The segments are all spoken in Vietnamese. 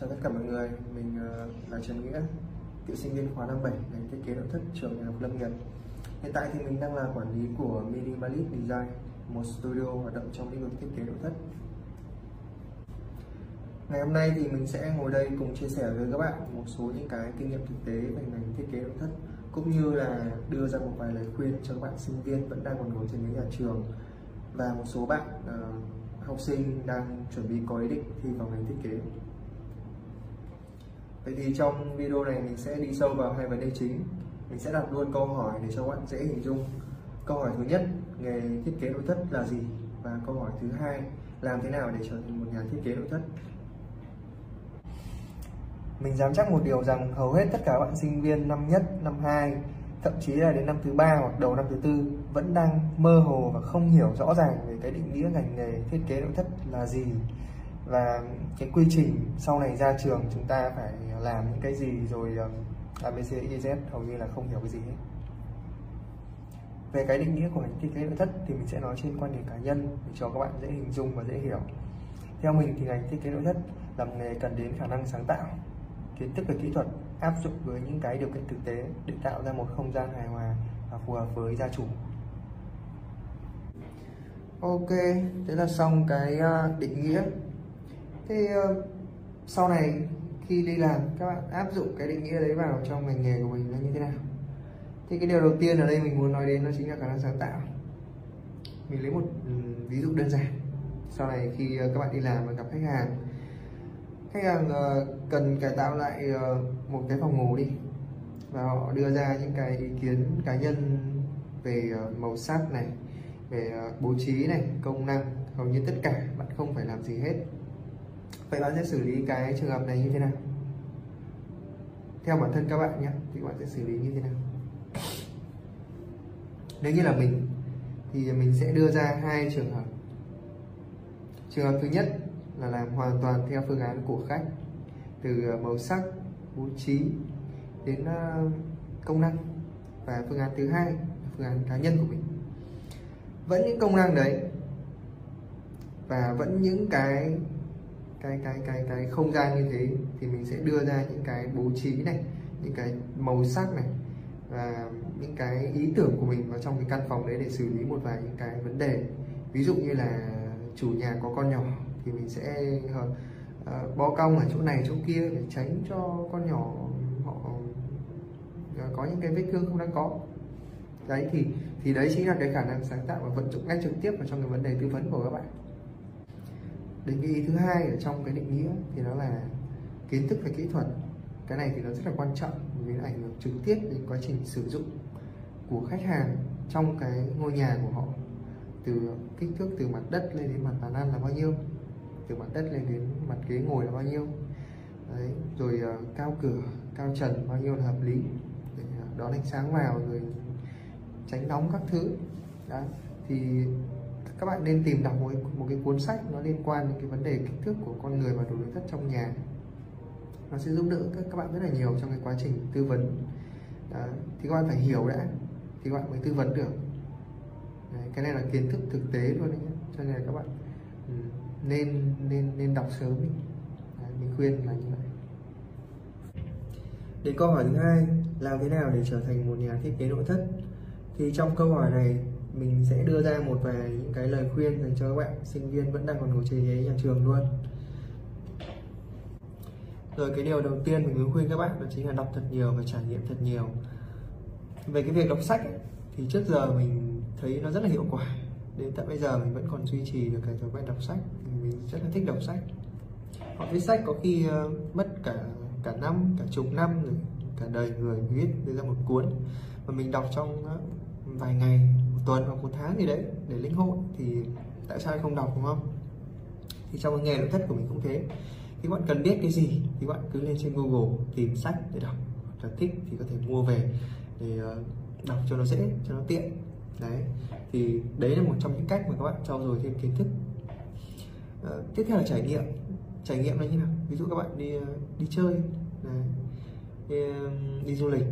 Chào tất cả mọi người, mình ờ, là Trần Nghĩa, cựu sinh viên khóa năm 7 ngành thiết kế nội thất trường Đại học Lâm Nghiệp. Hiện tại thì mình đang là quản lý của Minimalist Design, một studio hoạt động trong lĩnh vực thiết kế nội thất. Ngày hôm nay thì mình sẽ ngồi đây cùng chia sẻ với các bạn một số những cái kinh nghiệm thực tế về ngành thiết kế nội thất cũng như là đưa ra một vài lời khuyên cho các bạn sinh viên vẫn đang còn ngồi trên ghế nhà trường và một số bạn uh, học sinh đang chuẩn bị có ý định thi vào ngành thiết kế. Vậy thì trong video này mình sẽ đi sâu vào hai vấn đề chính. Mình sẽ đặt luôn câu hỏi để cho các bạn dễ hình dung. Câu hỏi thứ nhất, nghề thiết kế nội thất là gì? Và câu hỏi thứ hai, làm thế nào để trở thành một nhà thiết kế nội thất? Mình dám chắc một điều rằng hầu hết tất cả các bạn sinh viên năm nhất, năm 2, thậm chí là đến năm thứ ba hoặc đầu năm thứ tư vẫn đang mơ hồ và không hiểu rõ ràng về cái định nghĩa ngành nghề thiết kế nội thất là gì và cái quy trình sau này ra trường chúng ta phải làm những cái gì rồi ờ, um, ABC YZ e, hầu như là không hiểu cái gì hết. Về cái định nghĩa của ngành thiết kế nội thất thì mình sẽ nói trên quan điểm cá nhân để cho các bạn dễ hình dung và dễ hiểu. Theo mình thì ngành thiết kế nội thất là một nghề cần đến khả năng sáng tạo kiến thức về kỹ thuật áp dụng với những cái điều kiện thực tế để tạo ra một không gian hài hòa và phù hợp với gia chủ. Ok thế là xong cái ờ, định nghĩa thế ờ, sau này khi đi làm, các bạn áp dụng cái định nghĩa đấy vào trong ngành nghề của mình là như thế nào? Thì cái điều đầu tiên ở đây mình muốn nói đến nó chính là khả năng sáng tạo. Mình lấy một ừ, ví dụ đơn giản. Sau này khi ờ, các bạn đi làm và gặp khách hàng khách hàng ờ, cần cải tạo lại một cái phòng ngủ đi và họ đưa ra những cái ý kiến cá nhân về màu sắc này, về bố trí này, công năng. Hầu như tất cả bạn không phải làm gì hết vậy bạn sẽ xử lý cái trường hợp này như thế nào? Theo bản thân các bạn nhé, thì bạn sẽ xử lý như thế nào? Nếu như là mình, thì mình sẽ đưa ra hai trường hợp. Trường hợp thứ nhất là làm hoàn toàn theo phương án của khách, từ ờ, màu sắc, bố trí đến ờ, công năng. Và phương án thứ hai là phương án cá nhân của mình. Vẫn những công năng đấy, và vẫn những cái cái cái cái cái không gian như thế thì mình sẽ đưa ra những cái bố trí này những cái màu sắc này và những cái ý tưởng của mình vào trong cái căn phòng đấy để xử lý một vài những cái vấn đề. Ví dụ như là chủ nhà có con nhỏ thì mình sẽ uh, bo cong ở chỗ này chỗ kia để tránh cho con nhỏ họ ờ, có những cái vết thương không đáng có. Đấy thì thì đấy chính là cái khả năng sáng tạo và vận dụng ngay trực tiếp vào trong cái vấn đề tư vấn của các bạn định nghĩa thứ hai ở trong cái định nghĩa thì nó là kiến thức về kỹ thuật. Cái này thì nó rất là quan trọng vì nó ảnh hưởng trực tiếp đến quá trình sử dụng của khách hàng trong cái ngôi nhà của họ. Từ kích thước từ mặt đất lên đến mặt bàn ăn là bao nhiêu từ mặt đất lên đến mặt ghế ngồi là bao nhiêu. Đấy, rồi uh, cao cửa cao trần bao nhiêu là hợp lý. Để ờ, đón ánh sáng vào rồi tránh nóng các thứ. Đó. thì các bạn nên tìm đọc một, một cái cuốn sách nó liên quan đến cái vấn đề kích thước của con người và đồ nội thất trong nhà. Nó sẽ giúp đỡ các, các bạn rất là nhiều trong cái quá trình tư vấn. Đó. thì các bạn phải hiểu đã thì các bạn mới tư vấn được. Đấy, cái này là kiến thức thực tế luôn đấy nhé cho nên là các bạn ừ, nên nên nên đọc sớm đi. Đấy, mình khuyên là như vậy. Đến câu hỏi thứ hai làm thế nào để trở thành một nhà thiết kế nội thất? Thì trong câu hỏi này mình sẽ đưa ra một vài những cái lời khuyên dành cho các bạn sinh viên vẫn đang còn ngồi trên ghế nhà trường luôn. Rồi cái điều đầu tiên mình muốn khuyên các bạn đó chính là đọc thật nhiều và trải nghiệm thật nhiều. Về cái việc đọc sách ấy, thì trước giờ mình thấy nó rất là hiệu quả. Đến tận bây giờ mình vẫn còn duy trì được cái thói quen đọc sách. Mình rất là thích đọc sách. Họ viết sách có khi uh, mất cả cả năm cả chục năm rồi cả đời người viết đưa ra một cuốn. Mà mình đọc trong uh, vài ngày tuần hoặc một tháng gì đấy để lĩnh hội thì tại sao không đọc đúng không? Thì trong cái nghề nội thất của mình cũng thế. Thì bạn cần biết cái gì thì bạn cứ lên trên google tìm sách để đọc. Hoặc là thích thì có thể mua về để ờ, đọc cho nó dễ cho nó tiện. Đấy thì đấy là một trong những cách mà các bạn trau dồi thêm kiến thức. À, tiếp theo là trải nghiệm. Trải nghiệm là như nào? Ví dụ các bạn đi ờ, đi chơi đấy. Đi, đi du lịch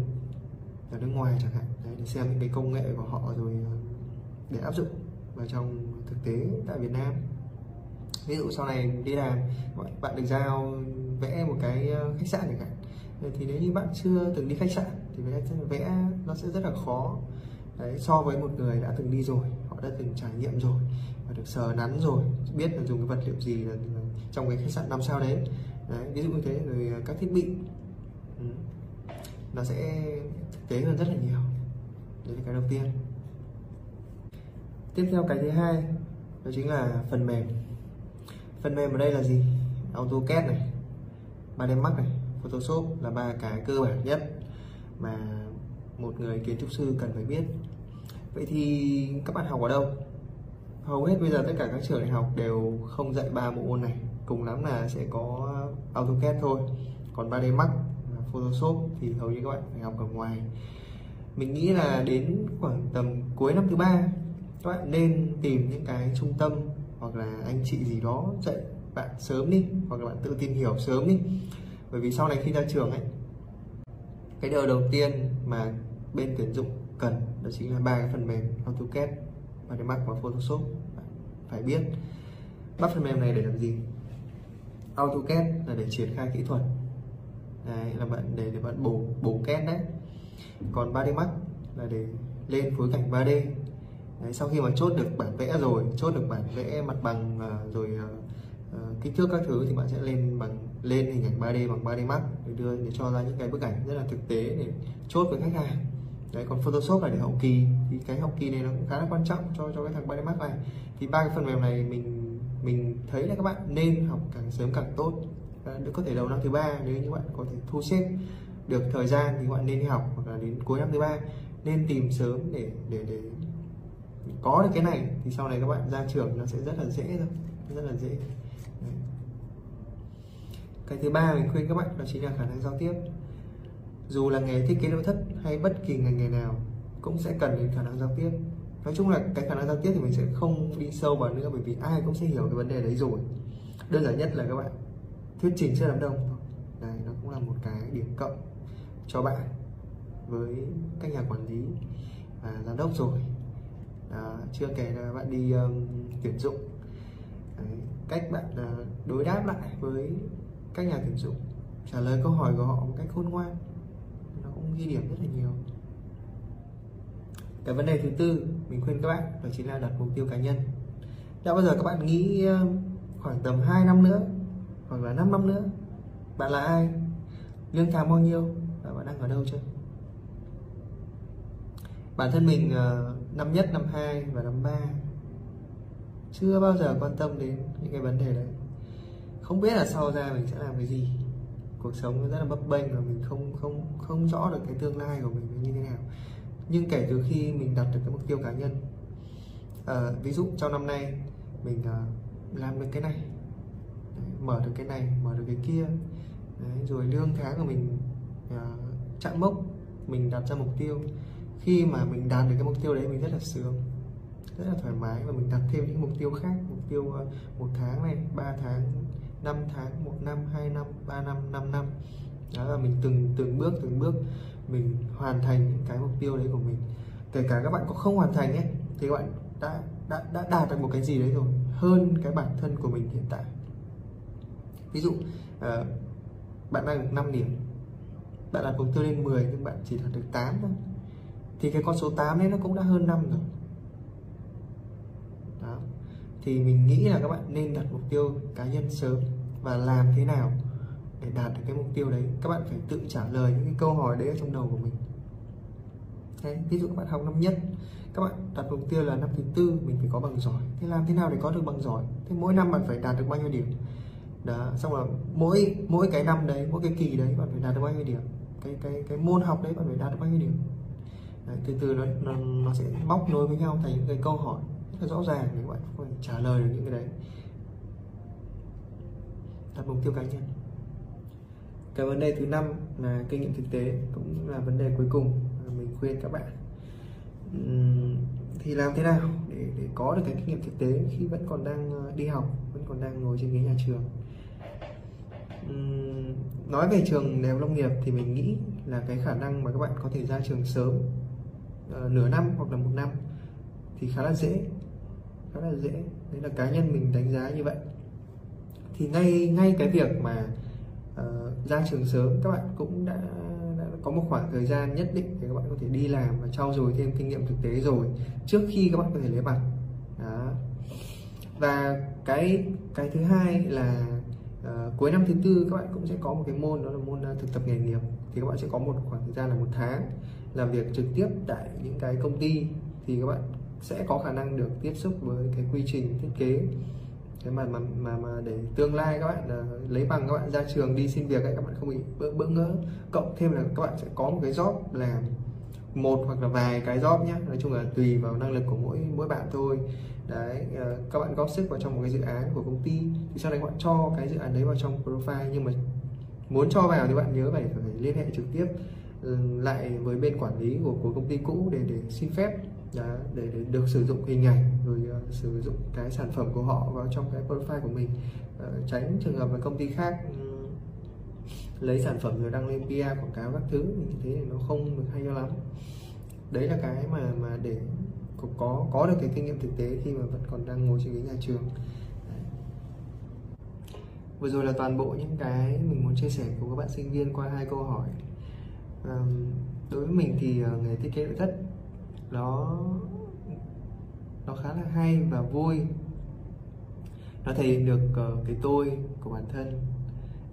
ở nước ngoài chẳng hạn đấy, để xem những cái công nghệ của họ rồi ờ, để áp dụng vào trong thực tế tại Việt Nam ví dụ sau này đi làm bạn được giao vẽ một cái ờ, khách sạn chẳng hạn ờ, thì nếu như bạn chưa từng đi khách sạn thì vẽ nó sẽ rất là khó Đấy, so với một người đã từng đi rồi họ đã từng trải nghiệm rồi và được sờ nắn rồi biết là dùng cái vật liệu gì là, trong cái khách sạn năm sao đấy. đấy ví dụ như thế rồi các thiết bị nó sẽ thực tế hơn rất là nhiều. Đấy là cái đầu tiên. Tiếp theo cái thứ hai, đó chính là phần mềm. Phần mềm ở đây là gì? AutoCAD này 3D Max này, Photoshop là ba cái cơ bản nhất mà một người kiến trúc sư cần phải biết. Vậy thì các bạn học ở đâu? Hầu hết bây giờ tất cả các trường đại học đều không dạy ba bộ môn này. Cùng lắm là sẽ có AutoCAD thôi. Còn 3D Max Photoshop thì hầu như các bạn phải học ở ngoài. Mình nghĩ là đến khoảng tầm cuối năm thứ ba các bạn nên tìm những cái trung tâm hoặc là anh chị gì đó dạy bạn sớm đi hoặc là bạn tự tìm hiểu sớm đi. Bởi vì sau này khi ra trường ấy cái điều đầu tiên mà bên tuyển dụng cần đó chính là ba cái phần mềm AutoCAD, và cái Mac và Photoshop. Phải biết bắt phần mềm này để làm gì. AutoCAD là để triển khai kỹ thuật đấy, là bạn để để bạn bổ bổ két đấy. Còn 3D Max là để lên phối cảnh 3D đấy, sau khi mà chốt được bản vẽ rồi chốt được bản vẽ mặt bằng rồi uh, kích thước các thứ thì bạn sẽ lên bằng lên hình ảnh 3D bằng 3D Max để đưa để cho ra những cái bức ảnh rất là thực tế để chốt với khách hàng. Đấy còn Photoshop là để hậu kỳ. Thì cái hậu kỳ này nó cũng khá là quan trọng cho cho cái thằng 3D Max này. Thì ba cái phần mềm này mình mình thấy là các bạn nên học càng sớm càng tốt. Ờ, được có thể đầu năm thứ ba, nếu như bạn có thể thu xếp được thời gian thì bạn nên đi học hoặc là đến cuối năm thứ ba. Nên tìm sớm để để để có được cái này thì sau này các bạn ra trường nó sẽ rất là dễ thôi, rất là dễ. Đấy. cái thứ ba mình khuyên các bạn đó chính là khả năng giao tiếp. Dù là nghề thiết kế nội thất hay bất kỳ ngành nghề nào cũng sẽ cần đến khả năng giao tiếp. Nói chung là cái khả năng giao tiếp thì mình sẽ không đi sâu vào nữa bởi vì ai cũng sẽ hiểu cái vấn đề đấy rồi. Đơn giản nhất là các bạn thuyết trình trước đám đông. Đấy nó cũng là một cái điểm cộng cho bạn với các nhà quản lý và giám đốc rồi. Đó, chưa kể là bạn đi um, tuyển dụng. Đấy, cách bạn uh, đối đáp lại với các nhà tuyển dụng trả lời câu hỏi của họ một cách khôn ngoan nó cũng ghi điểm rất là nhiều. Cái vấn đề thứ tư mình khuyên các bạn đó chính là đặt mục tiêu cá nhân. Đã bao giờ các bạn nghĩ khoảng tầm 2 năm nữa hoặc là 5 năm nữa. Bạn là ai? Lương tháng bao nhiêu? Và bạn đang ở đâu chưa? Bản thân mình ờ, năm nhất năm hai và năm ba chưa bao giờ quan tâm đến những cái vấn đề đấy. Không biết là sau ra mình sẽ làm cái gì. Cuộc sống rất là bấp bênh và mình không không không rõ được cái tương lai của mình như thế nào. Nhưng kể từ khi mình đặt được cái mục tiêu cá nhân à, ví dụ trong năm nay mình uh, làm được cái này mở được cái này mở được cái kia. Đấy, rồi lương tháng của mình uh, chạm mốc mình đặt ra mục tiêu. Khi mà mình đạt được cái mục tiêu đấy mình rất là sướng rất là thoải mái và mình đặt thêm những mục tiêu khác. Mục tiêu uh, một tháng này ba tháng 5 tháng một năm hai năm ba năm 5 năm. Đó là mình từng từng bước từng bước mình hoàn thành những cái mục tiêu đấy của mình. Kể cả các bạn có không hoàn thành ấy thì các bạn đã đã đã đạt được một cái gì đấy rồi hơn cái bản thân của mình hiện tại ví dụ uh, bạn đang được 5 điểm bạn đặt mục tiêu lên 10 nhưng bạn chỉ đạt được 8 thôi thì cái con số 8 đấy nó cũng đã hơn năm rồi. Đó. Thì mình nghĩ là các bạn nên đặt mục tiêu cá nhân sớm và làm thế nào để đạt được cái mục tiêu đấy. Các bạn phải tự trả lời những cái câu hỏi đấy ở trong đầu của mình. Đấy, ví dụ các bạn học năm nhất các bạn đặt mục tiêu là năm thứ tư mình phải có bằng giỏi. Thế làm thế nào để có được bằng giỏi? Thế mỗi năm bạn phải đạt được bao nhiêu điểm? Đó xong rồi mỗi mỗi cái năm đấy mỗi cái kỳ đấy bạn phải đạt được bao nhiêu điểm? Cái cái cái môn học đấy bạn phải đạt được bao nhiêu điểm? Đấy, từ từ nó, nó nó sẽ móc nối với nhau thành những cái câu hỏi rất là rõ ràng để bạn phải trả lời được những cái đấy. Đặt mục tiêu cá nhân. Cái vấn đề thứ năm là kinh nghiệm thực tế cũng là vấn đề cuối cùng mình khuyên các bạn. Uhm, thì làm thế nào để, để có được cái kinh nghiệm thực tế khi vẫn còn đang ờ, đi học vẫn còn đang ngồi trên ghế nhà trường? Nói về trường đại học nông nghiệp thì mình nghĩ là cái khả năng mà các bạn có thể ra trường sớm uh, nửa năm hoặc là một năm thì khá là dễ khá là dễ. Đấy là cá nhân mình đánh giá như vậy. Thì ngay ngay cái việc mà uh, ra trường sớm các bạn cũng đã, đã có một khoảng thời gian nhất định để các bạn có thể đi làm và trau dồi thêm kinh nghiệm thực tế rồi trước khi các bạn có thể lấy bằng. Đó. Và cái cái thứ hai là Ờ, cuối năm thứ tư các bạn cũng sẽ có một cái môn đó là môn ờ, thực tập nghề nghiệp. Thì các bạn sẽ có một khoảng thời gian là một tháng làm việc trực tiếp tại những cái công ty. Thì các bạn sẽ có khả năng được tiếp xúc với cái quy trình thiết kế. Cái mà mà mà, mà để tương lai các bạn uh, lấy bằng các bạn ra trường đi xin việc ấy các bạn không bị bỡ, bỡ ngỡ. Cộng thêm là các bạn sẽ có một cái job làm một hoặc là vài cái job nhé nói chung là tùy vào năng lực của mỗi mỗi bạn thôi đấy uh, các bạn góp sức vào trong một cái dự án của công ty. Thì sau đấy các bạn cho cái dự án đấy vào trong profile nhưng mà muốn cho vào thì bạn nhớ phải phải liên hệ trực tiếp ừ, lại với bên quản lý của của công ty cũ để để xin phép. Đó, để, để được sử dụng hình ảnh rồi uh, sử dụng cái sản phẩm của họ vào trong cái profile của mình. Uh, tránh trường hợp mà công ty khác um, lấy sản phẩm rồi đăng lên PR quảng cáo các thứ như thế thì nó không được hay cho lắm. Đấy là cái mà mà để có có được cái kinh nghiệm thực tế khi mà vẫn còn đang ngồi trên ghế nhà trường. Đấy. vừa rồi là toàn bộ những cái mình muốn chia sẻ của các bạn sinh viên qua hai câu hỏi. À, đối với mình thì ờ, nghề thiết kế nội thất nó nó khá là hay và vui. Nó thể hiện được uh, cái tôi của bản thân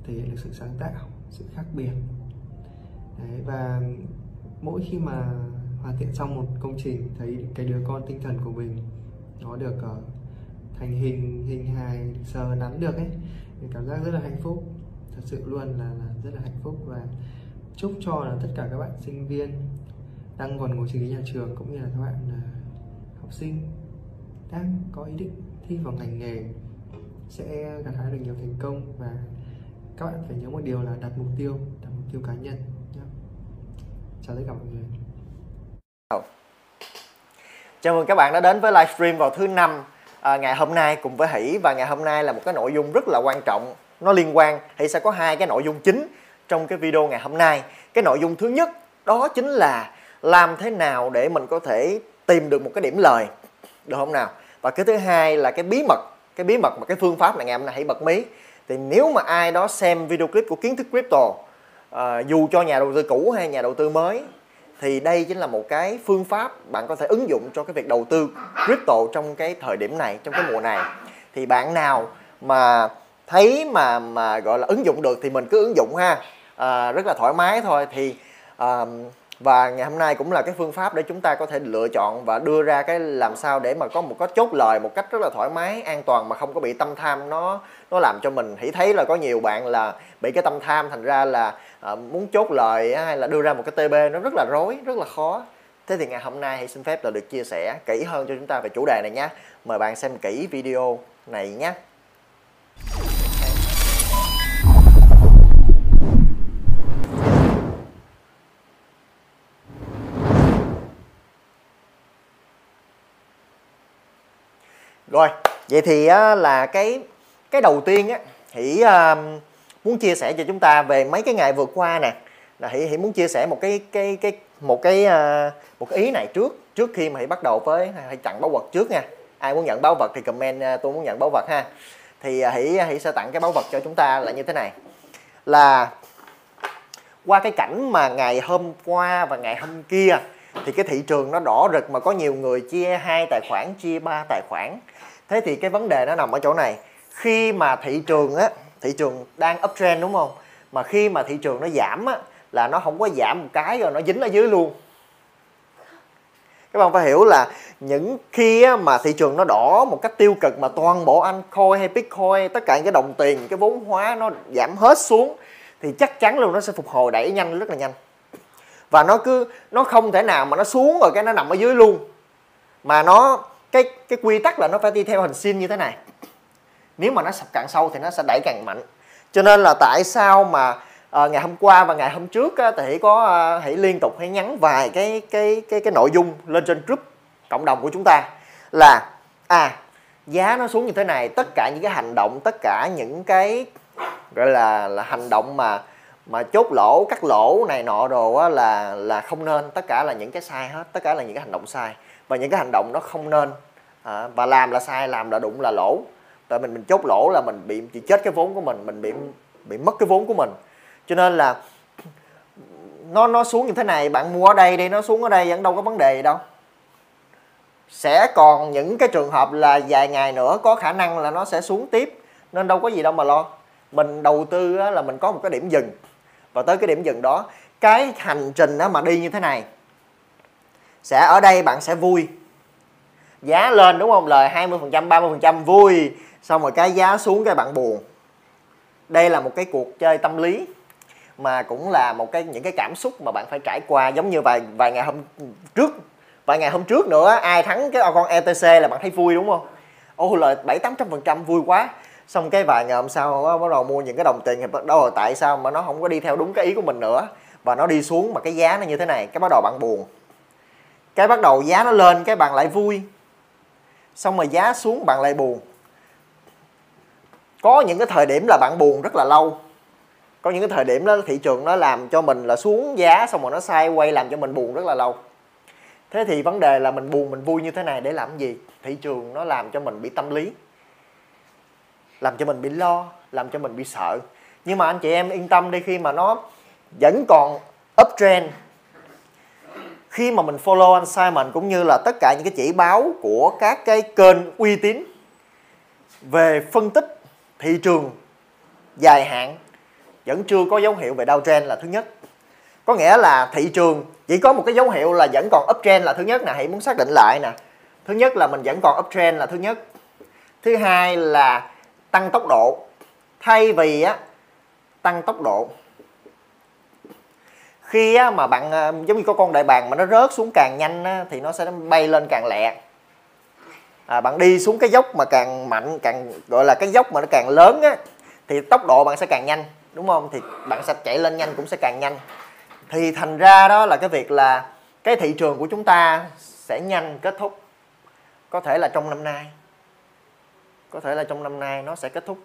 thể hiện được sự sáng tạo sự khác biệt. Đấy, và mỗi khi mà hoàn thiện xong một công trình thấy cái đứa con tinh thần của mình nó được uh, thành hình hình hài sờ nắn được ấy thì cảm giác rất là hạnh phúc. Thật sự luôn là, là rất là hạnh phúc và chúc cho là tất cả các bạn sinh viên đang còn ngồi trên ghế nhà trường cũng như là các bạn uh, học sinh đang có ý định thi vào ngành nghề sẽ gặt hái được nhiều thành công và các bạn phải nhớ một điều là đặt mục tiêu đặt mục tiêu cá nhân nhé chào tất cả mọi người. Chào mừng các bạn đã đến với livestream vào thứ năm à, ngày hôm nay cùng với Hỷ. Và ngày hôm nay là một cái nội dung rất là quan trọng. Nó liên quan Hỷ sẽ có hai cái nội dung chính trong cái video ngày hôm nay. Cái nội dung thứ nhất đó chính là làm thế nào để mình có thể tìm được một cái điểm lời. Được không nào? Và cái thứ hai là cái bí mật cái bí mật mà cái phương pháp này ngày hôm nay hãy bật mí. Thì nếu mà ai đó xem video clip của kiến thức crypto à, dù cho nhà đầu tư cũ hay nhà đầu tư mới thì đây chính là một cái phương pháp bạn có thể ứng dụng cho cái việc đầu tư crypto trong cái thời điểm này trong cái mùa này. Thì bạn nào mà thấy mà mà gọi là ứng dụng được thì mình cứ ứng dụng ha. À, rất là thoải mái thôi. Thì à, và ngày hôm nay cũng là cái phương pháp để chúng ta có thể lựa chọn và đưa ra cái làm sao để mà có một cái chốt lời một cách rất là thoải mái an toàn mà không có bị tâm tham. Nó nó làm cho mình hãy thấy là có nhiều bạn là bị cái tâm tham thành ra là à, muốn chốt lời hay là đưa ra một cái TB nó rất là rối rất là khó. Thế thì ngày hôm nay hãy xin phép là được chia sẻ kỹ hơn cho chúng ta về chủ đề này nhé. Mời bạn xem kỹ video này nhé. Rồi vậy thì á, là cái cái đầu tiên á thì uh, muốn chia sẻ cho chúng ta về mấy cái ngày vừa qua nè. Là hỷ hỷ muốn chia sẻ một cái cái cái một cái uh, một cái ý này trước trước khi mà hỷ bắt đầu với hãy tặng báu vật trước nha. Ai muốn nhận báu vật thì comment uh, tôi muốn nhận báu vật ha. Thì uh, hỷ hỷ sẽ tặng cái báu vật cho chúng ta là như thế này. Là qua cái cảnh mà ngày hôm qua và ngày hôm kia thì cái thị trường nó đỏ rực mà có nhiều người chia hai tài khoản chia ba tài khoản. Thế thì cái vấn đề nó nằm ở chỗ này. Khi mà thị trường á thị trường đang uptrend đúng không? Mà khi mà thị trường nó giảm á là nó không có giảm một cái rồi nó dính ở dưới luôn. Các bạn phải hiểu là những khi á, mà thị trường nó đỏ một cách tiêu cực mà toàn bộ anh coin hay bitcoin tất cả những cái đồng tiền cái vốn hóa nó giảm hết xuống thì chắc chắn luôn nó sẽ phục hồi đẩy nhanh rất là nhanh. Và nó cứ nó không thể nào mà nó xuống rồi cái nó nằm ở dưới luôn. Mà nó cái cái quy tắc là nó phải đi theo hình sin như thế này nếu mà nó sập càng sâu thì nó sẽ đẩy càng mạnh. Cho nên là tại sao mà à, ngày hôm qua và ngày hôm trước á, thì hãy có ờ, à, hãy liên tục hãy nhắn vài cái cái cái cái nội dung lên trên group cộng đồng của chúng ta là à giá nó xuống như thế này tất cả những cái hành động tất cả những cái gọi là là hành động mà mà chốt lỗ cắt lỗ này nọ đồ á, là là không nên. Tất cả là những cái sai hết tất cả là những cái hành động sai. Và những cái hành động nó không nên à, và làm là sai làm là đụng là lỗ tại mình mình chốt lỗ là mình bị, chỉ chết cái vốn của mình mình bị bị mất cái vốn của mình. Cho nên là nó nó xuống như thế này, bạn mua ở đây đi, nó xuống ở đây vẫn đâu có vấn đề gì đâu. Sẽ còn những cái trường hợp là vài ngày nữa có khả năng là nó sẽ xuống tiếp, nên đâu có gì đâu mà lo. Mình đầu tư là mình có một cái điểm dừng. Và tới cái điểm dừng đó, cái hành trình mà đi như thế này, sẽ ở đây bạn sẽ vui. Giá lên đúng không? Lời 20% 30% vui xong rồi cái giá xuống cái bạn buồn. Đây là một cái cuộc chơi tâm lý, mà cũng là một cái, những cái cảm xúc mà bạn phải trải qua. Giống như vài vài ngày hôm trước, vài ngày hôm trước nữa, ai thắng cái con ETC là bạn thấy vui, đúng không? Ô, lời bảy tám trăm phần trăm vui quá. Xong cái vài ngày hôm sau bắt đầu mua những cái đồng tiền thì bắt đầu tại sao mà nó không có đi theo đúng cái ý của mình nữa? Và nó đi xuống mà cái giá nó như thế này, cái bắt đầu bạn buồn. Cái bắt đầu giá nó lên, cái bạn lại vui. Xong rồi giá xuống bạn lại buồn có những cái thời điểm là bạn buồn rất là lâu. Có những cái thời điểm đó, thị trường nó làm cho mình là xuống giá, xong rồi nó sai quay làm cho mình buồn rất là lâu. Thế thì vấn đề là mình buồn, mình vui như thế này để làm gì? Thị trường nó làm cho mình bị tâm lý, làm cho mình bị lo, làm cho mình bị sợ. Nhưng mà anh chị em yên tâm đi, khi mà nó vẫn còn uptrend khi mà mình follow anh Simon cũng như là tất cả những cái chỉ báo của các cái kênh uy tín về phân tích thị trường dài hạn vẫn chưa có dấu hiệu về downtrend là thứ nhất. Có nghĩa là thị trường chỉ có một cái dấu hiệu là vẫn còn uptrend là thứ nhất nè hãy muốn xác định lại nè. Thứ nhất là mình vẫn còn uptrend là thứ nhất. Thứ hai là tăng tốc độ. Thay vì á tăng tốc độ khi á, mà bạn ờ, giống như có con đại bàng mà nó rớt xuống càng nhanh á, thì nó sẽ bay lên càng lẹ à, bạn đi xuống cái dốc mà càng mạnh càng gọi là cái dốc mà nó càng lớn á thì tốc độ bạn sẽ càng nhanh đúng không? Thì bạn sẽ chạy lên nhanh cũng sẽ càng nhanh. Thì thành ra đó là cái việc là cái thị trường của chúng ta sẽ nhanh kết thúc có thể là trong năm nay. Có thể là trong năm nay nó sẽ kết thúc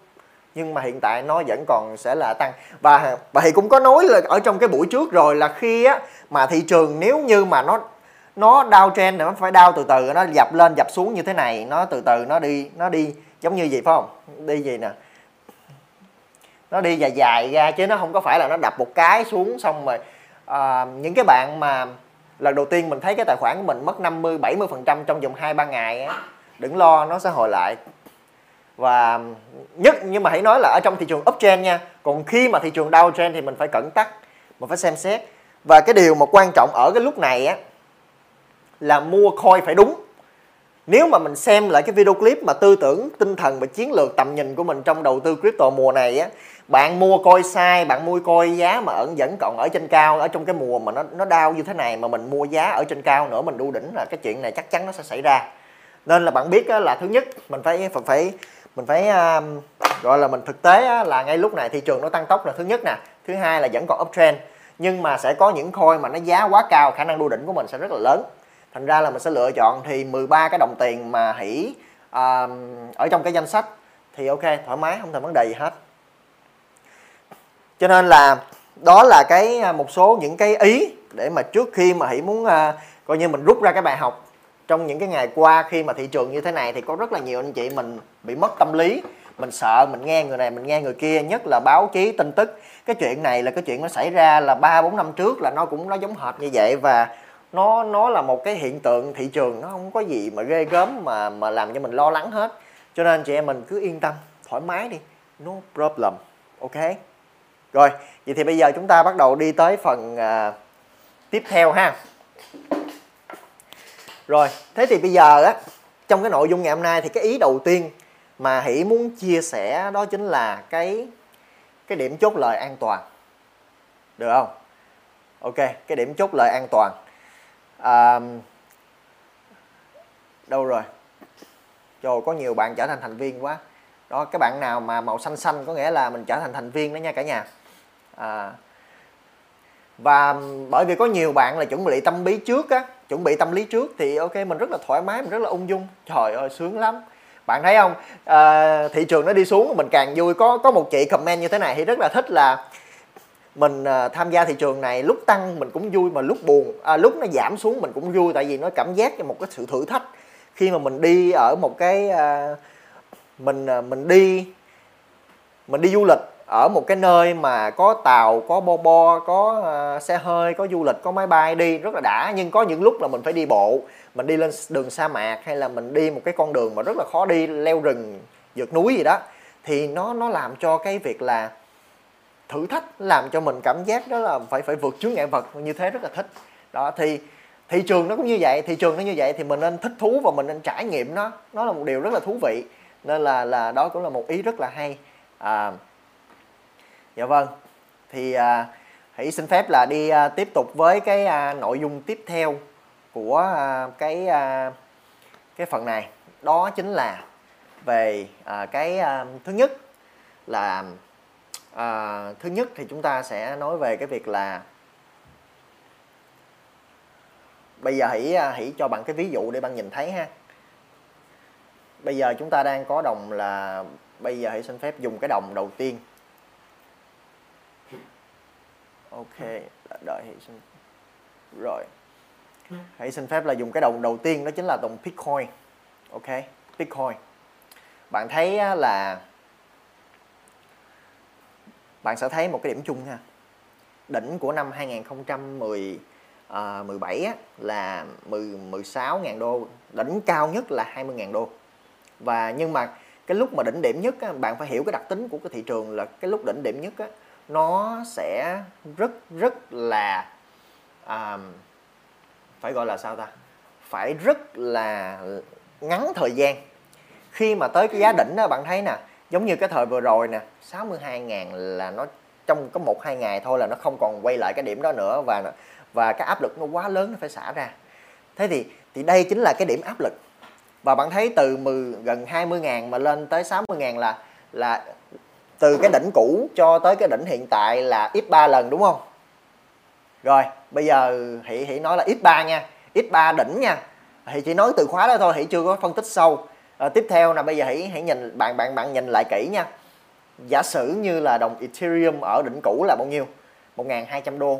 nhưng mà hiện tại nó vẫn còn sẽ là tăng. Và và thì cũng có nói là ở trong cái buổi trước rồi là khi á mà thị trường nếu như mà nó nó đau trend thì nó phải đau từ từ nó dập lên dập xuống như thế này nó từ từ nó đi nó đi. Giống như gì phải không? Đi gì nè. Nó đi dài dài ra chứ nó không có phải là nó đập một cái xuống xong rồi à, những cái bạn mà lần đầu tiên mình thấy cái tài khoản của mình mất 50 70 phần trăm trong vòng hai ba ngày á đừng lo nó sẽ hồi lại. Và nhất nhưng mà hãy nói là ở trong thị trường uptrend nha còn khi mà thị trường downtrend thì mình phải cẩn tắc mình phải xem xét. Và cái điều mà quan trọng ở cái lúc này á là mua coin phải đúng. Nếu mà mình xem lại cái video clip mà tư tưởng tinh thần và chiến lược tầm nhìn của mình trong đầu tư crypto mùa này á bạn mua coi sai bạn mua coi giá mà ẩn vẫn còn ở trên cao ở trong cái mùa mà nó nó đau như thế này mà mình mua giá ở trên cao nữa mình đu đỉnh là cái chuyện này chắc chắn nó sẽ xảy ra. Nên là bạn biết là thứ nhất mình phải phải phải mình phải um, gọi là mình thực tế là ngay lúc này thị trường nó tăng tốc là thứ nhất nè. Thứ hai là vẫn còn uptrend nhưng mà sẽ có những coin mà nó giá quá cao khả năng đu đỉnh của mình sẽ rất là lớn thành ra là mình sẽ lựa chọn thì 13 cái đồng tiền mà hỉ uh, ở trong cái danh sách. Thì ok thoải mái không thành vấn đề gì hết. Cho nên là đó là cái à, một số những cái ý để mà trước khi mà hỷ muốn uh, coi như mình rút ra cái bài học trong những cái ngày qua khi mà thị trường như thế này thì có rất là nhiều anh chị mình bị mất tâm lý mình sợ mình nghe người này mình nghe người kia nhất là báo chí tin tức. Cái chuyện này là cái chuyện nó xảy ra là ba bốn năm trước là nó cũng nó giống hệt như vậy và nó nó là một cái hiện tượng thị trường nó không có gì mà ghê gớm mà mà làm cho mình lo lắng hết. Cho nên chị em mình cứ yên tâm thoải mái đi. No problem ok? Rồi vậy thì bây giờ chúng ta bắt đầu đi tới phần uh, tiếp theo ha. Rồi thế thì bây giờ á trong cái nội dung ngày hôm nay thì cái ý đầu tiên mà hỷ muốn chia sẻ đó chính là cái cái điểm chốt lời an toàn. Được không? Ok cái điểm chốt lời an toàn à, đâu rồi? Trời có nhiều bạn trở thành thành viên quá. Đó các bạn nào mà màu xanh xanh có nghĩa là mình trở thành thành viên đó nha cả nhà. À, và bởi vì có nhiều bạn là chuẩn bị tâm lý trước á chuẩn bị tâm lý trước thì ok mình rất là thoải mái mình rất là ung dung. Trời ơi sướng lắm. Bạn thấy không? À, thị trường nó đi xuống mình càng vui. Có có một chị comment như thế này thì rất là thích là mình à, tham gia thị trường này lúc tăng mình cũng vui mà lúc buồn. À, lúc nó giảm xuống mình cũng vui tại vì nó cảm giác như một cái sự thử thách. Khi mà mình đi ở một cái à, mình à, mình đi mình đi du lịch ở một cái nơi mà có tàu có bo bo có uh, xe hơi có du lịch có máy bay đi rất là đã. Nhưng có những lúc là mình phải đi bộ mình đi lên đường sa mạc hay là mình đi một cái con đường mà rất là khó đi leo rừng vượt núi gì đó thì nó nó làm cho cái việc là thử thách làm cho mình cảm giác đó là phải phải vượt chướng ngại vật như thế rất là thích. Đó thì thị trường nó cũng như vậy thị trường nó như vậy thì mình nên thích thú và mình nên trải nghiệm nó. Nó là một điều rất là thú vị nên là là đó cũng là một ý rất là hay. À, dạ vâng. Thì à, hãy xin phép là đi à, tiếp tục với cái à, nội dung tiếp theo của à, cái à, cái phần này. Đó chính là về à, cái à, thứ nhất là à, thứ nhất thì chúng ta sẽ nói về cái việc là bây giờ hãy à, hãy cho bạn cái ví dụ để bạn nhìn thấy ha. Bây giờ chúng ta đang có đồng là bây giờ hãy xin phép dùng cái đồng đầu tiên. Ok đợi hãy xin rồi. Hãy xin phép là dùng cái đồng đầu tiên đó chính là đồng bitcoin. Ok bitcoin. Bạn thấy là bạn sẽ thấy một cái điểm chung ha. Đỉnh của năm 2010 uh, 17 á, là 10 16.000 đô đỉnh cao nhất là 20.000 đô. Và nhưng mà cái lúc mà đỉnh điểm nhất á, bạn phải hiểu cái đặc tính của cái thị trường là cái lúc đỉnh điểm nhất á, nó sẽ rất rất là à, phải gọi là sao ta? Phải rất là ngắn thời gian. Khi mà tới cái giá đỉnh đó bạn thấy nè giống như cái thời vừa rồi nè 62 ngàn là nó trong có một hai ngày thôi là nó không còn quay lại cái điểm đó nữa và và cái áp lực nó quá lớn nó phải xả ra. Thế thì thì đây chính là cái điểm áp lực. Và bạn thấy từ 10, gần 20 ngàn mà lên tới 60 ngàn là là từ cái đỉnh cũ cho tới cái đỉnh hiện tại là ít 3 lần đúng không? Rồi bây giờ hỷ hỷ nói là ít 3 nha ít 3 đỉnh nha. Thì chỉ nói từ khóa đó thôi hỷ chưa có phân tích sâu à, tiếp theo là bây giờ hãy hãy nhìn bạn bạn bạn nhìn lại kỹ nha. Giả sử như là đồng Ethereum ở đỉnh cũ là bao nhiêu? 1.200 đô.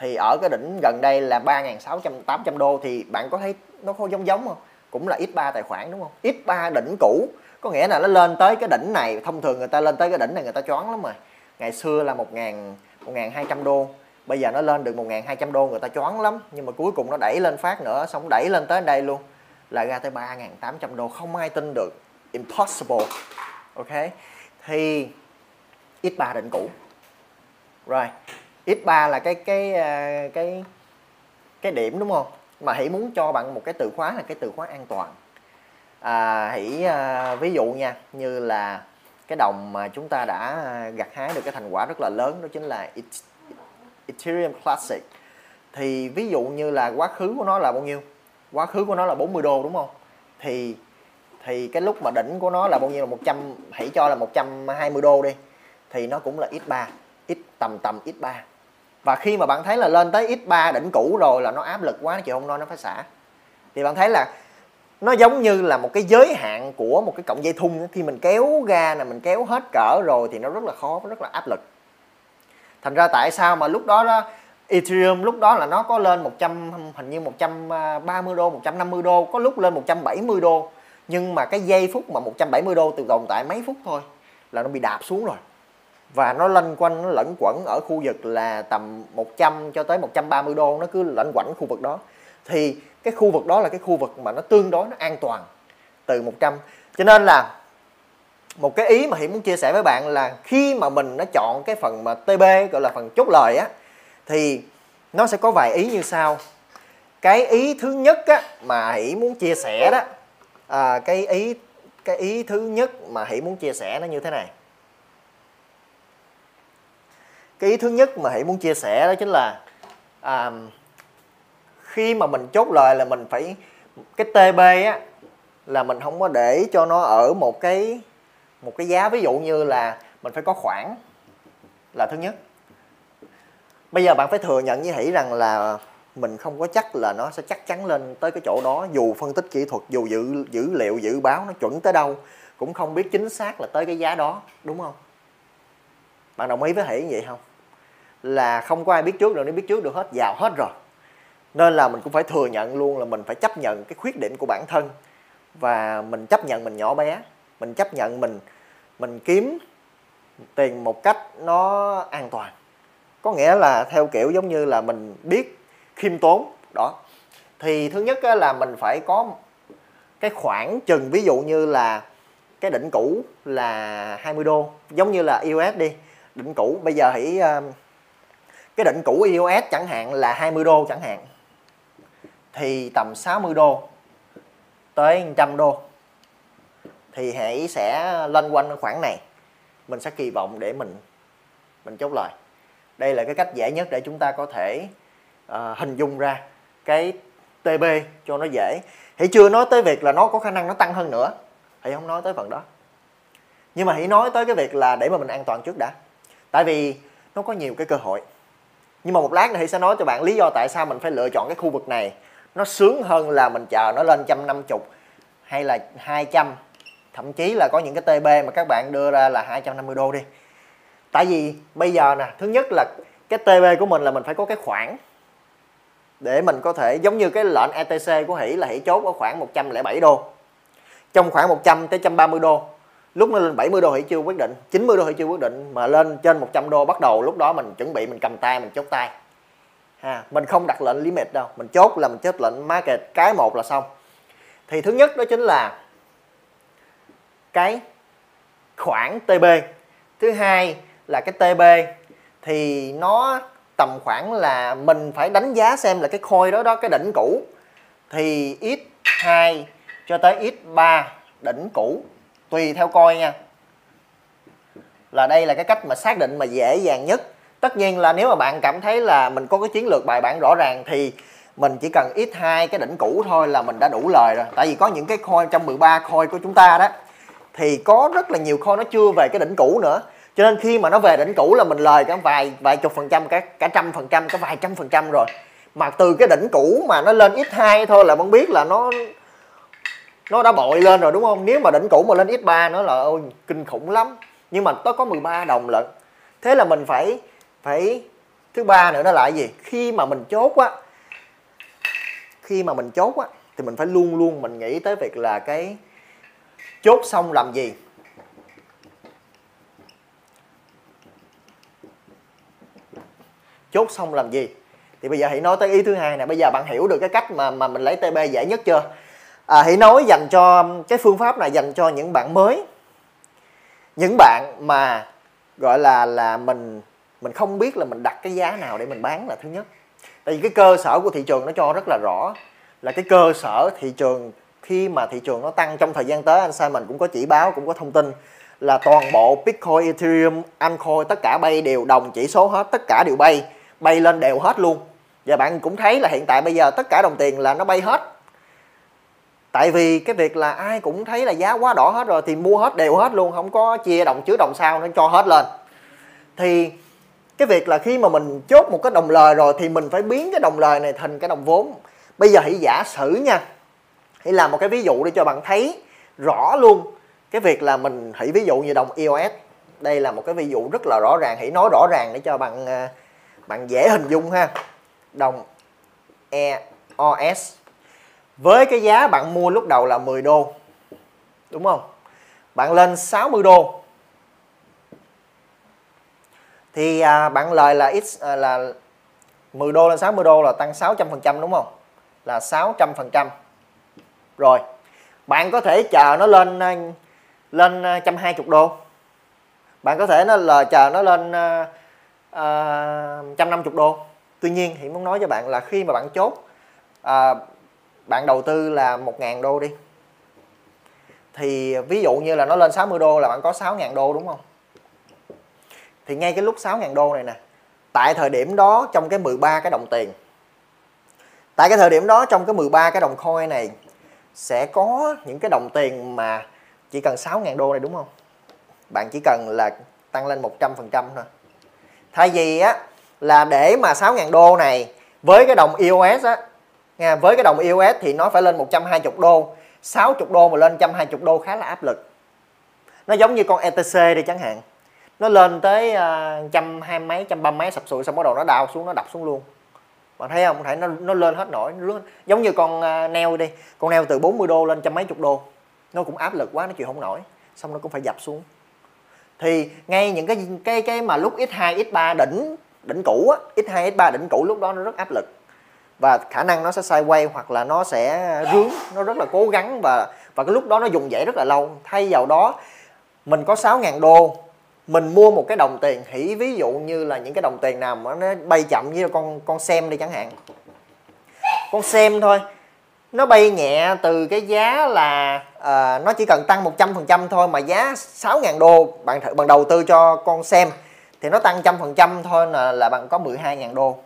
Thì ở cái đỉnh gần đây là 3.600 800 đô thì bạn có thấy nó có giống giống không? Cũng là x3 tài khoản đúng không? X3 đỉnh cũ. Có nghĩa là nó lên tới cái đỉnh này thông thường người ta lên tới cái đỉnh này người ta choáng lắm rồi. Ngày xưa là 1.000 1.200 đô. Bây giờ nó lên được 1.200 đô người ta choáng lắm. Nhưng mà cuối cùng nó đẩy lên phát nữa xong đẩy lên tới đây luôn là ra tới 3.800 đô không ai tin được. Impossible. Ok? Thì x3 định cũ. Rồi. X3 là cái cái à, cái cái điểm đúng không? Mà hãy muốn cho bạn một cái từ khóa là cái từ khóa an toàn. À, hãy à, ví dụ nha như là cái đồng mà chúng ta đã à, gặt hái được cái thành quả rất là lớn đó chính là Ethereum Classic. Thì ví dụ như là quá khứ của nó là bao nhiêu? Quá khứ của nó là 40 đô, đúng không? Thì thì cái lúc mà đỉnh của nó là bao nhiêu là 100 hãy cho là 120 đô đi, thì nó cũng là x3 x tầm tầm x3 và khi mà bạn thấy là lên tới x3 đỉnh cũ rồi là nó áp lực quá nó chịu không nói nó phải xả. Thì bạn thấy là nó giống như là một cái giới hạn của một cái cọng dây thun khi mình kéo ra là mình kéo hết cỡ rồi thì nó rất là khó, rất là áp lực. Thành ra tại sao mà lúc đó đó Ethereum lúc đó là nó có lên 100 hình như 130 à, đô 150 đô, có lúc lên 170 đô. Nhưng mà cái giây phút mà 170 đô từ tồn tại mấy phút thôi là nó bị đạp xuống rồi. Và nó lanh quanh, nó lẫn quẩn ở khu vực là tầm 100 cho tới 130 đô, nó cứ lẫn quẩn khu vực đó. Thì cái khu vực đó là cái khu vực mà nó tương đối nó an toàn từ 100 cho nên là một cái ý mà hiện muốn chia sẻ với bạn là khi mà mình nó chọn cái phần mà TB gọi là phần chốt lời á thì nó sẽ có vài ý như sau. Cái ý thứ nhất á, mà hỷ muốn chia sẻ đó à, cái ý cái ý thứ nhất mà hỷ muốn chia sẻ nó như thế này. Cái ý thứ nhất mà hỷ muốn chia sẻ đó chính là à, khi mà mình chốt lời là mình phải cái TB á là mình không có để cho nó ở một cái một cái giá. Ví dụ như là mình phải có khoảng là thứ nhất bây giờ bạn phải thừa nhận với hỷ rằng là mình không có chắc là nó sẽ chắc chắn lên tới cái chỗ đó, dù phân tích kỹ thuật, dù dữ dữ liệu dự báo nó chuẩn tới đâu, cũng không biết chính xác là tới cái giá đó, đúng không? Bạn đồng ý với hỷ vậy không? Là không có ai biết trước được nếu biết trước được hết, giàu hết rồi. Nên là mình cũng phải thừa nhận luôn là mình phải chấp nhận cái khuyết điểm của bản thân. Và mình chấp nhận mình nhỏ bé, mình chấp nhận mình mình kiếm tiền một cách nó an toàn có nghĩa là theo kiểu giống như là mình biết khiêm tốn, đó. Thì thứ nhất là mình phải có cái khoảng chừng, ví dụ như là cái đỉnh cũ là 20 đô, giống như là iOS đi. Đỉnh cũ, bây giờ hãy ờ, cái đỉnh cũ iOS chẳng hạn là 20 đô chẳng hạn. Thì tầm 60 đô tới 100 đô. Thì hãy sẽ lên quanh khoảng này. Mình sẽ kỳ vọng để mình mình chốt lời đây là cái cách dễ nhất để chúng ta có thể uh, hình dung ra cái TB cho nó dễ. Hãy chưa nói tới việc là nó có khả năng nó tăng hơn nữa. Hãy không nói tới phần đó. Nhưng mà hãy nói tới cái việc là để mà mình an toàn trước đã. Tại vì nó có nhiều cái cơ hội. Nhưng mà một lát nữa thì sẽ nói cho bạn lý do tại sao mình phải lựa chọn cái khu vực này. Nó sướng hơn là mình chờ nó lên trăm năm chục hay là 200 thậm chí là có những cái TB mà các bạn đưa ra là 250 đô đi tại vì bây giờ nè, thứ nhất là cái TB của mình là mình phải có cái khoản để mình có thể giống như cái lệnh ETC của Hỷ là Hỷ chốt ở khoảng 107 đô. Trong khoảng 100 tới 130 đô. Lúc nó lên 70 đô Hỷ chưa quyết định 90 đô Hỷ chưa quyết định mà lên trên 100 đô bắt đầu lúc đó mình chuẩn bị mình cầm tay, mình chốt tay. Ha, mình không đặt lệnh limit đâu, mình chốt là mình chốt lệnh market cái một là xong. Thì thứ nhất đó chính là cái khoản TB thứ hai là cái TB thì nó tầm khoảng là mình phải đánh giá xem là cái khôi đó đó, cái đỉnh cũ. Thì x2 cho tới x3 đỉnh cũ, tùy theo coi nha. Là đây là cái cách mà xác định mà dễ dàng nhất. Tất nhiên là nếu mà bạn cảm thấy là mình có cái chiến lược bài bản rõ ràng thì mình chỉ cần x2 cái đỉnh cũ thôi là mình đã đủ lời rồi. Tại vì có những cái coin trong 13 coin của chúng ta đó, thì có rất là nhiều coin nó chưa về cái đỉnh cũ nữa cho nên khi mà nó về đỉnh cũ là mình lời cả vài vài chục phần trăm, cả cả trăm phần trăm, cả vài trăm phần trăm rồi. Mà từ cái đỉnh cũ mà nó lên x2 thôi là bạn biết là nó nó đã bội lên rồi, đúng không? Nếu mà đỉnh cũ mà lên x3 nó là, ôi, kinh khủng lắm. Nhưng mà nó có 13 đồng lận. Thế là mình phải phải, thứ ba nữa nó là gì? Khi mà mình chốt á, khi mà mình chốt á, thì mình phải luôn luôn mình nghĩ tới việc là cái chốt xong làm gì? Chốt xong làm gì? Thì bây giờ hãy nói tới ý thứ hai nè bây giờ bạn hiểu được cái cách mà mà mình lấy TB dễ nhất chưa? À, hãy nói dành cho cái phương pháp này dành cho những bạn mới. Những bạn mà gọi là là mình mình không biết là mình đặt cái giá nào để mình bán là thứ nhất. Tại vì cái cơ sở của thị trường nó cho rất là rõ là cái cơ sở thị trường khi mà thị trường nó tăng trong thời gian tới anh Simon cũng có chỉ báo cũng có thông tin là toàn bộ Bitcoin, Ethereum, Ancoin tất cả bay đều đồng chỉ số hết, tất cả đều bay, bay lên đều hết luôn. Và bạn cũng thấy là hiện tại bây giờ tất cả đồng tiền là nó bay hết. Tại vì cái việc là ai cũng thấy là giá quá đỏ hết rồi thì mua hết đều hết luôn, không có chia đồng trước đồng sau nó cho hết lên. Thì cái việc là khi mà mình chốt một cái đồng lời rồi thì mình phải biến cái đồng lời này thành cái đồng vốn. Bây giờ hãy giả sử nha. Hãy làm một cái ví dụ để cho bạn thấy rõ luôn cái việc là mình hãy ví dụ như đồng EOS đây là một cái ví dụ rất là rõ ràng hãy nói rõ ràng để cho bạn à, bạn dễ hình dung ha. Đồng EOS với cái giá bạn mua lúc đầu là 10 đô. Đúng không? Bạn lên 60 đô. Thì à, bạn lời là x à, là 10 đô lên 60 đô là tăng 600 phần trăm đúng không? Là 600 phần trăm. Rồi bạn có thể chờ nó lên à, lên à, 120 đô. Bạn có thể nó là chờ nó lên à, Ờ, uh, 150 đô. Tuy nhiên thì muốn nói cho bạn là khi mà bạn chốt uh, bạn đầu tư là 1.000 đô đi. Thì ví dụ như là nó lên 60 đô là bạn có 6.000 đô đúng không? Thì ngay cái lúc 6.000 đô này nè tại thời điểm đó trong cái 13 cái đồng tiền tại cái thời điểm đó trong cái 13 cái đồng coin này sẽ có những cái đồng tiền mà chỉ cần 6.000 đô này đúng không? Bạn chỉ cần là tăng lên 100% thôi thay vì á là để mà 6.000 đô này với cái đồng EOS á nha với cái đồng EOS thì nó phải lên 120 đô. 60 đô mà lên 120 đô khá là áp lực. Nó giống như con ETC đi chẳng hạn. Nó lên tới à, trăm hai mấy trăm ba mấy sập sụi xong bắt đầu nó đào xuống nó đập xuống luôn. Bạn thấy không? Thấy nó nó lên hết nổi nó giống như con uh, neo đi. Con neo từ 40 đô lên trăm mấy chục đô. Nó cũng áp lực quá nó chịu không nổi. Xong nó cũng phải dập xuống thì ngay những cái cái cái mà lúc x2 x3 đỉnh đỉnh cũ á x2 x3 đỉnh cũ lúc đó nó rất áp lực. Và khả năng nó sẽ sai quay hoặc là nó sẽ rướng, nó rất là cố gắng và và cái lúc đó nó dùng dãy rất là lâu. Thay vào đó, mình có 6.000 đô, mình mua một cái đồng tiền hỉ, ví dụ như là những cái đồng tiền nào mà nó bay chậm như con con xem đi chẳng hạn. Con xem thôi, nó bay nhẹ từ cái giá là à, nó chỉ cần tăng 100% thôi mà giá 6.000 đô bạn thử bằng đầu tư cho con xem thì nó tăng trăm phần trăm thôi là là bạn có 12.000 đô.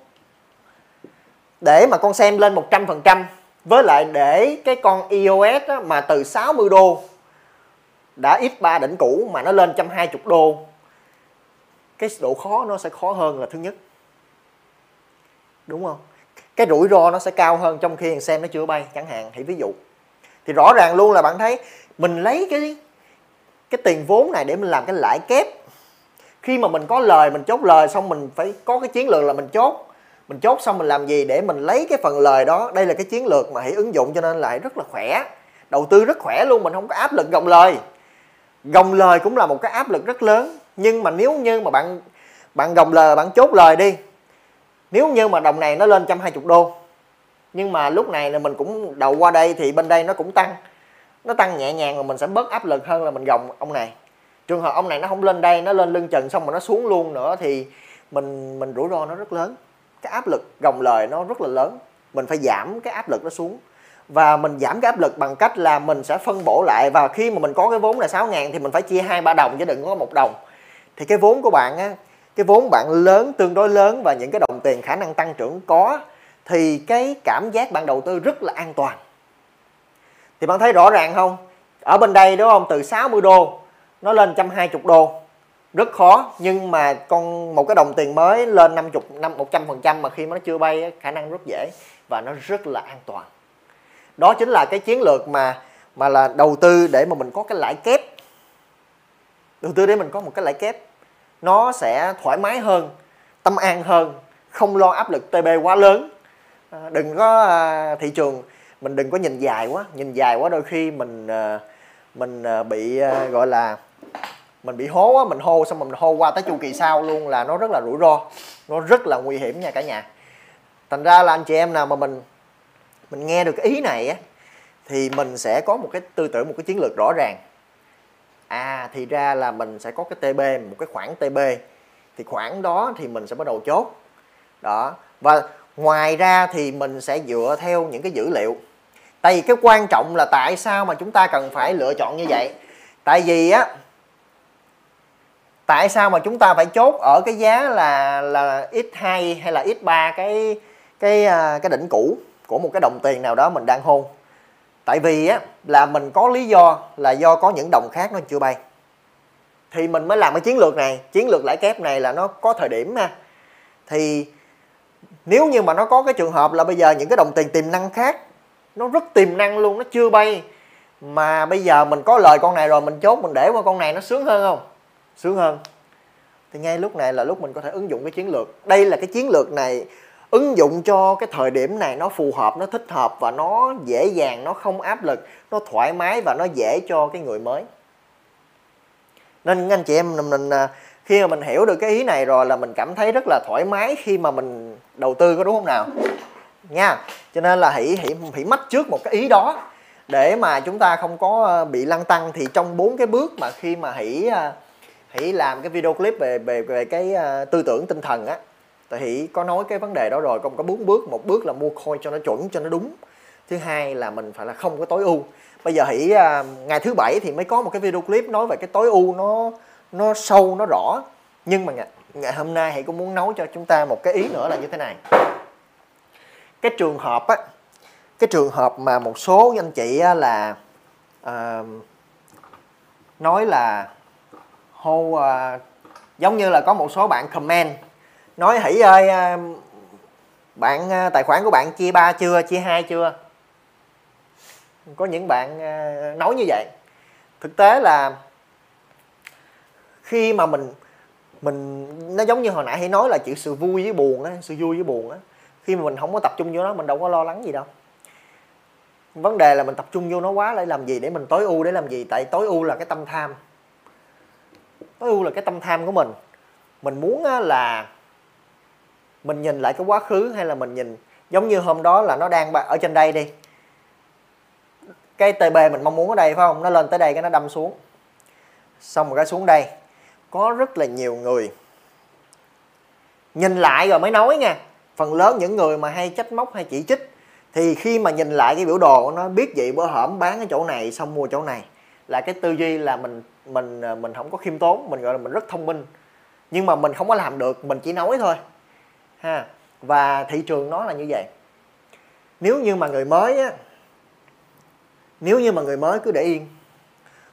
Để mà con xem lên 100% với lại để cái con iOS á, mà từ 60 đô đã x3 đỉnh cũ mà nó lên 120 đô cái độ khó nó sẽ khó hơn là thứ nhất. Đúng không? Cái rủi ro nó sẽ cao hơn trong khi thằng xem nó chưa bay chẳng hạn. Thì ví dụ thì rõ ràng luôn là bạn thấy mình lấy cái cái tiền vốn này để mình làm cái lãi kép. Khi mà mình có lời, mình chốt lời xong mình phải có cái chiến lược là mình chốt. Mình chốt xong mình làm gì để mình lấy cái phần lời đó. Đây là cái chiến lược mà hãy ứng dụng cho nên lại rất là khỏe. Đầu tư rất khỏe luôn, mình không có áp lực gồng lời. Gồng lời cũng là một cái áp lực rất lớn. Nhưng mà nếu như mà bạn bạn gồng lời, bạn chốt lời đi. Nếu như mà đồng này nó lên 120 đô nhưng mà lúc này là mình cũng đầu qua đây thì bên đây nó cũng tăng. Nó tăng nhẹ nhàng rồi mình sẽ bớt áp lực hơn là mình gồng ông này. Trường hợp ông này nó không lên đây, nó lên lưng chừng xong mà nó xuống luôn nữa thì mình mình rủi ro nó rất lớn. Cái áp lực gồng lời nó rất là lớn. Mình phải giảm cái áp lực nó xuống. Và mình giảm cái áp lực bằng cách là mình sẽ phân bổ lại và khi mà mình có cái vốn là 6 ngàn thì mình phải chia hai ba đồng chứ đừng có một đồng. Thì cái vốn của bạn á, cái vốn bạn lớn, tương đối lớn và những cái đồng tiền khả năng tăng trưởng có thì cái cảm giác bạn đầu tư rất là an toàn. Thì bạn thấy rõ ràng không? Ở bên đây, đúng không? Từ 60 đô, nó lên 120 đô. Rất khó, nhưng mà con, một cái đồng tiền mới lên 50 năm 100 phần trăm mà khi mà nó chưa bay khả năng rất dễ và nó rất là an toàn. Đó chính là cái chiến lược mà mà là đầu tư để mà mình có cái lãi kép. Đầu tư để mình có một cái lãi kép. Nó sẽ thoải mái hơn, tâm an hơn, không lo áp lực TB quá lớn. Ờ, đừng có ờ, thị trường, mình đừng có nhìn dài quá. Nhìn dài quá đôi khi mình ờ, mình bị gọi là, mình bị hố á mình hô, xong mình hô qua tới chu kỳ sau luôn là nó rất là rủi ro. Nó rất là nguy hiểm nha cả nhà. Thành ra là anh chị em nào mà mình mình nghe được cái ý này á, thì mình sẽ có một cái tư tưởng, một cái chiến lược rõ ràng. À thì ra là mình sẽ có cái TB một cái khoản TB thì khoản đó thì mình sẽ bắt đầu chốt. Đó. Và ngoài ra thì mình sẽ dựa theo những cái dữ liệu. Tại vì cái quan trọng là tại sao mà chúng ta cần phải lựa chọn như vậy? Tại vì á, tại sao mà chúng ta phải chốt ở cái giá là là x2 hay là x3 cái cái à, cái đỉnh cũ của một cái đồng tiền nào đó mình đang hôn tại vì á, là mình có lý do là do có những đồng khác nó chưa bay. Thì mình mới làm cái chiến lược này. Chiến lược lãi kép này là nó có thời điểm ha. Thì nếu như mà nó có cái trường hợp là bây giờ những cái đồng tiền tiềm năng khác nó rất tiềm năng luôn nó chưa bay mà bây giờ mình có lời con này rồi mình chốt mình để qua con này nó sướng hơn không? Sướng hơn. Thì ngay lúc này là lúc mình có thể ứng dụng cái chiến lược. Đây là cái chiến lược này ứng dụng cho cái thời điểm này nó phù hợp nó thích hợp và nó dễ dàng nó không áp lực nó thoải mái và nó dễ cho cái người mới. Nên anh chị em mình, mình à, khi mà mình hiểu được cái ý này rồi là mình cảm thấy rất là thoải mái khi mà mình đầu tư có đúng không nào? Nha, cho nên là hãy hãy hãy mắt trước một cái ý đó. Để mà chúng ta không có ờ, bị lăng tăng thì trong bốn cái bước mà khi mà hãy ờ, hãy làm cái video clip về về về cái ờ, tư tưởng tinh thần á tại hãy có nói cái vấn đề đó rồi. Còn có bốn bước, một bước là mua coin cho nó chuẩn, cho nó đúng. Thứ hai là mình phải là không có tối ưu. Bây giờ hãy ngày thứ bảy thì mới có một cái video clip nói về cái tối ưu nó nó sâu, nó rõ. Nhưng mà ngày, hôm nay hãy cũng muốn nấu cho chúng ta một cái ý nữa là như thế này. Cái trường hợp á cái trường hợp mà một số anh chị á, là uh, nói là hô uh, giống như là có một số bạn comment nói hỷ ơi uh, bạn uh, tài khoản của bạn chia ba chưa chia hai chưa? Có những bạn uh, nói như vậy. Thực tế là khi mà mình mình, nó giống như hồi nãy hãy nói là chữ sự vui với buồn á, sự vui với buồn á. Khi mà mình không có tập trung vô nó, mình đâu có lo lắng gì đâu. Vấn đề là mình tập trung vô nó quá để làm gì? Để mình tối ưu, để làm gì? Tại tối ưu là cái tâm tham. Tối ưu là cái tâm tham của mình. Mình muốn là mình nhìn lại cái quá khứ hay là mình nhìn, giống như hôm đó là nó đang ở trên đây đi. Cái TB mình mong muốn ở đây, phải không? Nó lên tới đây cái nó đâm xuống. Xong rồi cái xuống đây có rất là nhiều người. Nhìn lại rồi mới nói nha, phần lớn những người mà hay trách móc hay chỉ trích, thì khi mà nhìn lại cái biểu đồ, nó biết vậy bữa hổm bán cái chỗ này xong mua chỗ này. Là cái tư duy là mình mình ờ, mình không có khiêm tốn, mình gọi là mình rất thông minh. Nhưng mà mình không có làm được, mình chỉ nói thôi. Ha, và thị trường nó là như vậy. Nếu như mà người mới á, nếu như mà người mới cứ để yên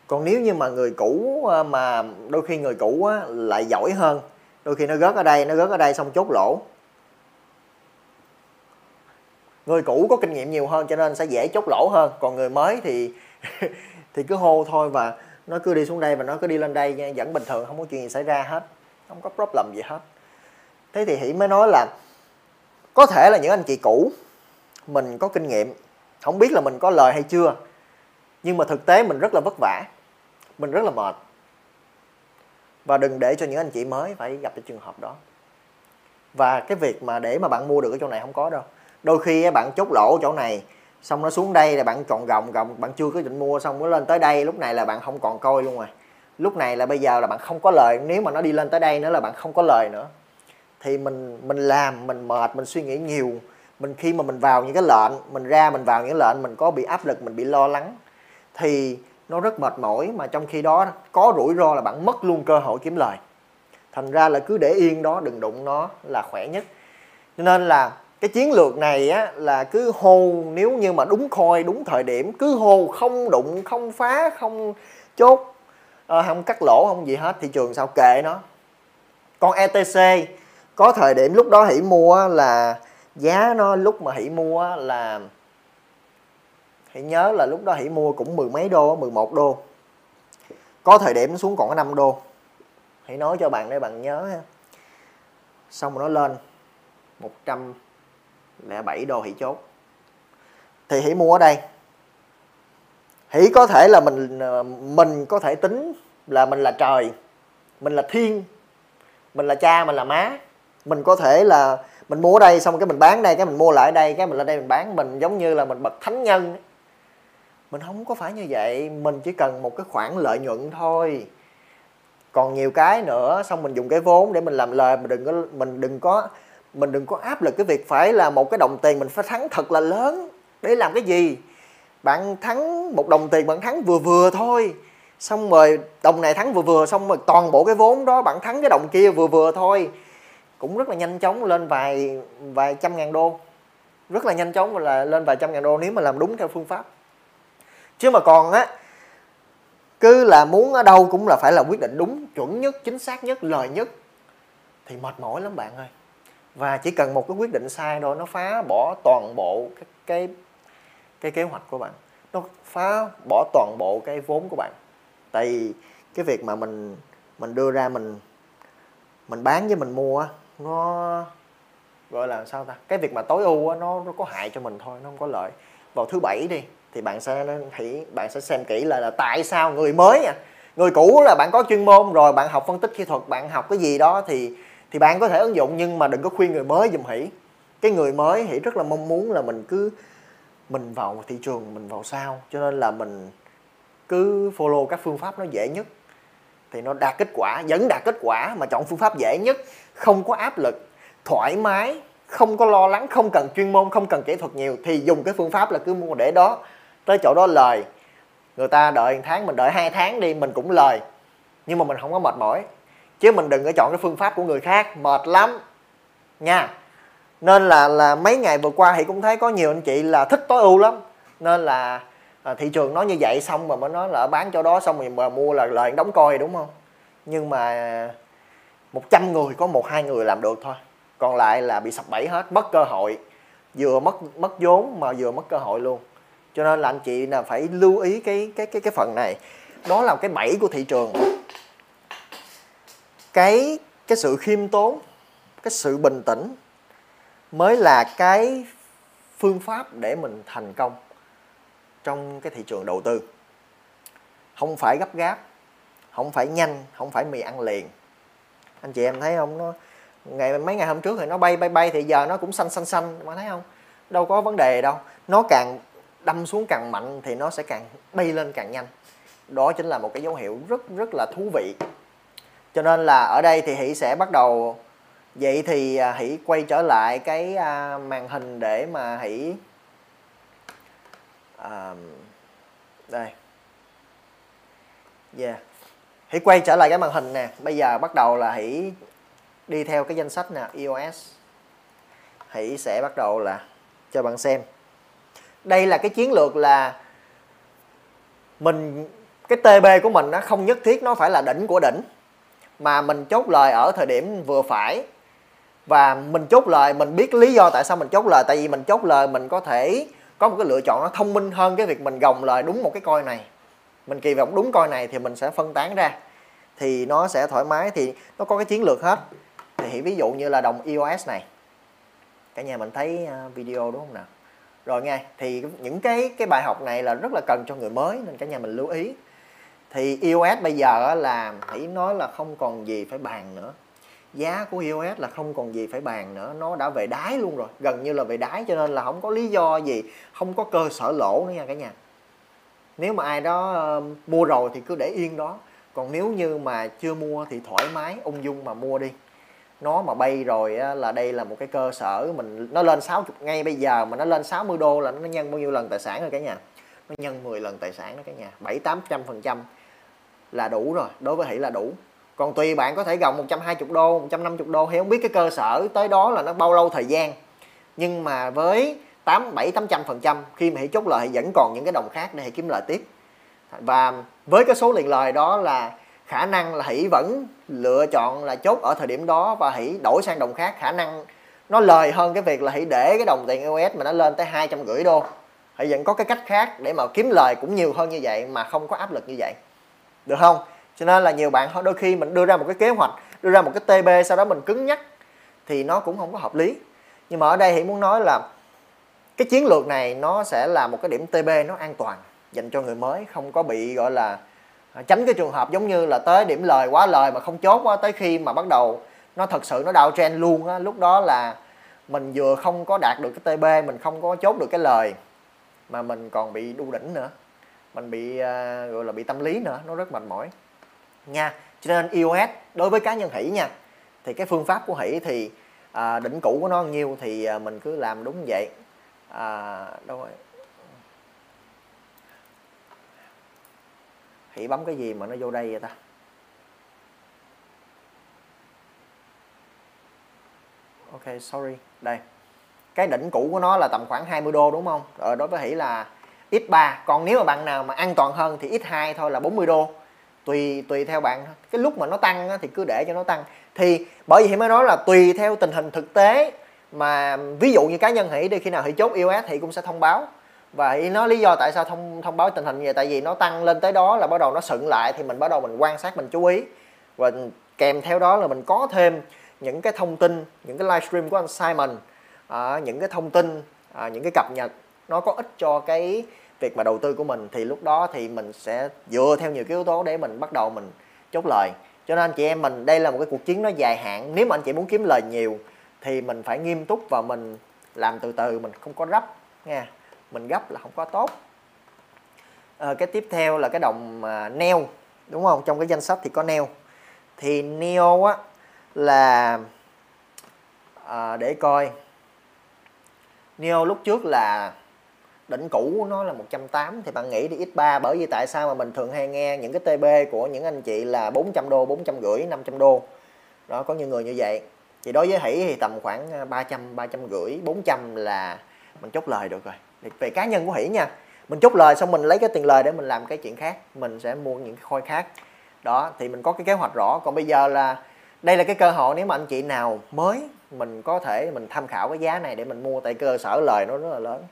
còn nếu như mà người cũ ờ, mà đôi khi người cũ á, lại giỏi hơn đôi khi nó rớt ở đây nó rớt ở đây xong chốt lỗ. Người cũ có kinh nghiệm nhiều hơn cho nên sẽ dễ chốt lỗ hơn còn người mới thì thì cứ hô thôi và nó cứ đi xuống đây và nó cứ đi lên đây vẫn bình thường không có chuyện gì xảy ra hết không có problem gì hết. Thế thì hỷ mới nói là có thể là những anh chị cũ mình có kinh nghiệm không biết là mình có lời hay chưa nhưng mà thực tế mình rất là vất vả mình rất là mệt. Và đừng để cho những anh chị mới phải gặp cái trường hợp đó. Và cái việc mà để mà bạn mua được ở chỗ này không có đâu. Đôi khi bạn chốt lỗ chỗ này, xong nó xuống đây là bạn còn gồng gồng, bạn chưa có định mua, xong nó lên tới đây, lúc này là bạn không còn coi luôn rồi. Lúc này là bây giờ là bạn không có lời, nếu mà nó đi lên tới đây nữa là bạn không có lời nữa. Thì mình mình làm, mình mệt, mình suy nghĩ nhiều. Mình khi mà mình vào những cái lệnh, mình ra mình vào những lệnh, mình có bị áp lực, mình bị lo lắng. Thì nó rất mệt mỏi mà trong khi đó có rủi ro là bạn mất luôn cơ hội kiếm lời. Thành ra là cứ để yên đó đừng đụng nó là khỏe nhất. Cho nên là cái chiến lược này á là cứ hô nếu như mà đúng khôi đúng thời điểm cứ hô không đụng không phá không chốt à, không cắt lỗ không gì hết thị trường sao kệ nó. Còn ETC có thời điểm lúc đó hỷ mua là giá nó lúc mà hỷ mua là hãy nhớ là lúc đó hãy mua cũng mười mấy đô 11 đô. Có thời điểm xuống còn có 5 đô. Hãy nói cho bạn để bạn nhớ ha. Xong rồi nó lên 107 đô hãy chốt. Thì hãy mua ở đây. Hãy có thể là mình ờ, mình có thể tính là mình là trời, mình là thiên, mình là cha, mình là má. Mình có thể là mình mua ở đây xong cái mình bán đây, cái mình mua lại đây, cái mình lên đây mình bán. Mình giống như là mình bậc thánh nhân mình không có phải như vậy, mình chỉ cần một cái khoản lợi nhuận thôi. Còn nhiều cái nữa, xong mình dùng cái vốn để mình làm lời, mình đừng có, mình đừng có, mình đừng có áp lực cái việc phải là một cái đồng tiền mình phải thắng thật là lớn. Để làm cái gì? Bạn thắng một đồng tiền, bạn thắng vừa vừa thôi. Xong rồi đồng này thắng vừa vừa, xong rồi toàn bộ cái vốn đó bạn thắng cái đồng kia vừa vừa thôi. Cũng rất là nhanh chóng lên vài vài trăm ngàn đô. Rất là nhanh chóng là lên vài trăm ngàn đô nếu mà làm đúng theo phương pháp chứ mà còn á, cứ là muốn ở đâu cũng là phải là quyết định đúng, chuẩn nhất, chính xác nhất, lời nhất, thì mệt mỏi lắm bạn ơi. Và chỉ cần một cái quyết định sai thôi, nó phá bỏ toàn bộ cái cái cái kế hoạch của bạn. Nó phá bỏ toàn bộ cái vốn của bạn. Tại vì cái việc mà mình mình đưa ra mình mình bán với mình mua nó gọi là sao ta? Cái việc mà tối ưu nó nó có hại cho mình thôi, nó không có lợi. Vào thứ bảy đi thì bạn sẽ hãy bạn sẽ xem kỹ là, là tại sao người mới à, người cũ là bạn có chuyên môn rồi bạn học phân tích kỹ thuật bạn học cái gì đó thì thì bạn có thể ứng dụng nhưng mà đừng có khuyên người mới dùm hỉ. Cái người mới hỉ rất là mong muốn là mình cứ mình vào thị trường mình vào sao cho nên là mình cứ follow các phương pháp nó dễ nhất. Thì nó đạt kết quả vẫn đạt kết quả mà chọn phương pháp dễ nhất không có áp lực thoải mái không có lo lắng không cần chuyên môn không cần kỹ thuật nhiều thì dùng cái phương pháp là cứ mua để đó tới chỗ đó lời. Người ta đợi một tháng mình đợi hai tháng đi mình cũng lời. Nhưng mà mình không có mệt mỏi. Chứ mình đừng có chọn cái phương pháp của người khác mệt lắm. Nha. Nên là là mấy ngày vừa qua thì cũng thấy có nhiều anh chị là thích tối ưu lắm. Nên là à, thị trường nói như vậy xong mà mới nói là bán chỗ đó xong rồi mà mua là lời đóng coi đúng không? Nhưng mà 100 người có một hai người làm được thôi. Còn lại là bị sập bẫy hết mất cơ hội. Vừa mất mất vốn mà vừa mất cơ hội luôn cho nên là anh chị là phải lưu ý cái cái cái cái phần này. Đó là cái bẫy của thị trường. Cái cái sự khiêm tốn, cái sự bình tĩnh mới là cái phương pháp để mình thành công trong cái thị trường đầu tư. Không phải gấp gáp, không phải nhanh, không phải mì ăn liền. Anh chị em thấy không? Nó, ngày, mấy ngày hôm trước thì nó bay bay bay thì giờ nó cũng xanh xanh xanh. Mà thấy không? Đâu có vấn đề đâu. Nó càng đâm xuống càng mạnh thì nó sẽ càng bay lên càng nhanh. Đó chính là một cái dấu hiệu rất rất là thú vị. Cho nên là ở đây thì hỷ sẽ bắt đầu. Vậy thì à, hỷ quay trở lại cái à, màn hình để mà hỷ à, đây. Yeah. Hãy quay trở lại cái màn hình nè. Bây giờ bắt đầu là hãy đi theo cái danh sách nè iOS hãy sẽ bắt đầu là cho bạn xem đây là cái chiến lược là mình, cái TB của mình nó không nhất thiết nó phải là đỉnh của đỉnh, mà mình chốt lời ở thời điểm vừa phải. Và mình chốt lời, mình biết lý do tại sao mình chốt lời, tại vì mình chốt lời mình có thể có một cái lựa chọn nó thông minh hơn cái việc mình gồng lời đúng một cái coi này. Mình kỳ vọng đúng coi này thì mình sẽ phân tán ra, thì nó sẽ thoải mái, thì nó có cái chiến lược hết. Thì ví dụ như là đồng iOS này. Cả nhà mình thấy à, video đúng không nào? Rồi nghe, thì những cái cái bài học này là rất là cần cho người mới, nên cả nhà mình lưu ý. Thì iOS bây giờ là, hãy nói là không còn gì phải bàn nữa. Giá của iOS là không còn gì phải bàn nữa, nó đã về đáy luôn rồi, gần như là về đáy, cho nên là không có lý do gì, không có cơ sở lỗ nữa nha cả nhà. Nếu mà ai đó mua rồi thì cứ để yên đó. Còn nếu như mà chưa mua thì thoải mái, ung dung mà mua đi nó mà bay rồi á, là đây là một cái cơ sở mình nó lên 60 ngay bây giờ mà nó lên 60 đô là nó nhân bao nhiêu lần tài sản rồi cả nhà? Nó nhân 10 lần tài sản đó cả nhà 7 800 phần trăm là đủ rồi đối với hỷ là đủ. Còn tùy bạn có thể gồng 120 đô 150 đô hay không biết cái cơ sở tới đó là nó bao lâu thời gian. Nhưng mà với 8 7 800 phần trăm khi mà hãy chốt lời vẫn còn những cái đồng khác để hãy kiếm lời tiếp. Và với cái số liền lời đó là khả năng là hỷ vẫn lựa chọn là chốt ở thời điểm đó và hỷ đổi sang đồng khác. Khả năng nó lời hơn cái việc là hỷ để cái đồng tiền US mà nó lên tới hai trăm rưỡi đô. Hỷ vẫn có cái cách khác để mà kiếm lời cũng nhiều hơn như vậy mà không có áp lực như vậy. Được không? Cho nên là nhiều bạn đôi khi mình đưa ra một cái kế hoạch, đưa ra một cái TB sau đó mình cứng nhắc thì nó cũng không có hợp lý. Nhưng mà ở đây hỷ muốn nói là cái chiến lược này nó sẽ là một cái điểm TB nó an toàn dành cho người mới, không có bị gọi là À, tránh cái trường hợp giống như là tới điểm lời quá lời mà không chốt quá tới khi mà bắt đầu nó thật sự nó đau trend luôn á lúc đó là mình vừa không có đạt được cái TB mình không có chốt được cái lời mà mình còn bị đu đỉnh nữa. Mình bị uh, gọi là bị tâm lý nữa nó rất mệt mỏi. Nha cho nên iOS đối với cá nhân hỷ nha thì cái phương pháp của hỷ thì uh, đỉnh cũ của nó nhiêu thì uh, mình cứ làm đúng vậy. Uh, đâu rồi? Hỷ bấm cái gì mà nó vô đây vậy ta? Ok sorry. Đây. Cái đỉnh cũ của nó là tầm khoảng 20 đô đúng không? Ờ, đối với hỷ là x3 còn nếu mà bạn nào mà an toàn hơn thì x2 thôi là 40 đô. Tùy tùy theo bạn. Cái lúc mà nó tăng thì cứ để cho nó tăng. Thì bởi vì mới nói là tùy theo tình hình thực tế mà ví dụ như cá nhân hỷ đi khi nào hỷ chốt iOS thì cũng sẽ thông báo và ý nói lý do tại sao thông thông báo tình hình như vậy? Tại vì nó tăng lên tới đó là bắt đầu nó sựng lại thì mình bắt đầu mình quan sát mình chú ý. Và kèm theo đó là mình có thêm những cái thông tin những cái livestream của anh Simon à, những cái thông tin à, những cái cập nhật nó có ích cho cái việc mà đầu tư của mình. Thì lúc đó thì mình sẽ dựa theo nhiều cái yếu tố để mình bắt đầu mình chốt lời. Cho nên chị em mình đây là một cái cuộc chiến nó dài hạn. Nếu mà anh chị muốn kiếm lời nhiều thì mình phải nghiêm túc và mình làm từ từ mình không có gấp nha mình gấp là không có tốt à, cái tiếp theo là cái đồng à, neo đúng không trong cái danh sách thì có neo thì neo á là à, để coi neo lúc trước là đỉnh cũ của nó là 180 thì bạn nghĩ đi x3 bởi vì tại sao mà mình thường hay nghe những cái TB của những anh chị là 400 đô, 450, 500 đô. Đó có nhiều người như vậy. Thì đối với Hỷ thì tầm khoảng 300, 350, 400 là mình chốt lời được rồi. Thì về cá nhân của Hỷ nha. Mình chốt lời xong mình lấy cái tiền lời để mình làm cái chuyện khác, mình sẽ mua những cái khôi khác. Đó thì mình có cái kế hoạch rõ. Còn bây giờ là đây là cái cơ hội nếu mà anh chị nào mới mình có thể mình tham khảo cái giá này để mình mua tại cơ sở lời nó rất là lớn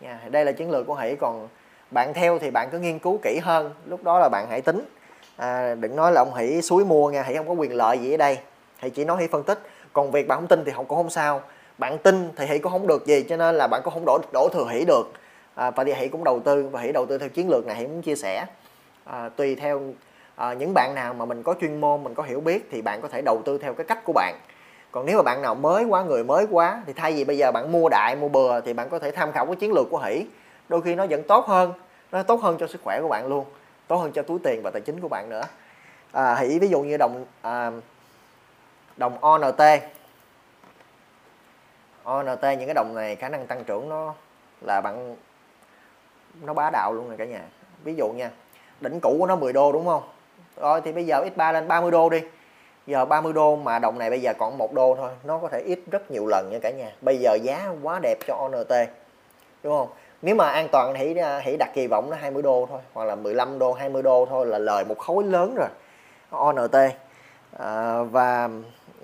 nha đây là chiến lược của hỷ còn bạn theo thì bạn cứ nghiên cứu kỹ hơn lúc đó là bạn hãy tính à, đừng nói là ông hỷ suối mua nha hỷ không có quyền lợi gì ở đây hãy chỉ nói hỷ phân tích còn việc bạn không tin thì không cũng không sao bạn tin thì hỷ cũng không được gì cho nên là bạn cũng không đổ đổ thừa hỷ được. À, và thì hỷ cũng đầu tư và hỷ đầu tư theo chiến lược này hỷ muốn chia sẻ. À, tùy theo à, những bạn nào mà mình có chuyên môn mình có hiểu biết thì bạn có thể đầu tư theo cái cách của bạn. Còn nếu mà bạn nào mới quá người mới quá thì thay vì bây giờ bạn mua đại mua bừa thì bạn có thể tham khảo cái chiến lược của hỷ. Đôi khi nó vẫn tốt hơn nó tốt hơn cho sức khỏe của bạn luôn tốt hơn cho túi tiền và tài chính của bạn nữa. À, hỷ ví dụ như đồng à, đồng ONT Ờ, ONT những cái đồng này khả năng tăng trưởng nó là bạn nó bá đạo luôn rồi cả nhà. Ví dụ nha đỉnh cũ của nó 10 đô đúng không? Rồi thì bây giờ x3 lên 30 đô đi. Giờ 30 đô mà đồng này bây giờ còn một đô thôi nó có thể ít rất nhiều lần nha cả nhà. Bây giờ giá quá đẹp cho ONT đúng không? Nếu mà an toàn thì hãy đặt kỳ vọng nó 20 đô thôi hoặc là 15 đô 20 đô thôi là lời một khối lớn rồi. ONT à, và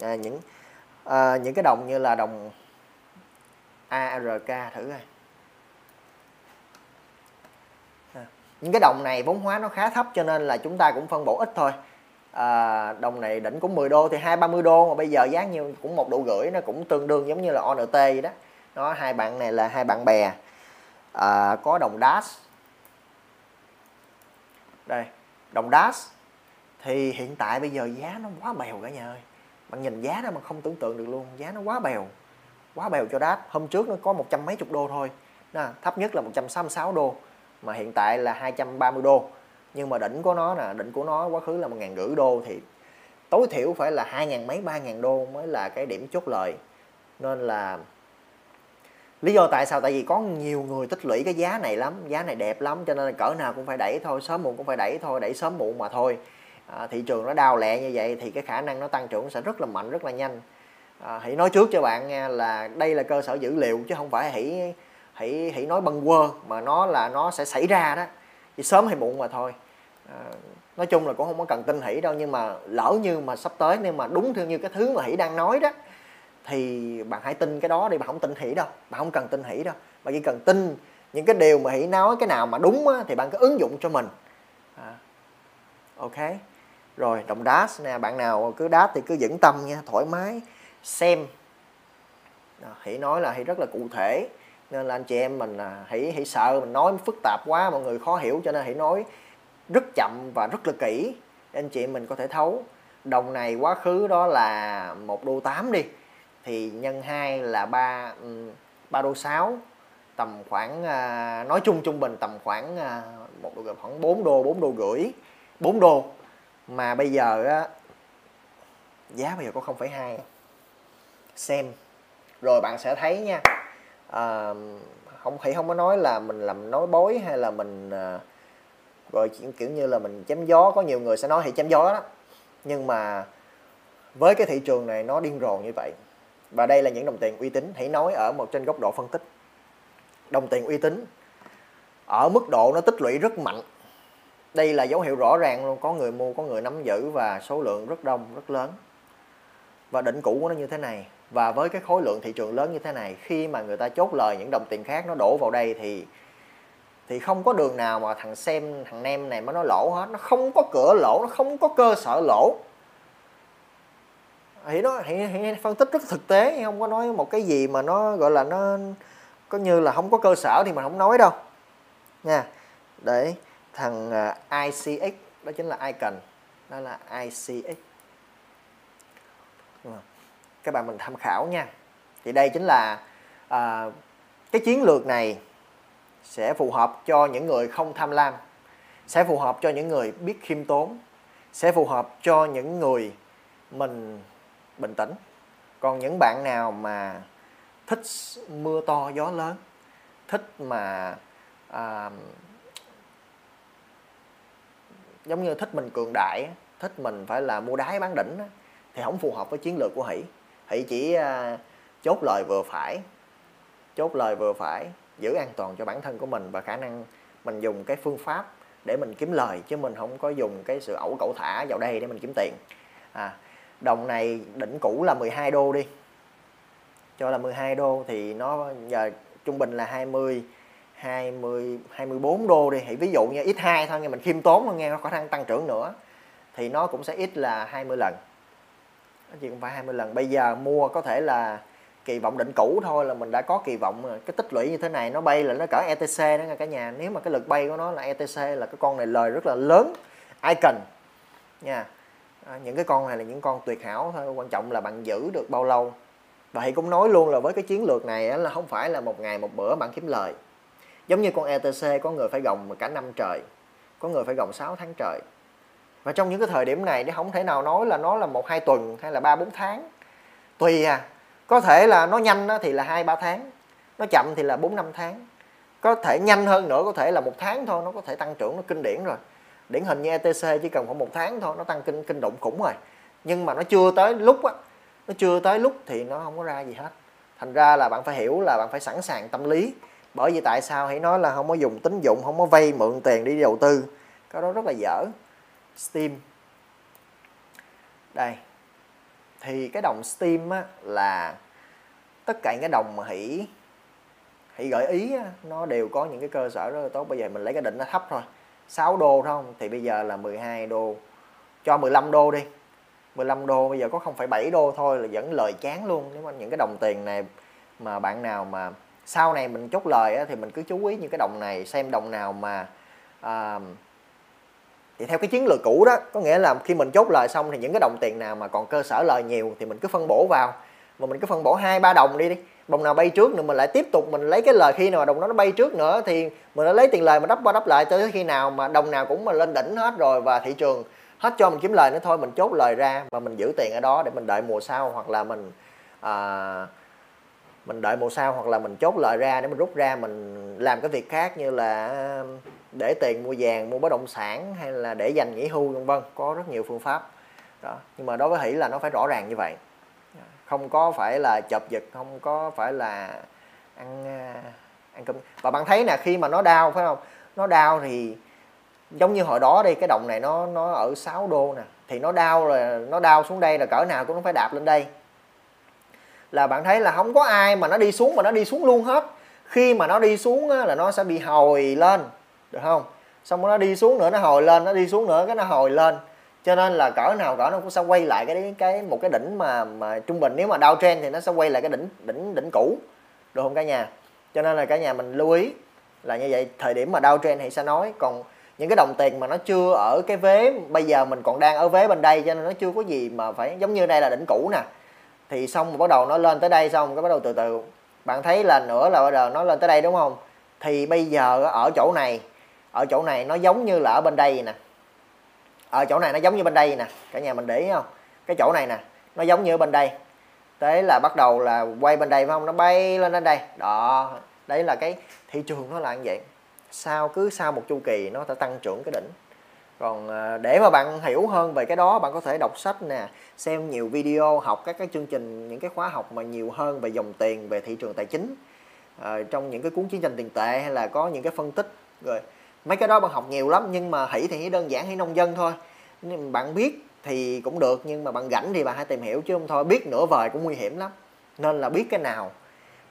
à, những à, những cái đồng như là đồng ARK thử coi. Những cái đồng này vốn hóa nó khá thấp cho nên là chúng ta cũng phân bổ ít thôi. À, đồng này đỉnh cũng 10 đô thì hai ba mươi đô mà bây giờ giá nhiêu cũng một độ gửi nó cũng tương đương giống như là ONT vậy đó. Nó hai bạn này là hai bạn bè. À, có đồng dash. Đây đồng dash. Thì hiện tại bây giờ giá nó quá bèo cả nhà ơi. Bạn nhìn giá đó mà không tưởng tượng được luôn giá nó quá bèo quá bèo cho đáp. Hôm trước nó có một trăm mấy chục đô thôi. Nè thấp nhất là 166 đô mà hiện tại là 230 đô. Nhưng mà đỉnh của nó nè đỉnh của nó quá khứ là một ngàn rưỡi đô thì tối thiểu phải là hai ngàn mấy ba ngàn đô mới là cái điểm chốt lời nên là lý do tại sao? Tại vì có nhiều người tích lũy cái giá này lắm giá này đẹp lắm cho nên là cỡ nào cũng phải đẩy thôi sớm muộn cũng phải đẩy thôi đẩy sớm muộn mà thôi. À, thị trường nó đào lẹ như vậy thì cái khả năng nó tăng trưởng sẽ rất là mạnh rất là nhanh à, hãy nói trước cho bạn nghe là đây là cơ sở dữ liệu chứ không phải hãy hãy hãy nói bâng quơ mà nó là nó sẽ xảy ra đó. Chỉ sớm hay muộn mà thôi. À, nói chung là cũng không có cần tin hỷ đâu nhưng mà lỡ như mà sắp tới nhưng mà đúng theo như cái thứ mà hỷ đang nói đó thì bạn hãy tin cái đó đi bạn không tin hỷ đâu. Bạn không cần tin hỷ đâu. Bạn chỉ cần tin những cái điều mà hỷ nói cái nào mà đúng á, thì bạn cứ ứng dụng cho mình. À, ok. Rồi đồng đá nè bạn nào cứ đá thì cứ vững tâm nha thoải mái xem. Hãy nói là hãy rất là cụ thể nên là anh chị em mình à, hãy hãy sợ mình nói phức tạp quá mọi người khó hiểu cho nên hãy nói rất chậm và rất là kỹ để anh chị em mình có thể thấu. Đồng này quá khứ đó là một đô 8 đi thì nhân 2 là 3 3 ừ, đô 6 tầm khoảng à, nói chung trung bình tầm khoảng à, một đô khoảng 4 đô 4 đô rưỡi 4 đô. Mà bây giờ á giá bây giờ có 0,2 xem. Rồi bạn sẽ thấy nha à, không thì không có nói là mình làm nói bối hay là mình à, rồi kiểu như là mình chém gió có nhiều người sẽ nói thì chém gió đó. Nhưng mà với cái thị trường này nó điên rồ như vậy và đây là những đồng tiền uy tín hãy nói ở một trên góc độ phân tích. Đồng tiền uy tín ở mức độ nó tích lũy rất mạnh. Đây là dấu hiệu rõ ràng luôn có người mua có người nắm giữ và số lượng rất đông rất lớn. Và đỉnh cũ của nó như thế này và với cái khối lượng thị trường lớn như thế này khi mà người ta chốt lời những đồng tiền khác nó đổ vào đây thì thì không có đường nào mà thằng xem thằng nem này mà nó lỗ hết. Nó không có cửa lỗ nó không có cơ sở lỗ. Thì nó thì, thì phân tích rất thực tế không có nói một cái gì mà nó gọi là nó có như là không có cơ sở thì mình không nói đâu. Nha. Để thằng à, ICX đó chính là icon đó là ICX các bạn mình tham khảo nha. Thì đây chính là à, cái chiến lược này sẽ phù hợp cho những người không tham lam sẽ phù hợp cho những người biết khiêm tốn sẽ phù hợp cho những người mình bình tĩnh. Còn những bạn nào mà thích mưa to gió lớn thích mà à, giống như thích mình cường đại thích mình phải là mua đáy bán đỉnh thì không phù hợp với chiến lược của hỷ hãy chỉ à, chốt lời vừa phải chốt lời vừa phải giữ an toàn cho bản thân của mình và khả năng mình dùng cái phương pháp để mình kiếm lời chứ mình không có dùng cái sự ẩu cẩu thả vào đây để mình kiếm tiền. À, đồng này đỉnh cũ là 12 đô đi. Cho là 12 đô thì nó giờ trung bình là 20 20 24 đô đi. Thì ví dụ như x2 thôi nghe mình khiêm tốn thôi nghe nó có khả năng tăng trưởng nữa thì nó cũng sẽ ít là 20 lần nó chỉ cũng phải 20 lần. Bây giờ mua có thể là kỳ vọng định cũ thôi là mình đã có kỳ vọng cái tích lũy như thế này nó bay là nó cỡ ETC đó nha cả nhà. Nếu mà cái lực bay của nó là ETC là cái con này lời rất là lớn icon nha. À, những cái con này là những con tuyệt hảo thôi quan trọng là bạn giữ được bao lâu. Và thì cũng nói luôn là với cái chiến lược này là không phải là một ngày một bữa bạn kiếm lời. Giống như con ETC có người phải gồng cả năm trời có người phải gồng 6 tháng trời và trong những cái thời điểm này nó không thể nào nói là nó là một hai tuần hay là ba bốn tháng. Tùy à có thể là nó nhanh thì là hai ba tháng, nó chậm thì là bốn năm tháng. Có thể nhanh hơn nữa, có thể là một tháng thôi, nó có thể tăng trưởng, nó kinh điển rồi. Điển hình như ETC chỉ cần khoảng một tháng thôi, nó tăng kinh kinh động khủng rồi. Nhưng mà nó chưa tới lúc á, nó chưa tới lúc thì nó không có ra gì hết. Thành ra là bạn phải hiểu là bạn phải sẵn sàng tâm lý. Bởi vì tại sao hãy nói là không có dùng tín dụng, không có vay mượn tiền đi đầu tư. Cái đó rất là dở steam. Đây thì cái đồng steam á, là tất cả những cái đồng mà hỷ hỷ gợi ý á, nó đều có những cái cơ sở rất là tốt. Bây giờ mình lấy cái đỉnh nó thấp thôi 6 đô không? Thì bây giờ là 12 đô. Cho 15 đô đi. 15 đô bây giờ có 0,7 đô thôi là vẫn lời chán luôn. Nếu mà những cái đồng tiền này mà bạn nào mà sau này mình chốt lời á, thì mình cứ chú ý những cái đồng này xem đồng nào mà uh, thì theo cái chiến lược cũ đó có nghĩa là khi mình chốt lời xong thì những cái đồng tiền nào mà còn cơ sở lời nhiều thì mình cứ phân bổ vào. Mà mình cứ phân bổ hai ba đồng đi đi. Đồng nào bay trước nữa mình lại tiếp tục mình lấy cái lời khi nào đồng đó nó bay trước nữa thì mình lại lấy tiền lời mà đắp qua đắp lại cho tới khi nào mà đồng nào cũng mà lên đỉnh hết rồi và thị trường hết cho mình kiếm lời nữa thôi mình chốt lời ra và mình giữ tiền ở đó để mình đợi mùa sau hoặc là mình à, mình đợi mùa sau hoặc là mình chốt lời ra để mình rút ra mình làm cái việc khác như là để tiền mua vàng, mua bất động sản hay là để dành nghỉ hưu, vân vân, có rất nhiều phương pháp. Đó, nhưng mà đối với hỷ là nó phải rõ ràng như vậy. Không có phải là chập giật, không có phải là ăn à, ăn cơm. Và bạn thấy nè, khi mà nó đau, phải không? Nó đau thì giống như hồi đó đi, cái đồng này nó nó ở 6 đô nè, thì nó đau là, nó đau xuống đây là cỡ nào cũng phải đạp lên đây. Là bạn thấy là không có ai mà nó đi xuống, mà nó đi xuống luôn hết. Khi mà nó đi xuống là nó sẽ bị hồi lên được không? Xong nó đi xuống nữa, nó hồi lên, nó đi xuống nữa, cái nó hồi lên. Cho nên là cỡ nào cỡ nó cũng sẽ quay lại cái cái, một cái đỉnh mà mà trung bình. Nếu mà đau trend thì nó sẽ quay lại cái đỉnh đỉnh đỉnh cũ. Được không cả nhà? Cho nên là cả nhà mình lưu ý là như vậy. Thời điểm mà đau trend thì sẽ nói. Còn những cái đồng tiền mà nó chưa ở cái vế, bây giờ mình còn đang ở vế bên đây, cho nên nó chưa có gì mà phải, giống như đây là đỉnh cũ nè. Thì xong mà bắt đầu nó lên tới đây xong, cái bắt đầu từ từ. Bạn thấy là nữa là bắt đầu nó lên tới đây, đúng không? Thì bây giờ ở chỗ này ở chỗ này nó giống như là ở bên đây nè. Ở chỗ này nó giống như bên đây nè. Cả nhà mình để ý không? Cái chỗ này nè nó giống như ở bên đây. Thế là bắt đầu là quay bên đây phải không? Nó bay lên đến đây. Đó đấy là cái thị trường nó là như vậy. Sau cứ sau một chu kỳ nó sẽ tăng trưởng cái đỉnh. Còn à, để mà bạn hiểu hơn về cái đó bạn có thể đọc sách nè xem nhiều video học các cái chương trình những cái khóa học mà nhiều hơn về dòng tiền về thị trường tài chính à, trong những cái cuốn chiến tranh tiền tệ hay là có những cái phân tích. Rồi mấy cái đó bạn học nhiều lắm nhưng mà hỷ thì đơn giản hỷ nông dân thôi. Bạn biết thì cũng được nhưng mà bạn rảnh thì bạn hãy tìm hiểu chứ không thôi biết nửa vời cũng nguy hiểm lắm. Nên là biết cái nào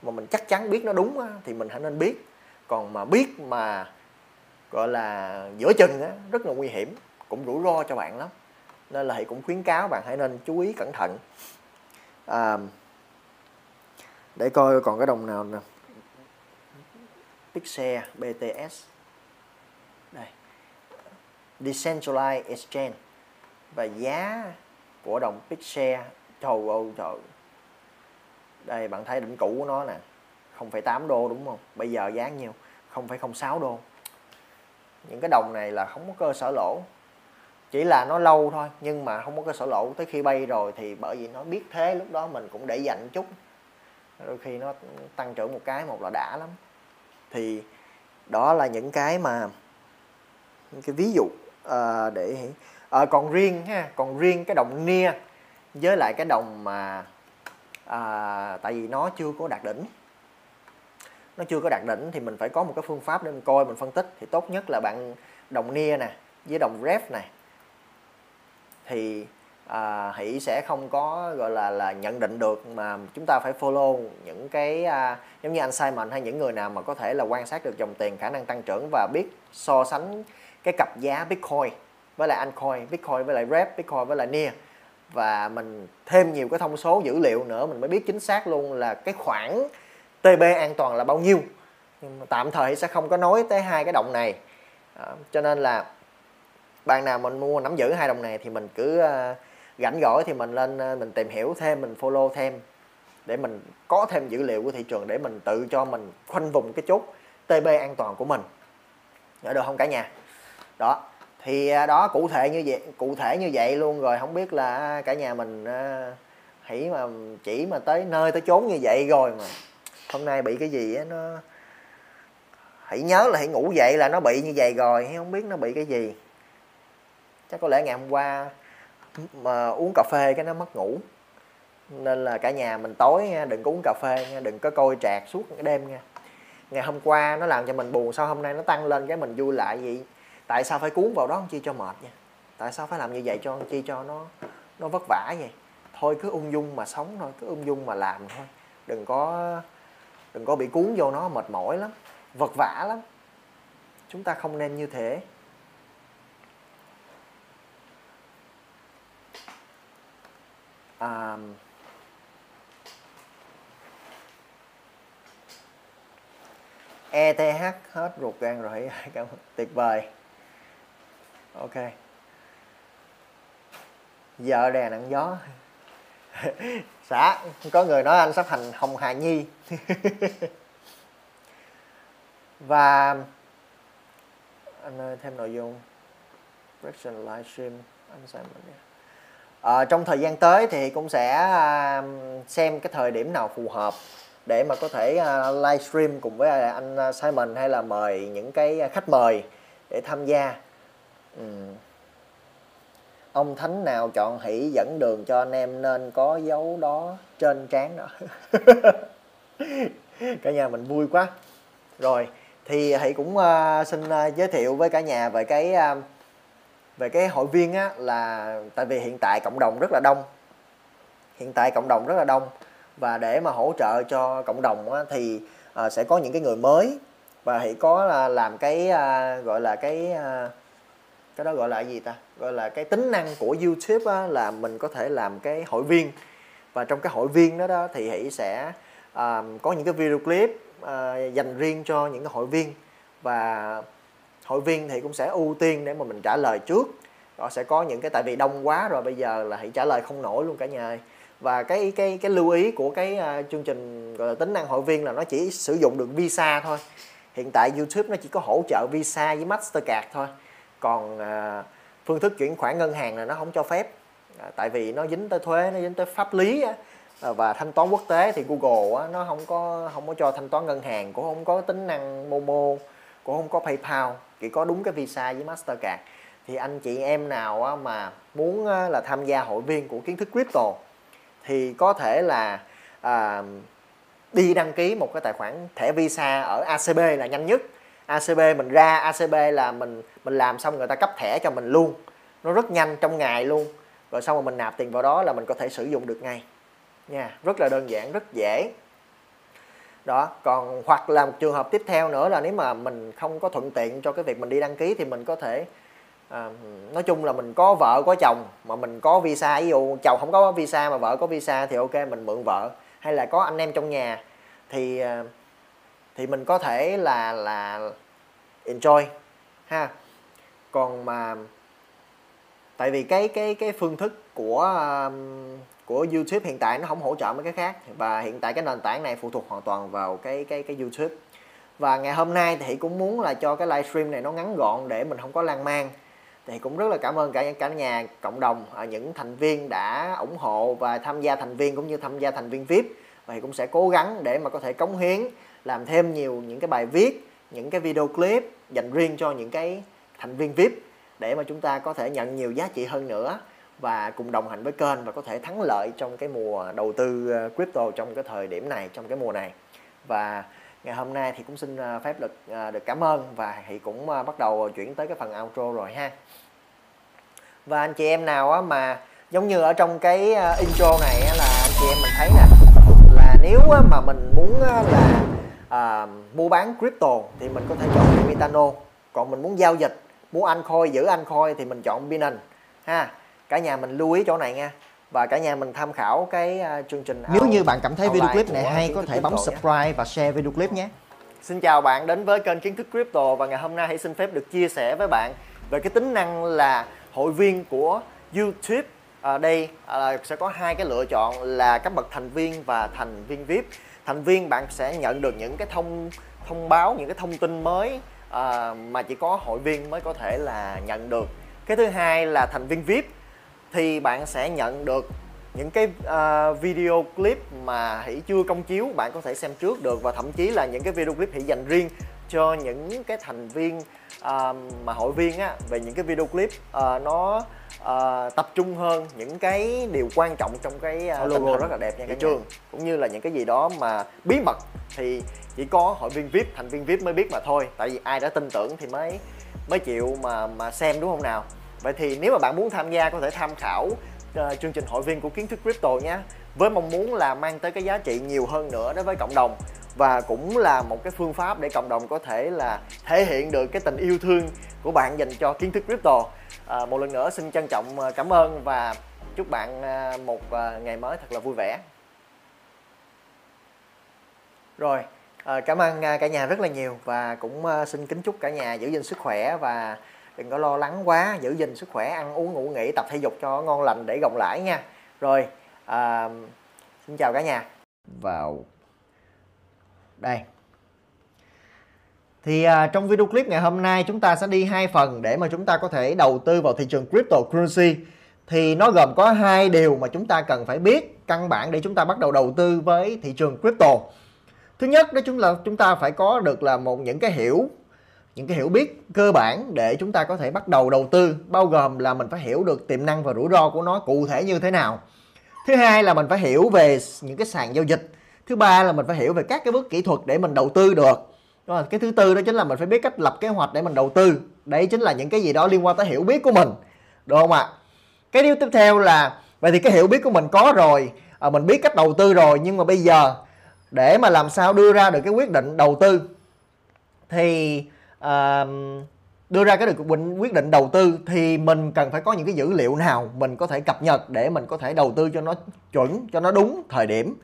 mà mình chắc chắn biết nó đúng á, thì mình hãy nên biết. Còn mà biết mà gọi là giữa chừng á, rất là nguy hiểm cũng rủi ro cho bạn lắm. Nên là hãy cũng khuyến cáo bạn hãy nên chú ý cẩn thận. À, để coi còn cái đồng nào nè. Pixel BTS Decentralized Exchange và giá của đồng Pixel trời ơi trời. Đây bạn thấy đỉnh cũ của nó nè. 0,8 đô đúng không? Bây giờ giá nhiêu? 0,06 đô. Những cái đồng này là không có cơ sở lỗ. Chỉ là nó lâu thôi nhưng mà không có cơ sở lỗ. Tới khi bay rồi thì bởi vì nó biết thế lúc đó mình cũng để dành chút. Đôi khi nó tăng trưởng một cái một là đã lắm. Thì đó là những cái mà những cái ví dụ à, để à, còn riêng ha còn riêng cái đồng nia với lại cái đồng mà à, tại vì nó chưa có đạt đỉnh. Nó chưa có đạt đỉnh thì mình phải có một cái phương pháp để mình coi mình phân tích. Thì tốt nhất là bạn đồng nia nè với đồng ref này thì à, hỷ sẽ không có gọi là là nhận định được mà chúng ta phải follow những cái à, giống như anh Simon hay những người nào mà có thể là quan sát được dòng tiền khả năng tăng trưởng và biết so sánh cái cặp giá Bitcoin với lại Ancoin, Bitcoin với lại Rep, Bitcoin với lại Near. Và mình thêm nhiều cái thông số dữ liệu nữa mình mới biết chính xác luôn là cái khoảng TB an toàn là bao nhiêu. Nhưng mà tạm thời sẽ không có nói tới hai cái đồng này. À, cho nên là bạn nào mình mua nắm giữ hai đồng này thì mình cứ uh, rảnh rỗi thì mình lên uh, mình tìm hiểu thêm mình follow thêm để mình có thêm dữ liệu của thị trường để mình tự cho mình khoanh vùng cái chốt TB an toàn của mình. Ở được không cả nhà? Đó. Thì à, đó, cụ thể như vậy, cụ thể như vậy luôn rồi, không biết là cả nhà mình à, hãy mà chỉ mà tới nơi tới chốn như vậy rồi mà hôm nay bị cái gì á, nó hãy nhớ là hãy ngủ dậy là nó bị như vậy rồi không biết nó bị cái gì. Chắc có lẽ ngày hôm qua mà uống cà phê cái nó mất ngủ. Nên là cả nhà mình tối nha đừng có uống cà phê nha, đừng có coi trạc suốt cái đêm nha. Ngày hôm qua nó làm cho mình buồn, sao hôm nay nó tăng lên cái mình vui lại vậy? Tại sao phải cuốn vào đó chi cho mệt nha tại sao phải làm như vậy cho chi cho nó nó vất vả vậy? Thôi cứ ung dung mà sống thôi cứ ung dung mà làm thôi. Đừng có đừng có bị cuốn vô nó mệt mỏi lắm vật vả lắm. Chúng ta không nên như thế. À, ETH hết ruột gan rồi. Cảm tuyệt vời ok. Vợ đè nặng gió. Xã có người nói anh sắp thành hồng hà nhi. Và anh ơi thêm nội dung. Reaction livestream anh xem mình à, trong thời gian tới thì cũng sẽ um, xem cái thời điểm nào phù hợp để mà có thể ờ, livestream cùng với ờ, anh ờ, Simon hay là mời những cái khách mời để tham gia. Ừ. ông thánh nào chọn hỷ dẫn đường cho anh em nên có dấu đó trên trán đó? Cả nhà mình vui quá. Rồi thì hãy cũng uh, xin uh, giới thiệu với cả nhà về cái uh, về cái hội viên á là tại vì hiện tại cộng đồng rất là đông. Hiện tại cộng đồng rất là đông. Và để mà hỗ trợ cho cộng đồng á, thì uh, sẽ có những cái người mới. Và hãy có uh, làm cái uh, gọi là cái uh, cái đó gọi là gì ta? Gọi là cái tính năng của YouTube á, là mình có thể làm cái hội viên. Và trong cái hội viên đó đó thì hãy sẽ uh, có những cái video clip uh, dành riêng cho những cái hội viên. Và hội viên thì cũng sẽ ưu tiên để mà mình trả lời trước. Họ sẽ có những cái tại vì đông quá rồi bây giờ là hãy trả lời không nổi luôn cả nhà ơi. Và cái cái cái lưu ý của cái uh, chương trình gọi là tính năng hội viên là nó chỉ sử dụng được visa thôi. Hiện tại YouTube nó chỉ có hỗ trợ visa với Mastercard thôi còn à, phương thức chuyển khoản ngân hàng là nó không cho phép. À, tại vì nó dính tới thuế nó dính tới pháp lý á, à, và thanh toán quốc tế thì Google á, nó không có không có cho thanh toán ngân hàng cũng không có tính năng Momo cũng không có PayPal chỉ có đúng cái Visa với Mastercard. Thì anh chị em nào á, mà muốn á, là tham gia hội viên của kiến thức crypto thì có thể là à, đi đăng ký một cái tài khoản thẻ Visa ở ACB là nhanh nhất. ACB mình ra ACB là mình mình làm xong người ta cấp thẻ cho mình luôn. Nó rất nhanh trong ngày luôn. Rồi xong rồi mình nạp tiền vào đó là mình có thể sử dụng được ngay. Nha rất là đơn giản rất dễ. Đó còn hoặc là một trường hợp tiếp theo nữa là nếu mà mình không có thuận tiện cho cái việc mình đi đăng ký thì mình có thể à, nói chung là mình có vợ có chồng mà mình có visa ví dụ chồng không có visa mà vợ có visa thì ok mình mượn vợ. Hay là có anh em trong nhà thì à, thì mình có thể là là enjoy ha. Còn mà tại vì cái cái cái phương thức của um, của YouTube hiện tại nó không hỗ trợ mấy cái khác. Và hiện tại cái nền tảng này phụ thuộc hoàn toàn vào cái cái cái YouTube. Và ngày hôm nay thì cũng muốn là cho cái livestream này nó ngắn gọn để mình không có lan man. Thì cũng rất là cảm ơn cả cả nhà cộng đồng à, những thành viên đã ủng hộ và tham gia thành viên cũng như tham gia thành viên VIP và thì cũng sẽ cố gắng để mà có thể cống hiến làm thêm nhiều những cái bài viết, những cái video clip dành riêng cho những cái thành viên VIP để mà chúng ta có thể nhận nhiều giá trị hơn nữa và cùng đồng hành với kênh và có thể thắng lợi trong cái mùa đầu tư ờ, crypto trong cái thời điểm này, trong cái mùa này. Và ngày hôm nay thì cũng xin ờ, phép được ờ, được cảm ơn và thì cũng bắt đầu chuyển tới cái phần outro rồi ha. Và anh chị em nào á mà giống như ở trong cái intro này là anh chị em mình thấy nè, là nếu mà mình muốn là à, mua bán crypto thì mình có thể chọn Mitano còn mình muốn giao dịch muốn anh coin giữ anh coin thì mình chọn Binance ha. Cả nhà mình lưu ý chỗ này nha. Và cả nhà mình tham khảo cái uh, chương trình nếu như bạn cảm thấy video clip này hay có thể bấm subscribe nhé. và share video clip nhé. Xin chào bạn đến với kênh kiến thức crypto và ngày hôm nay hãy xin phép được chia sẻ với bạn về cái tính năng là hội viên của YouTube. Ở đây à, sẽ có hai cái lựa chọn là các bậc thành viên và thành viên VIP thành viên bạn sẽ nhận được những cái thông thông báo những cái thông tin mới à, mà chỉ có hội viên mới có thể là nhận được. Cái thứ hai là thành viên VIP thì bạn sẽ nhận được những cái uh, video clip mà hỷ chưa công chiếu bạn có thể xem trước được và thậm chí là những cái video clip hỷ dành riêng cho những cái thành viên uh, mà hội viên á về những cái video clip uh, nó uh, tập trung hơn những cái điều quan trọng trong cái uh, logo rất là đẹp nha cả trường. cũng như là những cái gì đó mà bí mật thì chỉ có hội viên vip thành viên vip mới biết mà thôi. Tại vì ai đã tin tưởng thì mới mới chịu mà mà xem đúng không nào? Vậy thì nếu mà bạn muốn tham gia có thể tham khảo uh, chương trình hội viên của kiến thức crypto nhé với mong muốn là mang tới cái giá trị nhiều hơn nữa đối với cộng đồng và cũng là một cái phương pháp để cộng đồng có thể là thể hiện được cái tình yêu thương của bạn dành cho kiến thức crypto. À, một lần nữa xin trân trọng à, cảm ơn và chúc bạn à, một à, ngày mới thật là vui vẻ. Rồi à, cảm ơn cả nhà rất là nhiều và cũng xin kính chúc cả nhà giữ gìn sức khỏe và đừng có lo lắng quá giữ gìn sức khỏe ăn uống ngủ nghỉ tập thể dục cho ngon lành để gồng lãi nha. Rồi à, xin chào cả nhà. Vào đây. Thì à, trong video clip ngày hôm nay chúng ta sẽ đi hai phần để mà chúng ta có thể đầu tư vào thị trường cryptocurrency. Thì nó gồm có hai điều mà chúng ta cần phải biết căn bản để chúng ta bắt đầu đầu tư với thị trường crypto. Thứ nhất đó chúng là chúng ta phải có được là một những cái hiểu những cái hiểu biết cơ bản để chúng ta có thể bắt đầu đầu tư bao gồm là mình phải hiểu được tiềm năng và rủi ro của nó cụ thể như thế nào. Thứ hai là mình phải hiểu về những cái sàn giao dịch thứ ba là mình phải hiểu về các cái bước kỹ thuật để mình đầu tư được. Rồi cái thứ tư đó chính là mình phải biết cách lập kế hoạch để mình đầu tư. Đấy chính là những cái gì đó liên quan tới hiểu biết của mình được không ạ? Cái điều tiếp theo là vậy thì cái hiểu biết của mình có rồi à, mình biết cách đầu tư rồi nhưng mà bây giờ để mà làm sao đưa ra được cái quyết định đầu tư thì à, đưa ra cái được quyết định đầu tư thì mình cần phải có những cái dữ liệu nào mình có thể cập nhật để mình có thể đầu tư cho nó chuẩn cho nó đúng thời điểm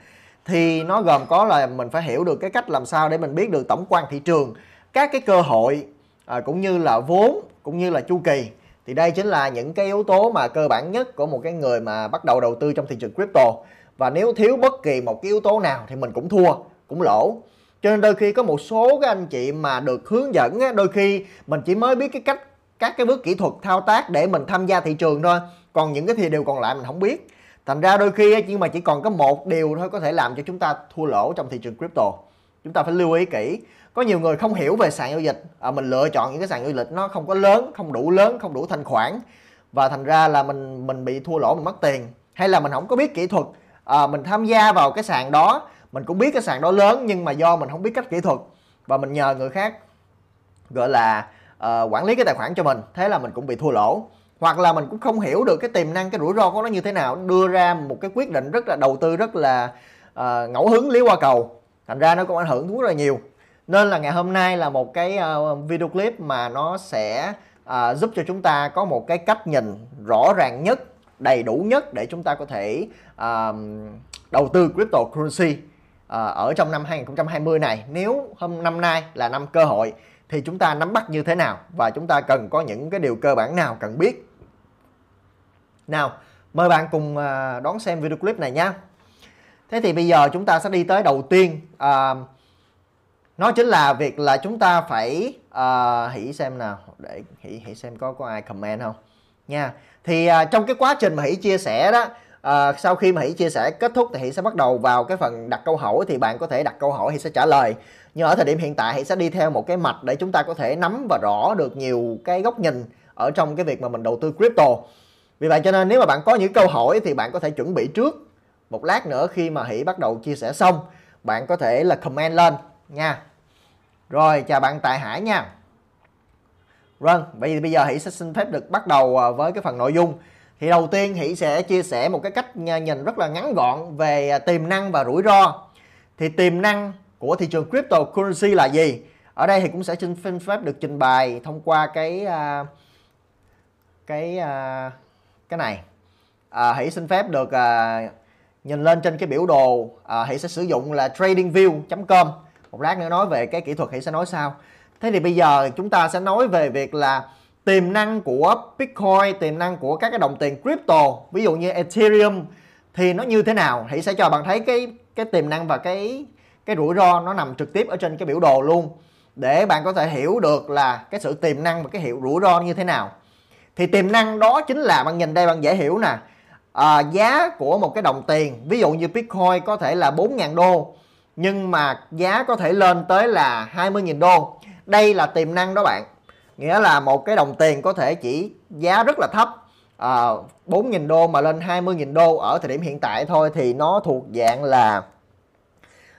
thì nó gồm có là mình phải hiểu được cái cách làm sao để mình biết được tổng quan thị trường các cái cơ hội à, cũng như là vốn cũng như là chu kỳ. Thì đây chính là những cái yếu tố mà cơ bản nhất của một cái người mà bắt đầu đầu tư trong thị trường crypto. Và nếu thiếu bất kỳ một cái yếu tố nào thì mình cũng thua cũng lỗ. Cho nên đôi khi có một số cái anh chị mà được hướng dẫn đôi khi mình chỉ mới biết cái cách các cái bước kỹ thuật thao tác để mình tham gia thị trường thôi. Còn những cái thì điều còn lại mình không biết thành ra đôi khi nhưng mà chỉ còn có một điều thôi có thể làm cho chúng ta thua lỗ trong thị trường crypto. Chúng ta phải lưu ý kỹ. Có nhiều người không hiểu về sàn giao dịch. À, mình lựa chọn những cái sàn giao dịch nó không có lớn không đủ lớn không đủ thanh khoản. Và thành ra là mình mình bị thua lỗ mình mất tiền. Hay là mình không có biết kỹ thuật. À, mình tham gia vào cái sàn đó. Mình cũng biết cái sàn đó lớn nhưng mà do mình không biết cách kỹ thuật. Và mình nhờ người khác gọi là uh, quản lý cái tài khoản cho mình. Thế là mình cũng bị thua lỗ hoặc là mình cũng không hiểu được cái tiềm năng cái rủi ro của nó như thế nào đưa ra một cái quyết định rất là đầu tư rất là uh, ngẫu hứng lý qua cầu. Thành ra nó cũng ảnh hưởng rất là nhiều. Nên là ngày hôm nay là một cái uh, video clip mà nó sẽ uh, giúp cho chúng ta có một cái cách nhìn rõ ràng nhất đầy đủ nhất để chúng ta có thể uh, đầu tư cryptocurrency uh, ở trong năm 2020 này. Nếu hôm năm nay là năm cơ hội thì chúng ta nắm bắt như thế nào và chúng ta cần có những cái điều cơ bản nào cần biết? Nào, mời bạn cùng à, đón xem video clip này nhé. Thế thì bây giờ chúng ta sẽ đi tới đầu tiên. À, Nó chính là việc là chúng ta phải à, Hỷ xem nào Để hãy Hỷ xem có có ai comment không? Nha. Thì à, trong cái quá trình mà hãy chia sẻ đó à, Sau khi mà hãy chia sẻ kết thúc Thì Hỷ sẽ bắt đầu vào cái phần đặt câu hỏi Thì bạn có thể đặt câu hỏi thì sẽ trả lời. Nhưng ở thời điểm hiện tại Hỷ sẽ đi theo một cái mạch Để chúng ta có thể nắm và rõ được nhiều cái góc nhìn Ở trong cái việc mà mình đầu tư crypto vì vậy cho nên nếu mà bạn có những câu hỏi thì bạn có thể chuẩn bị trước. Một lát nữa khi mà Hỷ bắt đầu chia sẻ xong bạn có thể là comment lên nha. Rồi chào bạn Tài Hải nha. Vâng, vậy thì bây giờ Hỷ sẽ xin phép được bắt đầu à, với cái phần nội dung. Thì đầu tiên Hỷ sẽ chia sẻ một cái cách à, nhìn rất là ngắn gọn về à, tiềm năng và rủi ro. Thì tiềm năng của thị trường cryptocurrency là gì? Ở đây thì cũng sẽ xin phép được trình bày thông qua cái cái cái này. À, hãy xin phép được à, nhìn lên trên cái biểu đồ à, hãy sẽ sử dụng là tradingview.com một lát nữa nói về cái kỹ thuật hãy sẽ nói sao thế thì bây giờ chúng ta sẽ nói về việc là tiềm năng của Bitcoin tiềm năng của các cái đồng tiền crypto ví dụ như Ethereum thì nó như thế nào? Hãy sẽ cho bạn thấy cái cái tiềm năng và cái cái rủi ro nó nằm trực tiếp ở trên cái biểu đồ luôn để bạn có thể hiểu được là cái sự tiềm năng và cái hiệu rủi ro như thế nào thì tiềm năng đó chính là bạn nhìn đây bạn dễ hiểu nè. À, giá của một cái đồng tiền ví dụ như Bitcoin có thể là 4.000 đô nhưng mà giá có thể lên tới là 20.000 đô. Đây là tiềm năng đó bạn. Nghĩa là một cái đồng tiền có thể chỉ giá rất là thấp à, 4.000 đô mà lên 20.000 đô ở thời điểm hiện tại thôi thì nó thuộc dạng là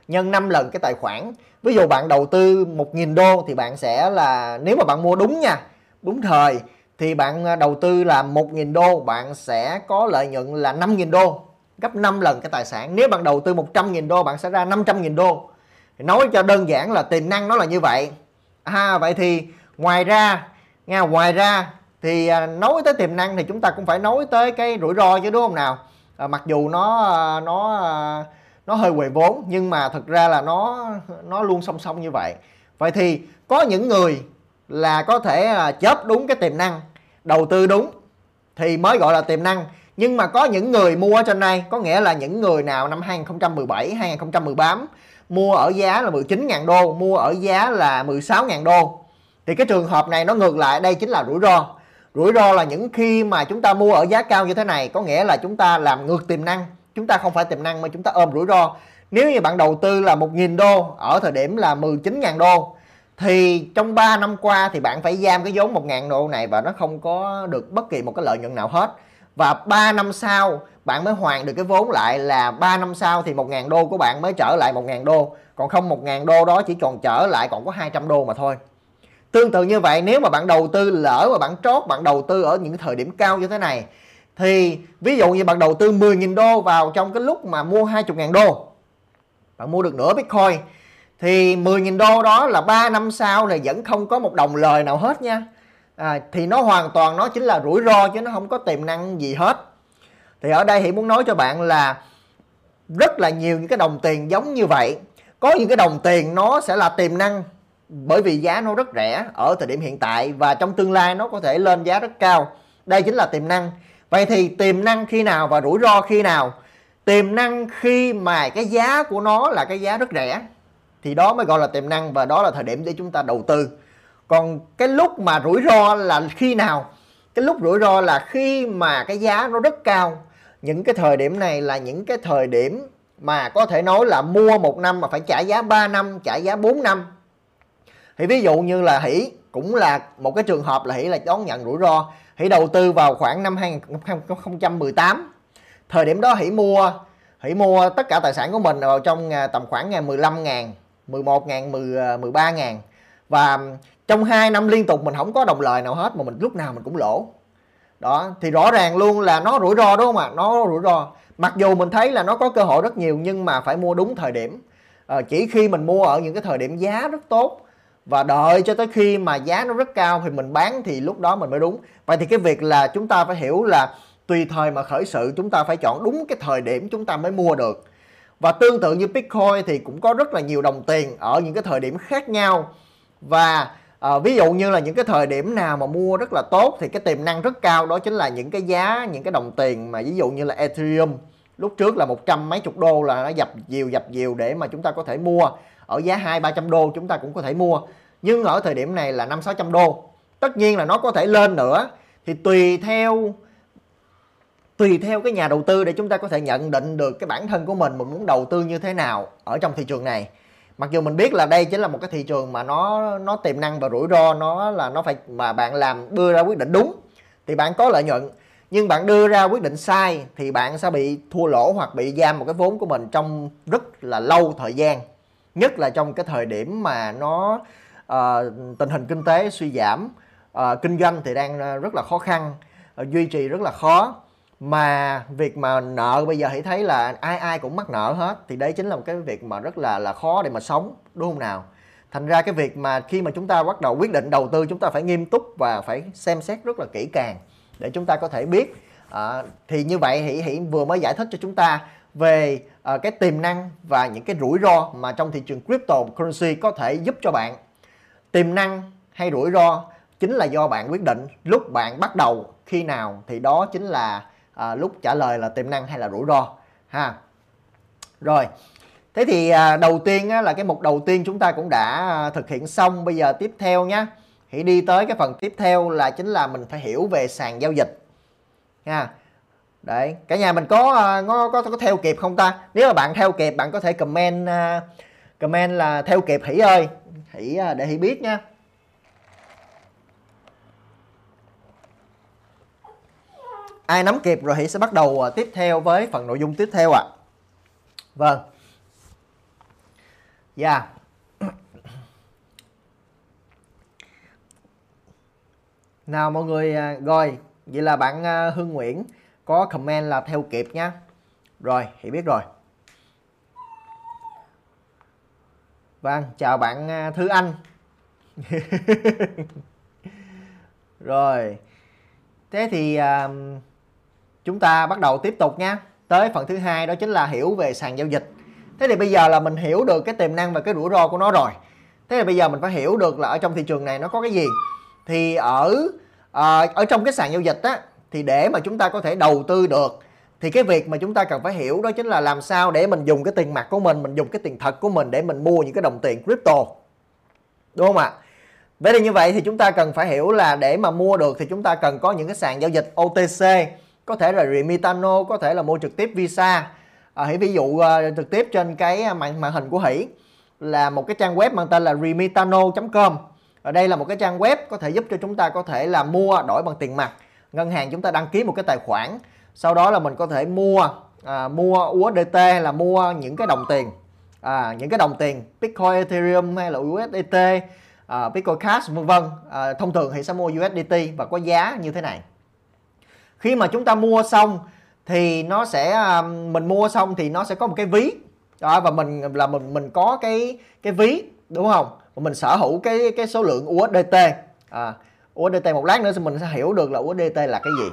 nhân 5 lần cái tài khoản. Ví dụ bạn đầu tư 1.000 đô thì bạn sẽ là nếu mà bạn mua đúng nha đúng thời thì bạn à, đầu tư là 1.000 đô bạn sẽ có lợi nhuận là 5.000 đô gấp 5 lần cái tài sản. Nếu bạn đầu tư 100.000 đô bạn sẽ ra 500.000 đô. Thì nói cho đơn giản là tiềm năng nó là như vậy. À, vậy thì ngoài ra nha ngoài ra thì à, nói tới tiềm năng thì chúng ta cũng phải nói tới cái rủi ro chứ đúng không nào? À, mặc dù nó à, nó nó hơi quầy vốn nhưng mà thực ra là nó nó luôn song song như vậy. Vậy thì có những người là có thể chớp đúng cái tiềm năng đầu tư đúng thì mới gọi là tiềm năng. Nhưng mà có những người mua ở trên đây, có nghĩa là những người nào năm 2017 2018 mua ở giá là 19.000 đô, mua ở giá là 16.000 đô, thì cái trường hợp này nó ngược lại, đây chính là rủi ro. Rủi ro là những khi mà chúng ta mua ở giá cao như thế này, có nghĩa là chúng ta làm ngược tiềm năng. Chúng ta không phải tiềm năng mà chúng ta ôm rủi ro. Nếu như bạn đầu tư là 1.000 đô, ở thời điểm là 19.000 đô thì trong 3 năm qua thì bạn phải giam cái vốn 1.000 đô này và nó không có được bất kỳ một cái lợi nhuận nào hết. Và 3 năm sau, bạn mới hoàn được cái vốn lại là 3 năm sau thì 1.000 đô của bạn mới trở lại 1.000 đô. Còn không 1.000 đô đó chỉ còn trở lại còn có 200 đô mà thôi. Tương tự như vậy, nếu mà bạn đầu tư lỡ mà bạn trót, bạn đầu tư ở những thời điểm cao như thế này, thì ví dụ như bạn đầu tư 10.000 đô vào trong cái lúc mà mua 20.000 đô, bạn mua được nửa Bitcoin thì 10.000 đô đó là 3 năm sau này vẫn không có một đồng lời nào hết nha. À, thì nó hoàn toàn nó chính là rủi ro chứ nó không có tiềm năng gì hết. Thì ở đây thì muốn nói cho bạn là rất là nhiều những cái đồng tiền giống như vậy. Có những cái đồng tiền nó sẽ là tiềm năng bởi vì giá nó rất rẻ ở thời điểm hiện tại và trong tương lai nó có thể lên giá rất cao. Đây chính là tiềm năng. Vậy thì tiềm năng khi nào và rủi ro khi nào? Tiềm năng khi mà cái giá của nó là cái giá rất rẻ thì đó mới gọi là tiềm năng và đó là thời điểm để chúng ta đầu tư. Còn cái lúc mà rủi ro là khi nào? Cái lúc rủi ro là khi mà cái giá nó rất cao. Những cái thời điểm này là những cái thời điểm mà có thể nói là mua một năm mà phải trả giá 3 năm, trả giá 4 năm. Thì ví dụ như là hỷ cũng là một cái trường hợp là hỷ là đón nhận rủi ro. Hỷ đầu tư vào khoảng năm 2018 thời điểm đó hỷ mua hỷ mua tất cả tài sản của mình vào trong à, tầm khoảng ngày 15 ngàn. 11 ngàn 10, 13 à, ngàn. Và trong 2 năm liên tục mình không có đồng lời nào hết mà mình lúc nào mình cũng lỗ. Đó thì rõ ràng luôn là nó rủi ro đúng không ạ? Nó rủi ro. Mặc dù mình thấy là nó có cơ hội rất nhiều nhưng mà phải mua đúng thời điểm. À, chỉ khi mình mua ở những cái thời điểm giá rất tốt và đợi cho tới khi mà giá nó rất cao thì mình bán thì lúc đó mình mới đúng. Vậy thì cái việc là chúng ta phải hiểu là tùy thời mà khởi sự chúng ta phải chọn đúng cái thời điểm chúng ta mới mua được và tương tự như Bitcoin thì cũng có rất là nhiều đồng tiền ở những cái thời điểm khác nhau. Và à, ví dụ như là những cái thời điểm nào mà mua rất là tốt thì cái tiềm năng rất cao đó chính là những cái giá những cái đồng tiền mà ví dụ như là Ethereum. Lúc trước là một trăm mấy chục đô là nó dập dìu dập dìu để mà chúng ta có thể mua. Ở giá hai ba trăm đô chúng ta cũng có thể mua. Nhưng ở thời điểm này là năm sáu trăm đô. Tất nhiên là nó có thể lên nữa. Thì tùy theo tùy theo cái nhà đầu tư để chúng ta có thể nhận định được cái bản thân của mình mình muốn đầu tư như thế nào ở trong thị trường này. Mặc dù mình biết là đây chính là một cái thị trường mà nó nó tiềm năng và rủi ro nó là nó phải mà bạn làm đưa ra quyết định đúng thì bạn có lợi nhuận. Nhưng bạn đưa ra quyết định sai thì bạn sẽ bị thua lỗ hoặc bị giam một cái vốn của mình trong rất là lâu thời gian. Nhất là trong cái thời điểm mà nó uh, tình hình kinh tế suy giảm uh, kinh doanh thì đang ờ, rất là khó khăn uh, duy trì rất là khó mà việc mà nợ bây giờ thì thấy là ai ai cũng mắc nợ hết. Thì đấy chính là một cái việc mà rất là là khó để mà sống đúng không nào? Thành ra cái việc mà khi mà chúng ta bắt đầu quyết định đầu tư chúng ta phải nghiêm túc và phải xem xét rất là kỹ càng để chúng ta có thể biết. À, thì như vậy hỷ hỷ vừa mới giải thích cho chúng ta về à, cái tiềm năng và những cái rủi ro mà trong thị trường cryptocurrency có thể giúp cho bạn. Tiềm năng hay rủi ro chính là do bạn quyết định lúc bạn bắt đầu khi nào. Thì đó chính là à, lúc trả lời là tiềm năng hay là rủi ro ha. Rồi thế thì à, đầu tiên á, là cái mục đầu tiên chúng ta cũng đã à, thực hiện xong. Bây giờ tiếp theo nhé thì đi tới cái phần tiếp theo là chính là mình phải hiểu về sàn giao dịch nha đấy cả nhà mình có à, có có, có theo kịp không ta? Nếu mà bạn theo kịp bạn có thể comment uh, comment là theo kịp hỷ ơi hỷ à, để hỷ biết nha ai nắm kịp rồi thì sẽ bắt đầu à, tiếp theo với phần nội dung tiếp theo ạ. À. vâng. Dạ. Yeah. nào mọi người à, rồi vậy là bạn à, Hương Nguyễn có comment là theo kịp nhá. Rồi hiểu biết rồi. Vâng chào bạn Thứ Anh. Rồi. Thế thì uh, chúng ta bắt đầu tiếp tục nha. Tới phần thứ hai đó chính là hiểu về sàn giao dịch. Thế thì bây giờ là mình hiểu được cái tiềm năng và cái rủi ro của nó rồi. Thế thì bây giờ mình phải hiểu được là ở trong thị trường này nó có cái gì. Thì ở ờ, ở trong cái sàn giao dịch á, thì để mà chúng ta có thể đầu tư được, thì cái việc mà chúng ta cần phải hiểu đó chính là làm sao để mình dùng cái tiền mặt của mình mình dùng cái tiền thật của mình để mình mua những cái đồng tiền crypto. Đúng không ạ? Vậy thì như vậy thì chúng ta cần phải hiểu là để mà mua được thì chúng ta cần có những cái sàn giao dịch OTC có thể là Remitano có thể là mua trực tiếp Visa. À, hãy ví dụ uh, trực tiếp trên cái à, màn màn hình của Hỷ là một cái trang web mang tên là remitano.com ở đây là một cái trang web có thể giúp cho chúng ta có thể là mua đổi bằng tiền mặt. Ngân hàng chúng ta đăng ký một cái tài khoản. Sau đó là mình có thể mua à, mua USDT hay là mua những cái đồng tiền. À, những cái đồng tiền Bitcoin Ethereum hay là USDT à, Bitcoin Cash vân vân. À, thông thường thì sẽ mua USDT và có giá như thế này khi mà chúng ta mua xong thì nó sẽ à, mình mua xong thì nó sẽ có một cái ví. Đó và mình là mình mình có cái cái ví đúng không? Và mình sở hữu cái cái số lượng USDT à, USDT một lát nữa thì mình sẽ hiểu được là USDT là cái gì.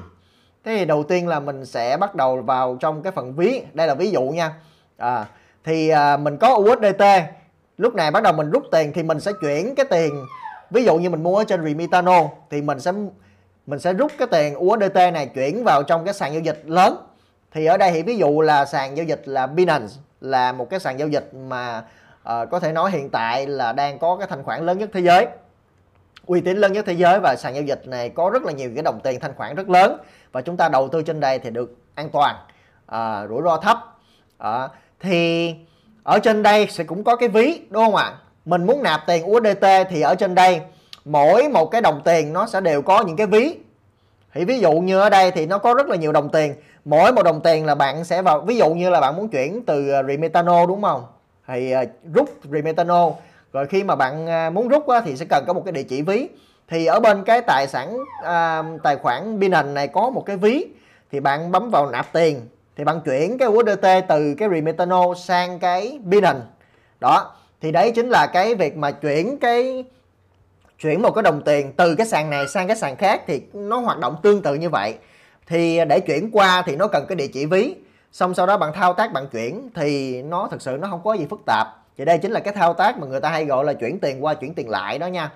Thế thì đầu tiên là mình sẽ bắt đầu vào trong cái phần ví. Đây là ví dụ nha. À, thì à, mình có USDT lúc này bắt đầu mình rút tiền thì mình sẽ chuyển cái tiền. Ví dụ như mình mua ở trên Remitano thì mình sẽ mình sẽ rút cái tiền USDT này chuyển vào trong cái sàn giao dịch lớn. Thì ở đây thì ví dụ là sàn giao dịch là Binance là một cái sàn giao dịch mà uh, có thể nói hiện tại là đang có cái thanh khoản lớn nhất thế giới. Uy tín lớn nhất thế giới và sàn giao dịch này có rất là nhiều cái đồng tiền thanh khoản rất lớn và chúng ta đầu tư trên đây thì được an toàn uh, rủi ro thấp. Uh, thì ở trên đây sẽ cũng có cái ví đúng không ạ? Mình muốn nạp tiền USDT thì ở trên đây mỗi một cái đồng tiền nó sẽ đều có những cái ví. Thì ví dụ như ở đây thì nó có rất là nhiều đồng tiền. Mỗi một đồng tiền là bạn sẽ vào ví dụ như là bạn muốn chuyển từ ờ, Remitano đúng không? Thì ờ, rút Remitano. Rồi khi mà bạn à, muốn rút á, thì sẽ cần có một cái địa chỉ ví. Thì ở bên cái tài sản à, tài khoản Binance này có một cái ví. Thì bạn bấm vào nạp tiền. Thì bạn chuyển cái USDT từ cái Remitano sang cái Binance. Đó. Thì đấy chính là cái việc mà chuyển cái chuyển một cái đồng tiền từ cái sàn này sang cái sàn khác thì nó hoạt động tương tự như vậy. Thì để chuyển qua thì nó cần cái địa chỉ ví. Xong sau đó bạn thao tác bạn chuyển thì nó thực sự nó không có gì phức tạp. Thì đây chính là cái thao tác mà người ta hay gọi là chuyển tiền qua chuyển tiền lại đó nha.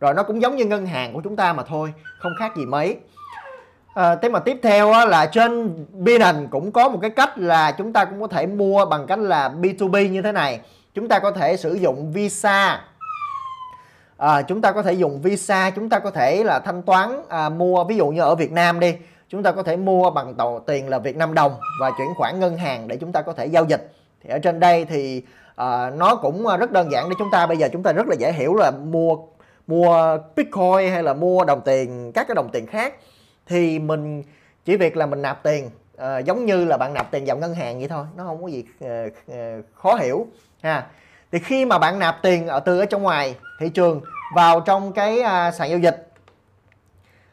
Rồi nó cũng giống như ngân hàng của chúng ta mà thôi không khác gì mấy. À, thế mà tiếp theo á, là trên Binance cũng có một cái cách là chúng ta cũng có thể mua bằng cách là B2B như thế này. Chúng ta có thể sử dụng Visa à, chúng ta có thể dùng Visa chúng ta có thể là thanh toán à, mua ví dụ như ở Việt Nam đi chúng ta có thể mua bằng tàu tiền là Việt Nam đồng và chuyển khoản ngân hàng để chúng ta có thể giao dịch. Thì ở trên đây thì à, nó cũng rất đơn giản để chúng ta bây giờ chúng ta rất là dễ hiểu là mua mua bitcoin hay là mua đồng tiền các cái đồng tiền khác. Thì mình chỉ việc là mình nạp tiền à, giống như là bạn nạp tiền vào ngân hàng vậy thôi nó không có gì à, à, khó hiểu ha thì khi mà bạn nạp tiền ở từ ở trong ngoài thị trường vào trong cái à, sàn giao dịch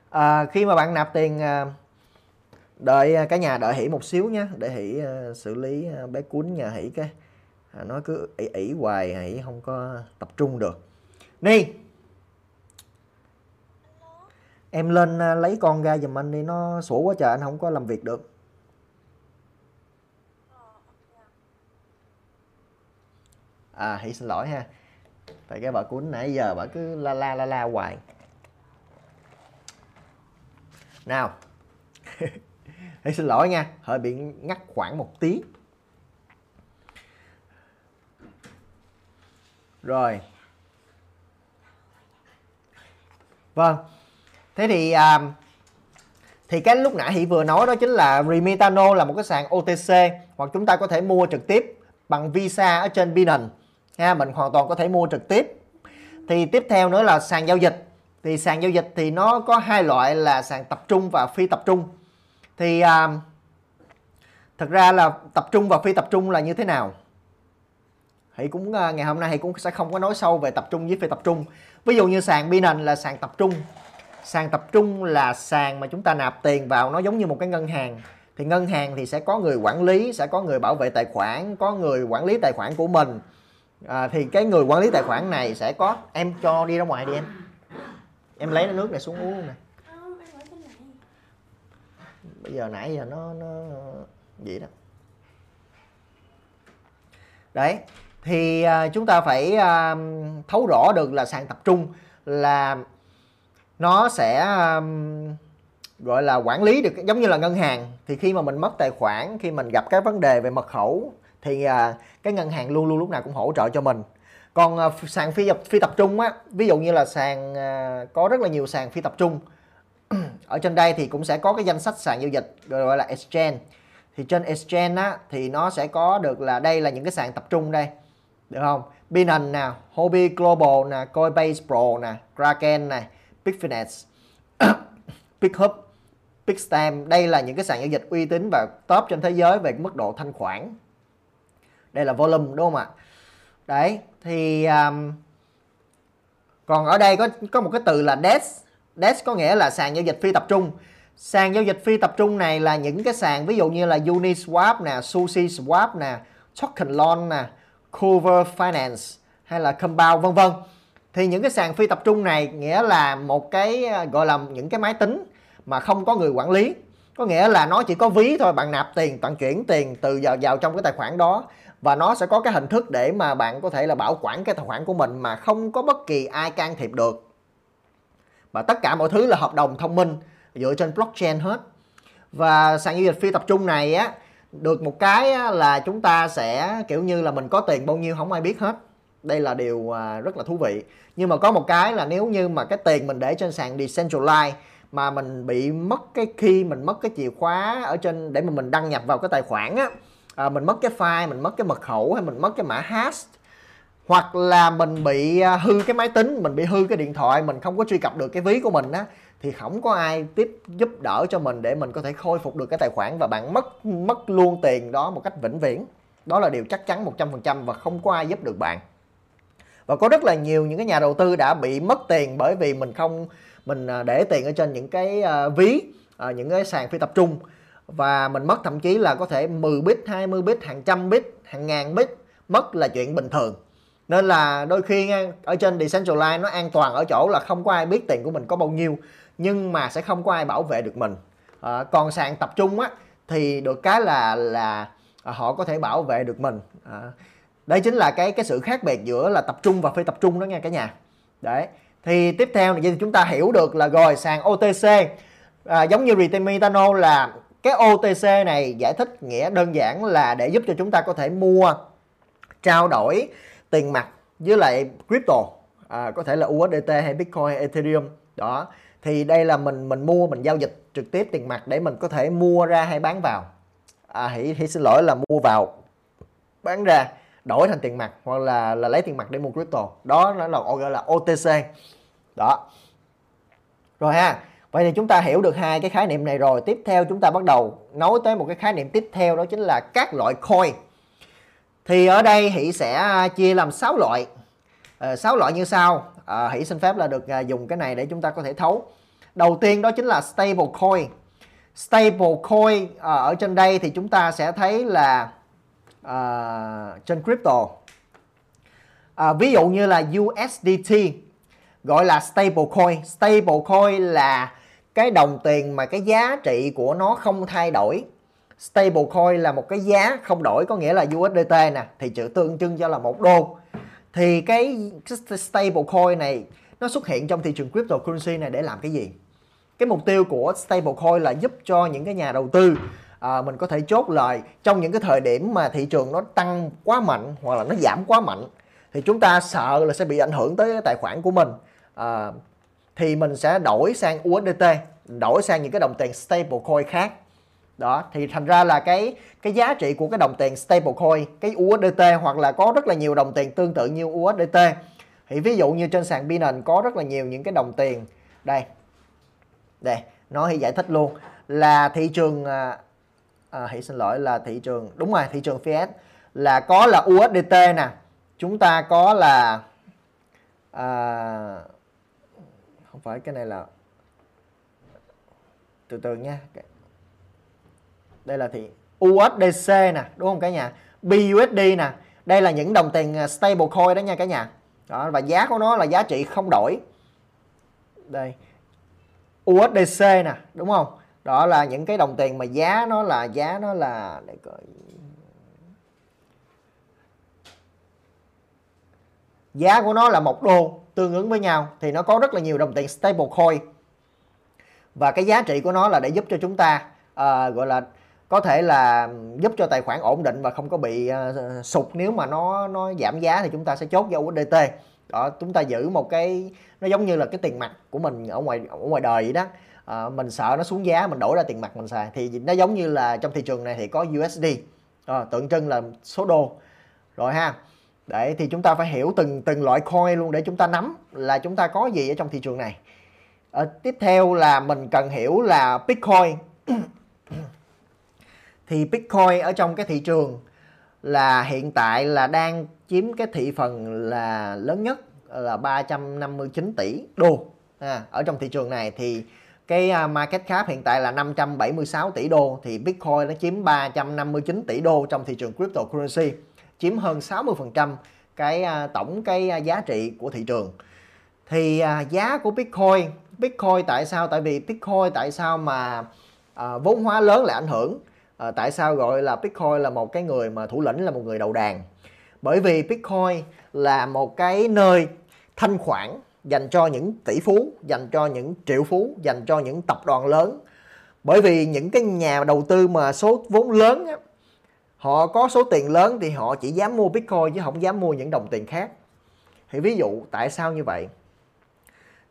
à, khi mà bạn nạp tiền à, đợi à, cả nhà đợi hỉ một xíu nhé để hỉ à, xử lý à, bé cuốn nhà hỉ cái à, nó cứ ỉ ỉ hoài hỉ không có tập trung được. Ni em lên à, lấy con ra giùm anh đi nó sủa quá trời anh không có làm việc được. À hỉ xin lỗi ha. Tại cái bà cuốn nãy giờ bà cứ la la la la hoài. Nào. Ê, xin lỗi nha hơi bị ngắt khoảng một tiếng rồi. Vâng. Thế thì à, thì cái lúc nãy Hỷ vừa nói đó chính là Remitano là một cái sàn OTC hoặc chúng ta có thể mua trực tiếp bằng Visa ở trên Binance ha mình hoàn toàn có thể mua trực tiếp. Thì tiếp theo nữa là sàn giao dịch. Thì sàn giao dịch thì nó có hai loại là sàn tập trung và phi tập trung. Thì à, thực ra là tập trung và phi tập trung là như thế nào? Thì cũng à, ngày hôm nay thì cũng sẽ không có nói sâu về tập trung với phi tập trung. Ví dụ như sàn Binance là sàn tập trung. Sàn tập trung là sàn mà chúng ta nạp tiền vào nó giống như một cái ngân hàng. Thì ngân hàng thì sẽ có người quản lý sẽ có người bảo vệ tài khoản có người quản lý tài khoản của mình à, thì cái người quản lý tài khoản này sẽ có em cho đi ra ngoài đi em. Em lấy nước này xuống uống này. Bây giờ nãy giờ nó nó vậy đó. Đấy thì à, chúng ta phải à, thấu rõ được là sàn tập trung là nó sẽ à, gọi là quản lý được giống như là ngân hàng thì khi mà mình mất tài khoản khi mình gặp các vấn đề về mật khẩu thì uh, cái ngân hàng luôn luôn lúc nào cũng hỗ trợ cho mình. Còn uh, sàn phi tập phi tập trung á ví dụ như là sàn uh, có rất là nhiều sàn phi tập trung. Ở trên đây thì cũng sẽ có cái danh sách sàn giao dịch gọi là exchange. Thì trên exchange á thì nó sẽ có được là đây là những cái sàn tập trung đây được không? Binance nè Hobby Global nè Coinbase Pro nè Kraken nè Bitfinex, Bithub, Bitstamp đây là những cái sàn giao dịch uy tín và top trên thế giới về mức độ thanh khoản đây là volume đúng không ạ? Đấy thì um, còn ở đây có có một cái từ là desk desk có nghĩa là sàn giao dịch phi tập trung. Sàn giao dịch phi tập trung này là những cái sàn ví dụ như là Uniswap nè Sushi Swap nè Token Loan nè Cover Finance hay là Compound vân vân. Thì những cái sàn phi tập trung này nghĩa là một cái ờ, gọi là những cái máy tính mà không có người quản lý. Có nghĩa là nó chỉ có ví thôi bạn nạp tiền bạn chuyển tiền từ vào vào trong cái tài khoản đó và nó sẽ có cái hình thức để mà bạn có thể là bảo quản cái tài khoản của mình mà không có bất kỳ ai can thiệp được. Và tất cả mọi thứ là hợp đồng thông minh, dựa trên blockchain hết. Và sàn giao dịch phi tập trung này á, được một cái là chúng ta sẽ, kiểu như là, mình có tiền bao nhiêu không ai biết hết. Đây là điều à, rất là thú vị. Nhưng mà có một cái là nếu như mà cái tiền mình để trên sàn decentralized mà mình bị mất cái khi mình mất cái chìa khóa ở trên, để mà mình đăng nhập vào cái tài khoản á à, mình mất cái file mình mất cái mật khẩu hay mình mất cái mã hash. Hoặc là mình bị à, hư cái máy tính mình bị hư cái điện thoại mình không có truy cập được cái ví của mình á thì không có ai tiếp giúp đỡ cho mình để mình có thể khôi phục được cái tài khoản và bạn mất mất luôn tiền đó một cách vĩnh viễn. Đó là điều chắc chắn 100% và không có ai giúp được bạn. Và có rất là nhiều những cái nhà đầu tư đã bị mất tiền bởi vì mình không mình à, để tiền ở trên những cái à, ví những cái sàn phi tập trung và mình mất thậm chí là có thể 10 bit, 20 bit, hàng trăm bit, hàng ngàn bit mất là chuyện bình thường. Nên là đôi khi ở trên Decentralized nó an toàn ở chỗ là không có ai biết tiền của mình có bao nhiêu nhưng mà sẽ không có ai bảo vệ được mình. À, còn sàn tập trung á thì được cái là là họ có thể bảo vệ được mình. Ờ, à, đây chính là cái cái sự khác biệt giữa là tập trung và phi tập trung đó nha cả nhà đấy thì tiếp theo thì chúng ta hiểu được là rồi sàn OTC à, giống như Retamitano là cái OTC này giải thích nghĩa đơn giản là để giúp cho chúng ta có thể mua trao đổi tiền mặt với lại crypto à, có thể là USDT hay Bitcoin hay Ethereum. Đó. Thì đây là mình mình mua mình giao dịch trực tiếp tiền mặt để mình có thể mua ra hay bán vào. À, hãy, hãy xin lỗi là mua vào bán ra đổi thành tiền mặt hoặc là là lấy tiền mặt để mua crypto. Đó nó là gọi là OTC đó. Rồi ha vậy thì chúng ta hiểu được hai cái khái niệm này rồi. Tiếp theo chúng ta bắt đầu nói tới một cái khái niệm tiếp theo đó chính là các loại coin. Thì ở đây hỷ sẽ à, chia làm 6 loại. Ờ, à, 6 loại như sau. À, hỷ xin phép là được à, dùng cái này để chúng ta có thể thấu. Đầu tiên đó chính là stable coin. Stable coin à, ở trên đây thì chúng ta sẽ thấy là à, trên crypto. À, ví dụ như là USDT gọi là stable coin. Stable coin là cái đồng tiền mà cái giá trị của nó không thay đổi. Stable coin là một cái giá không đổi có nghĩa là USDT nè thì chữ tương trưng cho là một đô. Thì cái stable coin này nó xuất hiện trong thị trường cryptocurrency này để làm cái gì? Cái mục tiêu của stablecoin là giúp cho những cái nhà đầu tư à, mình có thể chốt lời trong những cái thời điểm mà thị trường nó tăng quá mạnh hoặc là nó giảm quá mạnh thì chúng ta sợ là sẽ bị ảnh hưởng tới tài khoản của mình. À, thì mình sẽ đổi sang USDT đổi sang những cái đồng tiền stablecoin khác. Đó thì thành ra là cái cái giá trị của cái đồng tiền stablecoin cái USDT hoặc là có rất là nhiều đồng tiền tương tự như USDT thì ví dụ như trên sàn Binance có rất là nhiều những cái đồng tiền. Đây đây nó thì giải thích luôn là thị trường à, à, hãy xin lỗi là thị trường đúng rồi thị trường fiat là có là USDT nè chúng ta có là à, không phải, cái này là từ từ nha. Đây là thị USDC nè, đúng không cả nhà? BUSD nè. Đây là những đồng tiền à, stable stablecoin đó nha cả nhà. Đó, và giá của nó là giá trị không đổi. Đây. USDC nè, đúng không? Đó là những cái đồng tiền mà giá nó là, giá nó là, để coi. Giá của nó là một đô tương ứng với nhau thì nó có rất là nhiều đồng tiền stablecoin và cái giá trị của nó là để giúp cho chúng ta uh, gọi là có thể là giúp cho tài khoản ổn định và không có bị uh, sụt. Nếu mà nó nó giảm giá thì chúng ta sẽ chốt vào USDT đó chúng ta giữ một cái nó giống như là cái tiền mặt của mình ở ngoài ở ngoài đời vậy đó. À, mình sợ nó xuống giá mình đổi ra tiền mặt mình xài. Thì nó giống như là trong thị trường này thì có USD à, tượng trưng là số đô. Rồi ha đấy thì chúng ta phải hiểu từng từng loại coin luôn để chúng ta nắm là chúng ta có gì ở trong thị trường này. À, tiếp theo là mình cần hiểu là Bitcoin. Thì Bitcoin ở trong cái thị trường là hiện tại là đang chiếm cái thị phần là lớn nhất là 359 tỷ đô. À, ở trong thị trường này thì cái à, market cap hiện tại là 576 tỷ đô thì Bitcoin nó chiếm 359 tỷ đô trong thị trường cryptocurrency chiếm hơn 60% cái à, tổng cái à, giá trị của thị trường. Thì à, giá của Bitcoin Bitcoin tại sao? Tại vì Bitcoin tại sao mà à, vốn hóa lớn lại ảnh hưởng? À, tại sao gọi là Bitcoin là một cái người mà thủ lĩnh là một người đầu đàn? Bởi vì Bitcoin là một cái nơi thanh khoản dành cho những tỷ phú dành cho những triệu phú dành cho những tập đoàn lớn. Bởi vì những cái nhà đầu tư mà số vốn lớn á, họ có số tiền lớn thì họ chỉ dám mua bitcoin chứ không dám mua những đồng tiền khác. Thì ví dụ tại sao như vậy?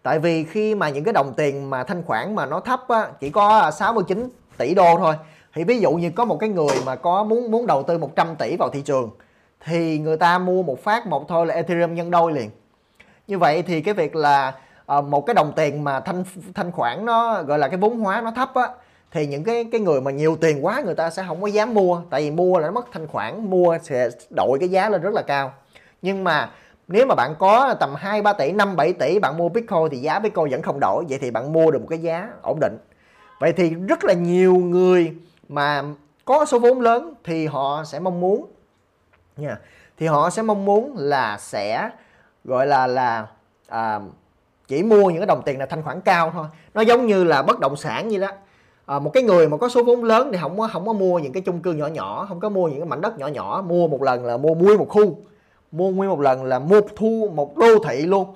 Tại vì khi mà những cái đồng tiền mà thanh khoản mà nó thấp á, chỉ có à, 69 tỷ đô thôi. Thì ví dụ như có một cái người mà có muốn muốn đầu tư 100 tỷ vào thị trường thì người ta mua một phát một thôi là Ethereum nhân đôi liền. Như vậy thì cái việc là à, một cái đồng tiền mà thanh thanh khoản nó gọi là cái vốn hóa nó thấp á thì những cái cái người mà nhiều tiền quá người ta sẽ không có dám mua. Tại vì mua là nó mất thanh khoản mua sẽ đội cái giá lên rất là cao. Nhưng mà nếu mà bạn có tầm 2 3 tỷ 5 7 tỷ bạn mua Bitcoin thì giá Bitcoin vẫn không đổi. Vậy thì bạn mua được một cái giá ổn định. Vậy thì rất là nhiều người mà có số vốn lớn thì họ sẽ mong muốn nha thì họ sẽ mong muốn là sẽ gọi là là à, chỉ mua những cái đồng tiền là thanh khoản cao thôi. Nó giống như là bất động sản như đó à, một cái người mà có số vốn lớn thì không có không có mua những cái chung cư nhỏ nhỏ không có mua những cái mảnh đất nhỏ nhỏ mua một lần là mua nguyên một khu. Mua nguyên một lần là mua thu một đô thị luôn.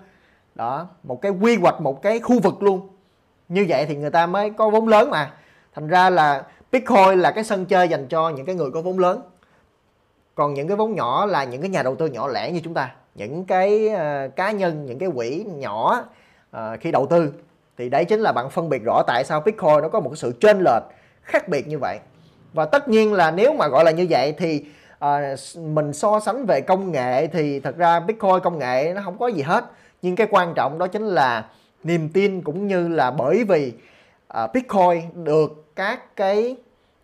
Đó một cái quy hoạch một cái khu vực luôn. Như vậy thì người ta mới có vốn lớn mà. Thành ra là bitcoin là cái sân chơi dành cho những cái người có vốn lớn. Còn những cái vốn nhỏ là những cái nhà đầu tư nhỏ lẻ như chúng ta. Những cái uh, cá nhân những cái quỹ nhỏ uh, khi đầu tư thì đấy chính là bạn phân biệt rõ tại sao Bitcoin nó có một cái sự chênh lệch khác biệt như vậy. Và tất nhiên là nếu mà gọi là như vậy thì à, mình so sánh về công nghệ thì thật ra Bitcoin công nghệ nó không có gì hết. Nhưng cái quan trọng đó chính là niềm tin cũng như là bởi vì à, Bitcoin được các cái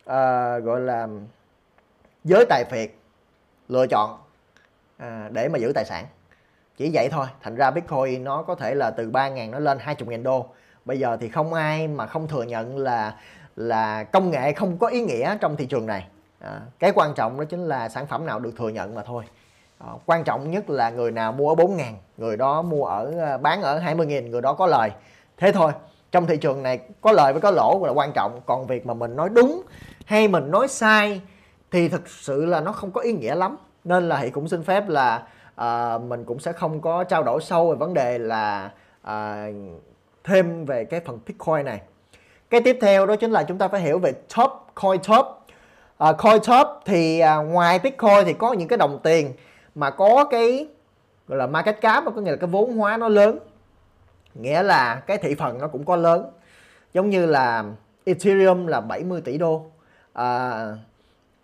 à, gọi là giới tài phiệt lựa chọn à, để mà giữ tài sản. Chỉ vậy thôi. Thành ra bitcoin nó có thể là từ 3.000 nó lên 20.000 đô bây giờ thì không ai mà không thừa nhận là là công nghệ không có ý nghĩa trong thị trường này. À, cái quan trọng đó chính là sản phẩm nào được thừa nhận mà thôi. À, quan trọng nhất là người nào mua ở 4 ngàn người đó mua ở à, bán ở 20 nghìn người đó có lời. Thế thôi trong thị trường này có lời với có lỗ là quan trọng. Còn việc mà mình nói đúng hay mình nói sai thì thực sự là nó không có ý nghĩa lắm. Nên là hãy cũng xin phép là à, mình cũng sẽ không có trao đổi sâu về vấn đề là à, thêm về cái phần Bitcoin này. Cái tiếp theo đó chính là chúng ta phải hiểu về top coin top. À, coin top thì à, ngoài bitcoin thì có những cái đồng tiền mà có cái gọi là market cap có nghĩa là cái vốn hóa nó lớn. Nghĩa là cái thị phần nó cũng có lớn. Giống như là Ethereum là 70 tỷ đô. À,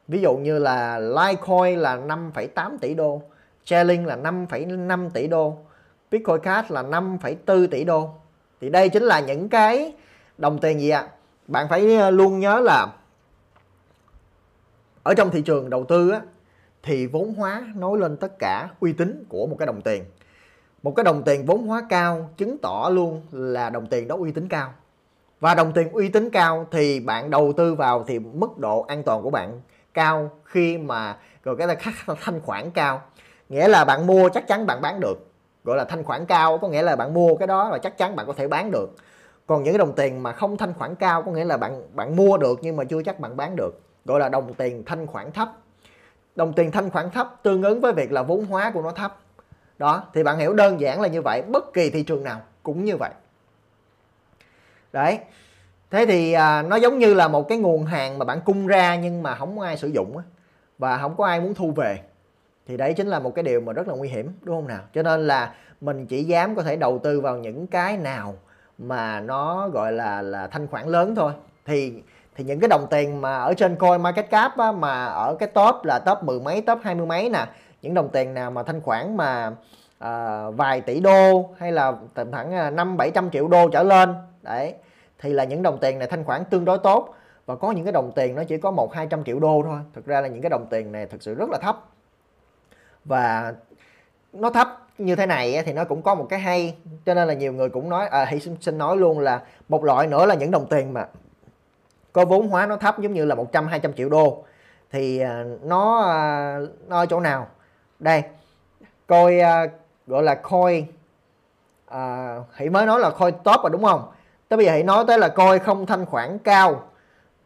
ví dụ như là Litecoin là 5,8 tỷ đô. Chainlink là 5,5 tỷ đô. Bitcoin Cash là 5,4 tỷ đô thì đây chính là những cái đồng tiền gì ạ? Bạn phải ờ, luôn nhớ là ở trong thị trường đầu tư á, thì vốn hóa nói lên tất cả uy tín của một cái đồng tiền. Một cái đồng tiền vốn hóa cao chứng tỏ luôn là đồng tiền đó uy tín cao. Và đồng tiền uy tín cao thì bạn đầu tư vào thì mức độ an toàn của bạn cao khi mà rồi cái là thanh khoản cao. Nghĩa là bạn mua chắc chắn bạn bán được gọi là thanh khoản cao có nghĩa là bạn mua cái đó là chắc chắn bạn có thể bán được. Còn những cái đồng tiền mà không thanh khoản cao có nghĩa là bạn bạn mua được nhưng mà chưa chắc bạn bán được gọi là đồng tiền thanh khoản thấp. Đồng tiền thanh khoản thấp tương ứng với việc là vốn hóa của nó thấp. Đó thì bạn hiểu đơn giản là như vậy bất kỳ thị trường nào cũng như vậy. Đấy thế thì à, nó giống như là một cái nguồn hàng mà bạn cung ra nhưng mà không có ai sử dụng á, và không có ai muốn thu về thì đấy chính là một cái điều mà rất là nguy hiểm đúng không nào? Cho nên là mình chỉ dám có thể đầu tư vào những cái nào mà nó gọi là là thanh khoản lớn thôi. Thì thì những cái đồng tiền mà ở trên coin market cap á, mà ở cái top là top mười mấy top hai mươi mấy nè những đồng tiền nào mà thanh khoản mà à, vài tỷ đô hay là tầm khoảng à, năm bảy trăm triệu đô trở lên đấy thì là những đồng tiền này thanh khoản tương đối tốt. Và có những cái đồng tiền nó chỉ có một hai trăm triệu đô thôi. Thực ra là những cái đồng tiền này thực sự rất là thấp và nó thấp như thế này thì nó cũng có một cái hay cho nên là nhiều người cũng nói à, hãy xin nói luôn là một loại nữa là những đồng tiền mà có vốn hóa nó thấp giống như là 100 200 triệu đô. Thì à, nó à, nó ở chỗ nào? Đây coi à, gọi là coin à, hãy mới nói là coin top rồi đúng không? Tới bây giờ hãy nói tới là coi không thanh khoản cao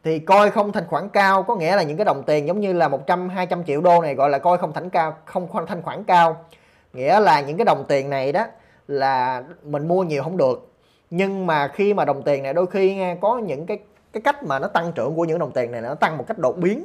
thì coi không thanh khoản cao có nghĩa là những cái đồng tiền giống như là 100 200 triệu đô này gọi là coi không thanh cao không thanh khoản cao. Nghĩa là những cái đồng tiền này đó là mình mua nhiều không được. Nhưng mà khi mà đồng tiền này đôi khi nghe có những cái cái cách mà nó tăng trưởng của những đồng tiền này nó tăng một cách đột biến.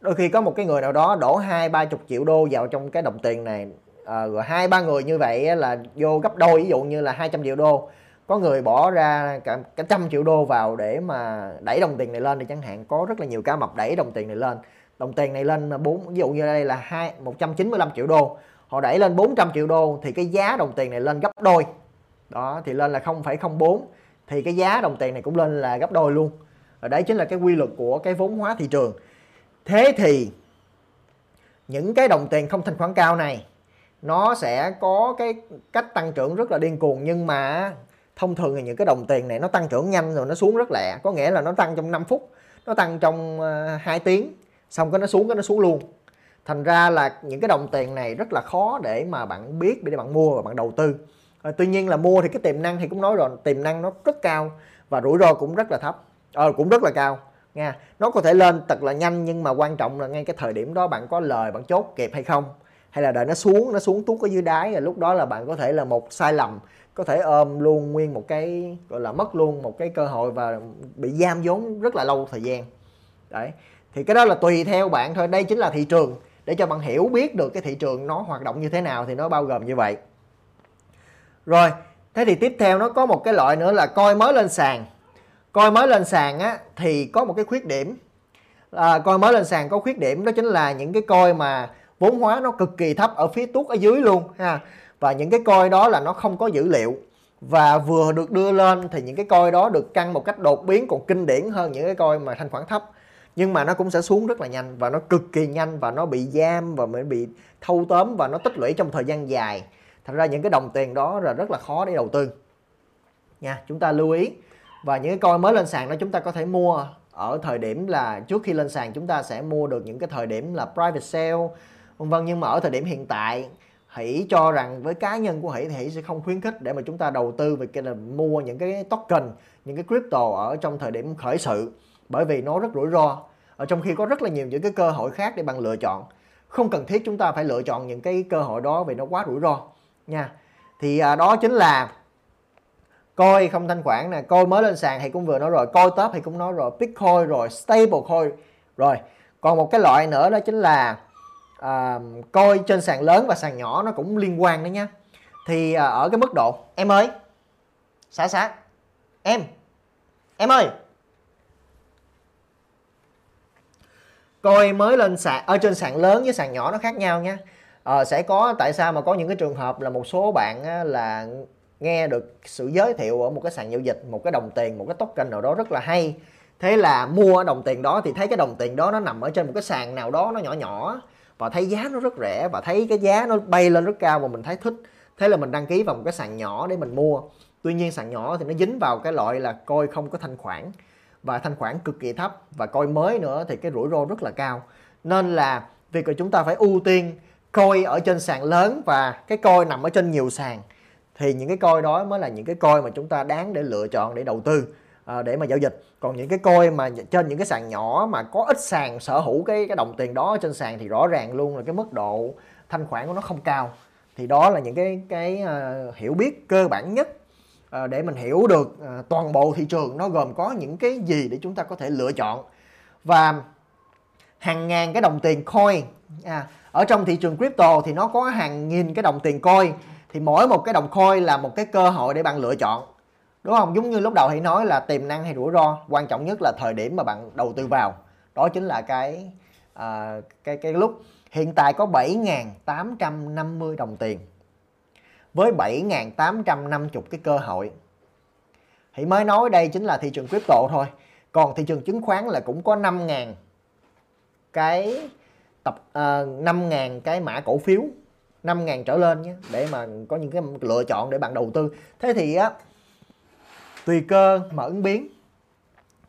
Đôi khi có một cái người nào đó đổ hai ba chục triệu đô vào trong cái đồng tiền này à, rồi hai ba người như vậy là vô gấp đôi ví dụ như là 200 triệu đô có người bỏ ra cả cả trăm triệu đô vào để mà đẩy đồng tiền này lên thì chẳng hạn có rất là nhiều cá mập đẩy đồng tiền này lên. Đồng tiền này lên bốn ví dụ như đây là hai 195 triệu đô. Họ đẩy lên 400 triệu đô thì cái giá đồng tiền này lên gấp đôi. Đó thì lên là 0,04 thì cái giá đồng tiền này cũng lên là gấp đôi luôn. Và đấy chính là cái quy luật của cái vốn hóa thị trường. Thế thì những cái đồng tiền không thanh khoản cao này nó sẽ có cái cách tăng trưởng rất là điên cuồng nhưng mà thông thường thì những cái đồng tiền này nó tăng trưởng nhanh rồi nó xuống rất lẹ có nghĩa là nó tăng trong 5 phút nó tăng trong ờ, 2 tiếng xong cái nó xuống cái nó xuống luôn. Thành ra là những cái đồng tiền này rất là khó để mà bạn biết để bạn mua và bạn đầu tư. À, tuy nhiên là mua thì cái tiềm năng thì cũng nói rồi tiềm năng nó rất cao và rủi ro cũng rất là thấp. Ờ, cũng rất là cao nha. Nó có thể lên thật là nhanh nhưng mà quan trọng là ngay cái thời điểm đó bạn có lời bạn chốt kịp hay không hay là đợi nó xuống nó xuống tuốt ở dưới đáy rồi lúc đó là bạn có thể là một sai lầm có thể ôm luôn nguyên một cái gọi là mất luôn một cái cơ hội và bị giam vốn rất là lâu thời gian. Đấy. Thì cái đó là tùy theo bạn thôi. Đây chính là thị trường. Để cho bạn hiểu biết được cái thị trường nó hoạt động như thế nào thì nó bao gồm như vậy. Rồi thế thì tiếp theo nó có một cái loại nữa là coi mới lên sàn. Coi mới lên sàn á thì có một cái khuyết điểm. À, coi mới lên sàn có khuyết điểm đó chính là những cái coi mà vốn hóa nó cực kỳ thấp ở phía tuốt ở dưới luôn ha và những cái coi đó là nó không có dữ liệu. Và vừa được đưa lên thì những cái coi đó được căng một cách đột biến còn kinh điển hơn những cái coi mà thanh khoản thấp. Nhưng mà nó cũng sẽ xuống rất là nhanh và nó cực kỳ nhanh và nó bị giam và mới bị thâu tóm và nó tích lũy trong thời gian dài. Thành ra những cái đồng tiền đó là rất là khó để đầu tư. Nha, chúng ta lưu ý. Và những cái coi mới lên sàn đó chúng ta có thể mua ở thời điểm là trước khi lên sàn chúng ta sẽ mua được những cái thời điểm là private sale, vân vân. Nhưng mà ở thời điểm hiện tại hãy cho rằng với cá nhân của hãy thì hãy sẽ không khuyến khích để mà chúng ta đầu tư về cái là mua những cái token những cái crypto ở trong thời điểm khởi sự bởi vì nó rất rủi ro. Ở trong khi có rất là nhiều những cái cơ hội khác để bạn lựa chọn. Không cần thiết chúng ta phải lựa chọn những cái cơ hội đó vì nó quá rủi ro. Nha. Thì à, đó chính là coi không thanh khoản nè. Coi mới lên sàn thì cũng vừa nói rồi. Coi top thì cũng nói rồi. Bitcoin rồi. Stable coin rồi còn một cái loại nữa đó chính là à, coi trên sàn lớn và sàn nhỏ nó cũng liên quan đấy nhá thì à, ở cái mức độ em ơi xã xã, em em ơi. Coi mới lên sàn ở trên sàn lớn với sàn nhỏ nó khác nhau nha. À, sẽ có tại sao mà có những cái trường hợp là một số bạn á, là nghe được sự giới thiệu ở một cái sàn giao dịch một cái đồng tiền một cái token nào đó rất là hay. Thế là mua đồng tiền đó thì thấy cái đồng tiền đó nó nằm ở trên một cái sàn nào đó nó nhỏ nhỏ và thấy giá nó rất rẻ và thấy cái giá nó bay lên rất cao và mình thấy thích. Thế là mình đăng ký vào một cái sàn nhỏ để mình mua. Tuy nhiên sàn nhỏ thì nó dính vào cái loại là coi không có thanh khoản và thanh khoản cực kỳ thấp và coi mới nữa thì cái rủi ro rất là cao. Nên là việc của chúng ta phải ưu tiên coi ở trên sàn lớn và cái coi nằm ở trên nhiều sàn. Thì những cái coi đó mới là những cái coi mà chúng ta đáng để lựa chọn để đầu tư à, để mà giao dịch. Còn những cái coi mà trên những cái sàn nhỏ mà có ít sàn sở hữu cái cái đồng tiền đó trên sàn thì rõ ràng luôn là cái mức độ thanh khoản của nó không cao. Thì đó là những cái cái uh, hiểu biết cơ bản nhất uh, để mình hiểu được uh, toàn bộ thị trường nó gồm có những cái gì để chúng ta có thể lựa chọn. Và hàng ngàn cái đồng tiền coin à, ở trong thị trường crypto thì nó có hàng nghìn cái đồng tiền coin. Thì mỗi một cái đồng coin là một cái cơ hội để bạn lựa chọn đúng không? Giống như lúc đầu hãy nói là tiềm năng hay rủi ro quan trọng nhất là thời điểm mà bạn đầu tư vào. Đó chính là cái à, cái cái lúc. Hiện tại có 7.850 đồng tiền. Với 7.850 cái cơ hội. Thì mới nói đây chính là thị trường crypto thôi. Còn thị trường chứng khoán là cũng có 5.000 cái tập à, uh, 5.000 cái mã cổ phiếu. 5.000 trở lên nhé để mà có những cái lựa chọn để bạn đầu tư. Thế thì á uh, tùy cơ mà ứng biến.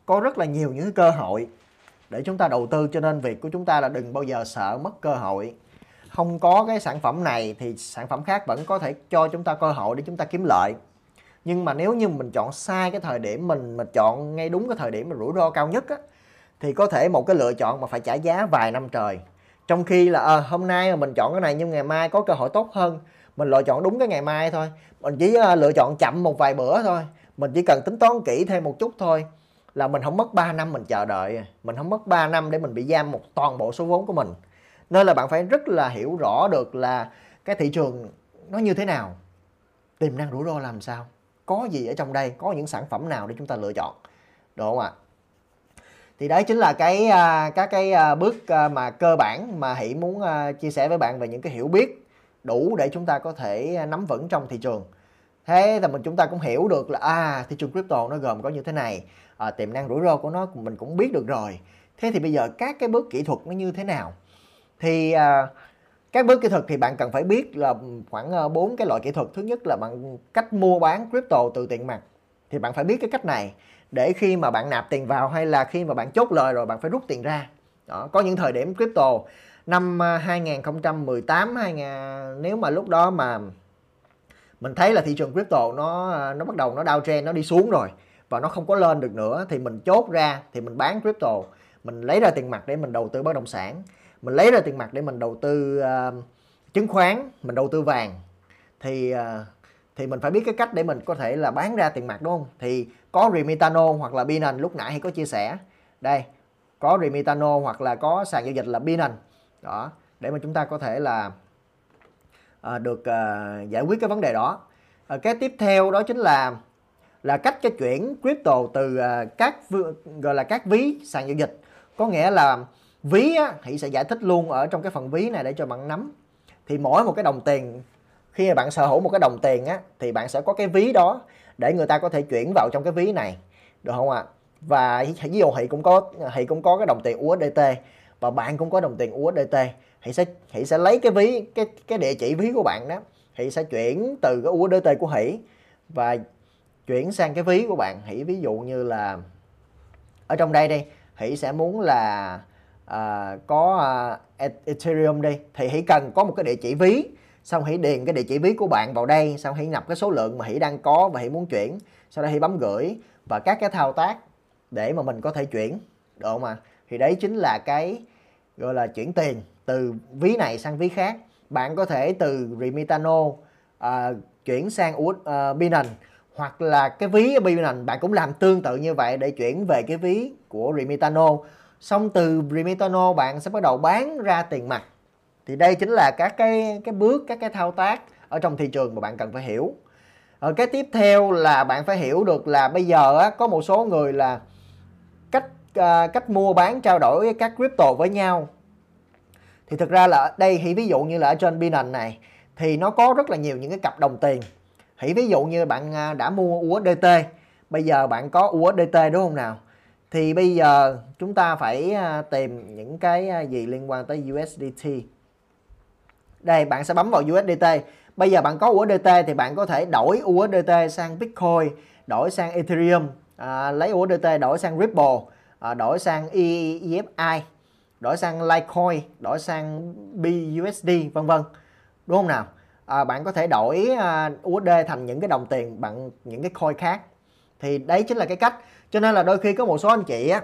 Có rất là nhiều những cái cơ hội để chúng ta đầu tư cho nên việc của chúng ta là đừng bao giờ sợ mất cơ hội. Không có cái sản phẩm này thì sản phẩm khác vẫn có thể cho chúng ta cơ hội để chúng ta kiếm lợi. Nhưng mà nếu như mình chọn sai cái thời điểm mình mình chọn ngay đúng cái thời điểm mà rủi ro cao nhất á, thì có thể một cái lựa chọn mà phải trả giá vài năm trời. Trong khi là à, hôm nay mà mình chọn cái này nhưng ngày mai có cơ hội tốt hơn mình lựa chọn đúng cái ngày mai thôi. Mình chỉ uh, lựa chọn chậm một vài bữa thôi mình chỉ cần tính toán kỹ thêm một chút thôi là mình không mất 3 năm mình chờ đợi. Mình không mất 3 năm để mình bị giam một toàn bộ số vốn của mình. Nên là bạn phải rất là hiểu rõ được là cái thị trường nó như thế nào. Tiềm năng rủi ro làm sao. Có gì ở trong đây, có những sản phẩm nào để chúng ta lựa chọn. Đúng không ạ? Thì đấy chính là cái à, các cái à, bước à, mà cơ bản mà hỷ muốn chia sẻ với bạn về những cái hiểu biết đủ để chúng ta có thể nắm vững trong thị trường thế thì mình chúng ta cũng hiểu được là à thị trường crypto nó gồm có như thế này. À, tiềm năng rủi ro của nó mình cũng biết được rồi. Thế thì bây giờ các cái bước kỹ thuật nó như thế nào? Thì à, các bước kỹ thuật thì bạn cần phải biết là khoảng ờ, bốn cái loại kỹ thuật. Thứ nhất là bạn cách mua bán crypto từ tiền mặt. Thì bạn phải biết cái cách này. Để khi mà bạn nạp tiền vào hay là khi mà bạn chốt lời rồi bạn phải rút tiền ra. Đó có những thời điểm crypto năm 2018 à, 2000 nếu mà lúc đó mà mình thấy là thị trường crypto nó nó bắt đầu nó downtrend nó đi xuống rồi và nó không có lên được nữa thì mình chốt ra thì mình bán crypto. Mình lấy ra tiền mặt để mình đầu tư bất động sản. Mình lấy ra tiền mặt để mình đầu tư uh, chứng khoán mình đầu tư vàng. Thì uh, thì mình phải biết cái cách để mình có thể là bán ra tiền mặt đúng không? Thì có Remitano hoặc là Binance lúc nãy hay có chia sẻ. Đây có Remitano hoặc là có sàn giao dịch là Binance. Đó để mà chúng ta có thể là à, được à, giải quyết cái vấn đề đó. À, cái tiếp theo đó chính là là cách cho chuyển crypto từ à, các gọi là các ví sàn giao dịch. Có nghĩa là ví á, thì sẽ giải thích luôn ở trong cái phần ví này để cho bạn nắm. Thì mỗi một cái đồng tiền khi mà bạn sở hữu một cái đồng tiền á thì bạn sẽ có cái ví đó để người ta có thể chuyển vào trong cái ví này được không ạ? Và ví dụ thì cũng có thì cũng có cái đồng tiền USDT và bạn cũng có đồng tiền USDT thì sẽ thì sẽ lấy cái ví cái cái địa chỉ ví của bạn đó. Thì sẽ chuyển từ cái USDT của hỷ và chuyển sang cái ví của bạn. Hỷ ví dụ như là ở trong đây đi hỷ sẽ muốn là à, có à, Ethereum đi. Thì hỷ cần có một cái địa chỉ ví. Xong hãy điền cái địa chỉ ví của bạn vào đây. Xong hãy nhập cái số lượng mà hãy đang có và hãy muốn chuyển. Sau đó hãy bấm gửi và các cái thao tác để mà mình có thể chuyển. Được không ạ? Thì đấy chính là cái gọi là chuyển tiền từ ví này sang ví khác. Bạn có thể từ Remitano uh, chuyển sang uh, Binance hoặc là cái ví ở Binance bạn cũng làm tương tự như vậy để chuyển về cái ví của Remitano. Xong từ Remitano bạn sẽ bắt đầu bán ra tiền mặt. Thì đây chính là các cái cái bước các cái thao tác ở trong thị trường mà bạn cần phải hiểu. Ở cái tiếp theo là bạn phải hiểu được là bây giờ á, có một số người là cách uh, cách mua bán trao đổi các crypto với nhau thì thực ra là ở đây thì ví dụ như là ở trên Binance này thì nó có rất là nhiều những cái cặp đồng tiền. Hãy ví dụ như bạn à, đã mua USDT bây giờ bạn có USDT đúng không nào? Thì bây giờ chúng ta phải à, tìm những cái à, gì liên quan tới USDT đây bạn sẽ bấm vào USDT bây giờ bạn có USDT thì bạn có thể đổi USDT sang Bitcoin đổi sang Ethereum à, lấy USDT đổi sang Ripple à, đổi sang EFI đổi sang Litecoin đổi sang BUSD vân vân. Đúng không nào? À, bạn có thể đổi à, USD thành những cái đồng tiền bằng những cái coin khác. Thì đấy chính là cái cách. Cho nên là đôi khi có một số anh chị á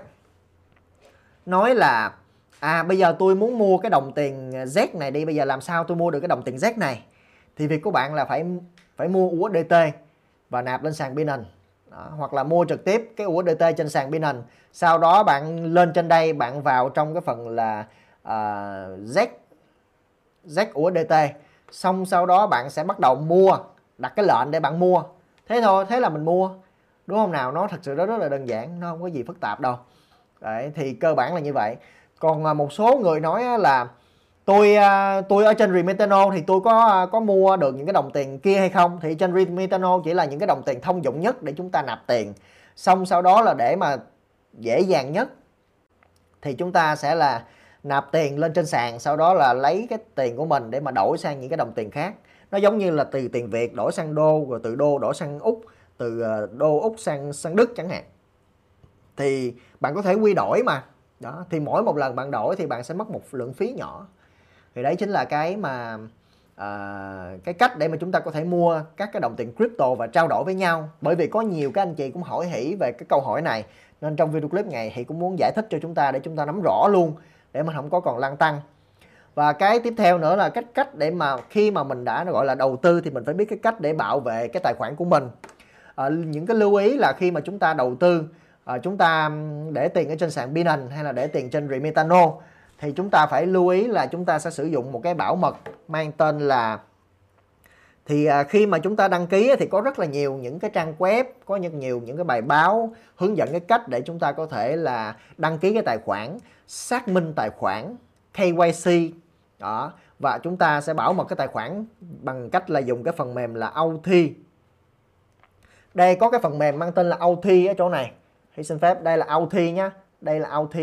nói là à bây giờ tôi muốn mua cái đồng tiền Z này đi bây giờ làm sao tôi mua được cái đồng tiền Z này? Thì việc của bạn là phải phải mua USDT và nạp lên sàn Binance đó, hoặc là mua trực tiếp cái USDT trên sàn Binance. Sau đó bạn lên trên đây bạn vào trong cái phần là uh, Z Z USDT xong sau đó bạn sẽ bắt đầu mua đặt cái lệnh để bạn mua. Thế thôi thế là mình mua. Đúng không nào? Nó thật sự đó rất là đơn giản nó không có gì phức tạp đâu. Đấy thì cơ bản là như vậy. Còn ờ, một số người nói là tôi à, tôi ở trên Remitano thì tôi có à, có mua được những cái đồng tiền kia hay không? Thì trên Remitano chỉ là những cái đồng tiền thông dụng nhất để chúng ta nạp tiền. Xong sau đó là để mà dễ dàng nhất thì chúng ta sẽ là nạp tiền lên trên sàn, sau đó là lấy cái tiền của mình để mà đổi sang những cái đồng tiền khác. Nó giống như là từ tiền Việt đổi sang đô, rồi từ đô đổi sang Úc, từ à, đô Úc sang sang Đức chẳng hạn. Thì bạn có thể quy đổi mà. Đó, thì mỗi một lần bạn đổi thì bạn sẽ mất một lượng phí nhỏ thì đấy chính là cái mà à, cái cách để mà chúng ta có thể mua các cái đồng tiền crypto và trao đổi với nhau. Bởi vì có nhiều các anh chị cũng hỏi hỉ về cái câu hỏi này. Nên trong video clip này thì cũng muốn giải thích cho chúng ta để chúng ta nắm rõ luôn để mình không có còn lăn tăng. Và cái tiếp theo nữa là cách cách để mà khi mà mình đã gọi là đầu tư thì mình phải biết cái cách để bảo vệ cái tài khoản của mình. À, những cái lưu ý là khi mà chúng ta đầu tư à, chúng ta để tiền ở trên sàn Binance hay là để tiền trên Remitano thì chúng ta phải lưu ý là chúng ta sẽ sử dụng một cái bảo mật mang tên là thì à, khi mà chúng ta đăng ký thì có rất là nhiều những cái trang web, có rất nhiều những cái bài báo hướng dẫn cái cách để chúng ta có thể là đăng ký cái tài khoản, xác minh tài khoản KYC đó, và chúng ta sẽ bảo mật cái tài khoản bằng cách là dùng cái phần mềm là OT đây có cái phần mềm mang tên là OT ở chỗ này. Hãy xin phép, đây là OT nhá. Đây là OT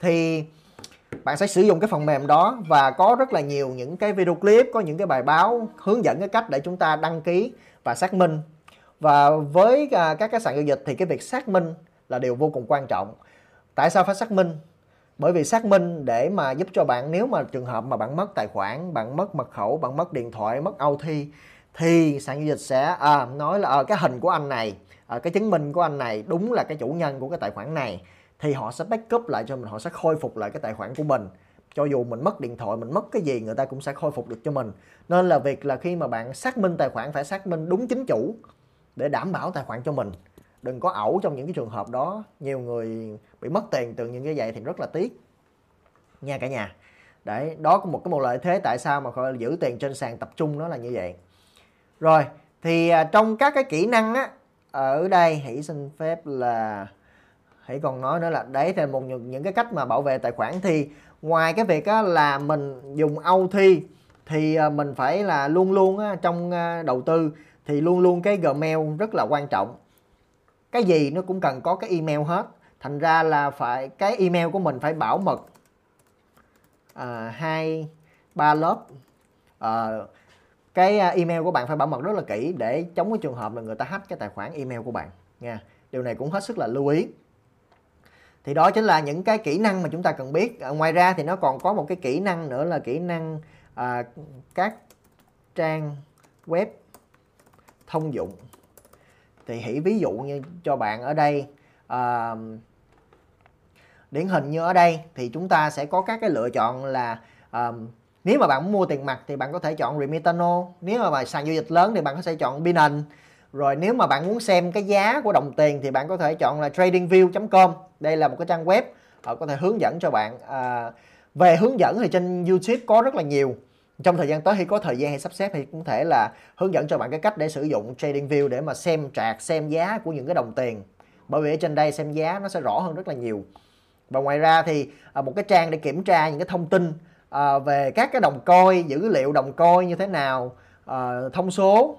thì bạn sẽ sử dụng cái phần mềm đó và có rất là nhiều những cái video clip có những cái bài báo hướng dẫn cái cách để chúng ta đăng ký và xác minh. Và với à, các cái sàn giao dịch thì cái việc xác minh là điều vô cùng quan trọng. Tại sao phải xác minh? Bởi vì xác minh để mà giúp cho bạn nếu mà trường hợp mà bạn mất tài khoản bạn mất mật khẩu bạn mất điện thoại mất OT thì sàn giao dịch sẽ à, nói là à, cái hình của anh này à, cái chứng minh của anh này đúng là cái chủ nhân của cái tài khoản này thì họ sẽ backup lại cho mình, họ sẽ khôi phục lại cái tài khoản của mình. Cho dù mình mất điện thoại, mình mất cái gì, người ta cũng sẽ khôi phục được cho mình. Nên là việc là khi mà bạn xác minh tài khoản, phải xác minh đúng chính chủ để đảm bảo tài khoản cho mình. Đừng có ẩu trong những cái trường hợp đó. Nhiều người bị mất tiền từ những cái vậy thì rất là tiếc. Nha cả nhà. Đấy, đó có một cái một lợi thế tại sao mà gọi giữ tiền trên sàn tập trung nó là như vậy. Rồi, thì à, trong các cái kỹ năng á, ở đây hãy xin phép là hãy còn nói nữa là đấy là một những, cái cách mà bảo vệ tài khoản. Thì ngoài cái việc á, là mình dùng OT thì ờ, mình phải là luôn luôn á, trong ờ, đầu tư. Thì luôn luôn cái Gmail rất là quan trọng. Cái gì nó cũng cần có cái email hết. Thành ra là phải cái email của mình phải bảo mật à, hai ba lớp. À, cái email của bạn phải bảo mật rất là kỹ để chống cái trường hợp là người ta hack cái tài khoản email của bạn nha. Điều này cũng hết sức là lưu ý thì đó chính là những cái kỹ năng mà chúng ta cần biết. À, ngoài ra thì nó còn có một cái kỹ năng nữa là kỹ năng à, các trang web thông dụng. Thì hãy ví dụ như cho bạn ở đây à, điển hình như ở đây thì chúng ta sẽ có các cái lựa chọn là à, nếu mà bạn muốn mua tiền mặt thì bạn có thể chọn Remitano nếu mà, mà sàn giao dịch lớn thì bạn có thể chọn Binance. Rồi nếu mà bạn muốn xem cái giá của đồng tiền thì bạn có thể chọn là tradingview.com đây là một cái trang web họ có thể hướng dẫn cho bạn. À, về hướng dẫn thì trên YouTube có rất là nhiều. Trong thời gian tới khi có thời gian hay sắp xếp thì cũng thể là hướng dẫn cho bạn cái cách để sử dụng TradingView để mà xem trạc xem giá của những cái đồng tiền. Bởi vì ở trên đây xem giá nó sẽ rõ hơn rất là nhiều. Và ngoài ra thì à, một cái trang để kiểm tra những cái thông tin à, về các cái đồng coi dữ liệu đồng coi như thế nào à, thông số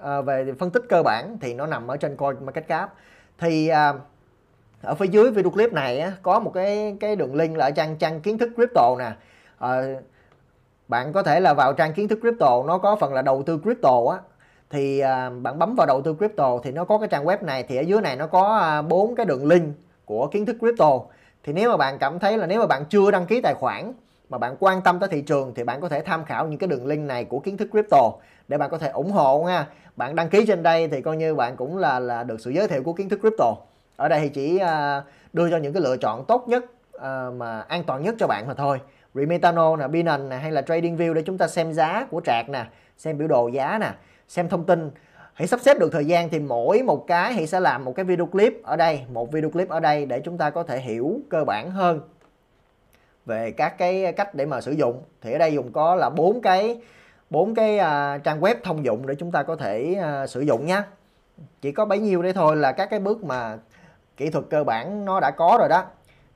à, về phân tích cơ bản thì nó nằm ở trên Coin Market Cap thì à, ở phía dưới video clip này á, có một cái cái đường link là ở trang trang kiến thức crypto nè. À, bạn có thể là vào trang kiến thức crypto nó có phần là đầu tư crypto á. Thì à, bạn bấm vào đầu tư crypto thì nó có cái trang web này thì ở dưới này nó có à, bốn cái đường link của kiến thức crypto. Thì nếu mà bạn cảm thấy là nếu mà bạn chưa đăng ký tài khoản mà bạn quan tâm tới thị trường thì bạn có thể tham khảo những cái đường link này của kiến thức crypto để bạn có thể ủng hộ nha. Bạn đăng ký trên đây thì coi như bạn cũng là là được sự giới thiệu của kiến thức crypto ở đây thì chỉ à, đưa cho những cái lựa chọn tốt nhất à, mà an toàn nhất cho bạn mà thôi Remitano nè, Binance nè hay là TradingView để chúng ta xem giá của trạc nè, xem biểu đồ giá nè, xem thông tin. Hãy sắp xếp được thời gian thì mỗi một cái hãy sẽ làm một cái video clip ở đây, một video clip ở đây để chúng ta có thể hiểu cơ bản hơn về các cái cách để mà sử dụng. Thì ở đây dùng có là bốn cái bốn cái uh, trang web thông dụng để chúng ta có thể uh, sử dụng nhé. Chỉ có bấy nhiêu đấy thôi là các cái bước mà kỹ thuật cơ bản nó đã có rồi đó.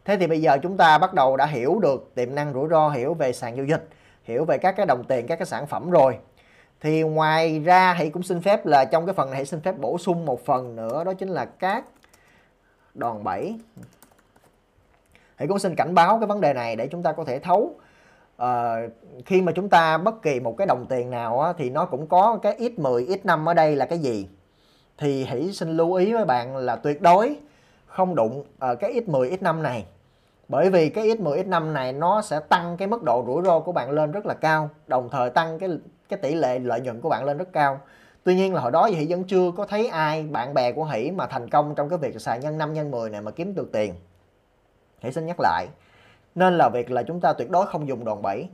Thế thì bây giờ chúng ta bắt đầu đã hiểu được tiềm năng rủi ro hiểu về sàn giao dịch hiểu về các cái đồng tiền các cái sản phẩm rồi. Thì ngoài ra hãy cũng xin phép là trong cái phần này hãy xin phép bổ sung một phần nữa đó chính là các đòn bẩy. Hãy cũng xin cảnh báo cái vấn đề này để chúng ta có thể thấu. Uh, khi mà chúng ta bất kỳ một cái đồng tiền nào á, thì nó cũng có cái x10 x5 ở đây là cái gì? Thì hãy xin lưu ý với bạn là tuyệt đối không đụng uh, cái x10 x5 này. Bởi vì cái x10 x5 này nó sẽ tăng cái mức độ rủi ro của bạn lên rất là cao đồng thời tăng cái cái tỷ lệ lợi nhuận của bạn lên rất cao. Tuy nhiên là hồi đó thì vẫn chưa có thấy ai bạn bè của hỷ mà thành công trong cái việc xài nhân 5 nhân 10 này mà kiếm được tiền. Hỷ xin nhắc lại nên là việc là chúng ta tuyệt đối không dùng đòn bẩy.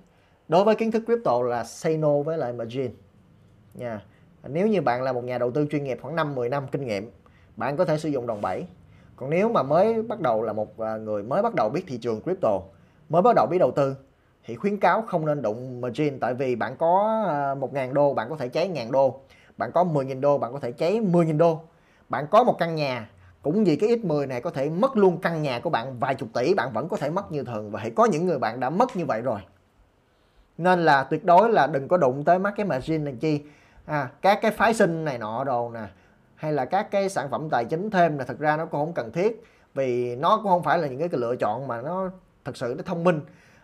Đối với kiến thức crypto là say no với lại margin. Nha nếu như bạn là một nhà đầu tư chuyên nghiệp khoảng 5 10 năm kinh nghiệm bạn có thể sử dụng đòn bẩy còn nếu mà mới bắt đầu là một à, người mới bắt đầu biết thị trường crypto mới bắt đầu biết đầu tư thì khuyến cáo không nên đụng margin. Tại vì bạn có à, 1.000 đô bạn có thể cháy 1.000 đô. Bạn có 10.000 đô bạn có thể cháy 10.000 đô. Bạn có một căn nhà cũng vì cái X10 này có thể mất luôn căn nhà của bạn vài chục tỷ bạn vẫn có thể mất như thường. Và hãy có những người bạn đã mất như vậy rồi. Nên là tuyệt đối là đừng có đụng tới mắt cái margin này chi. À, các cái phái sinh này nọ đồ nè hay là các cái sản phẩm tài chính thêm là thực ra nó cũng không cần thiết vì nó cũng không phải là những cái lựa chọn mà nó thực sự nó thông minh.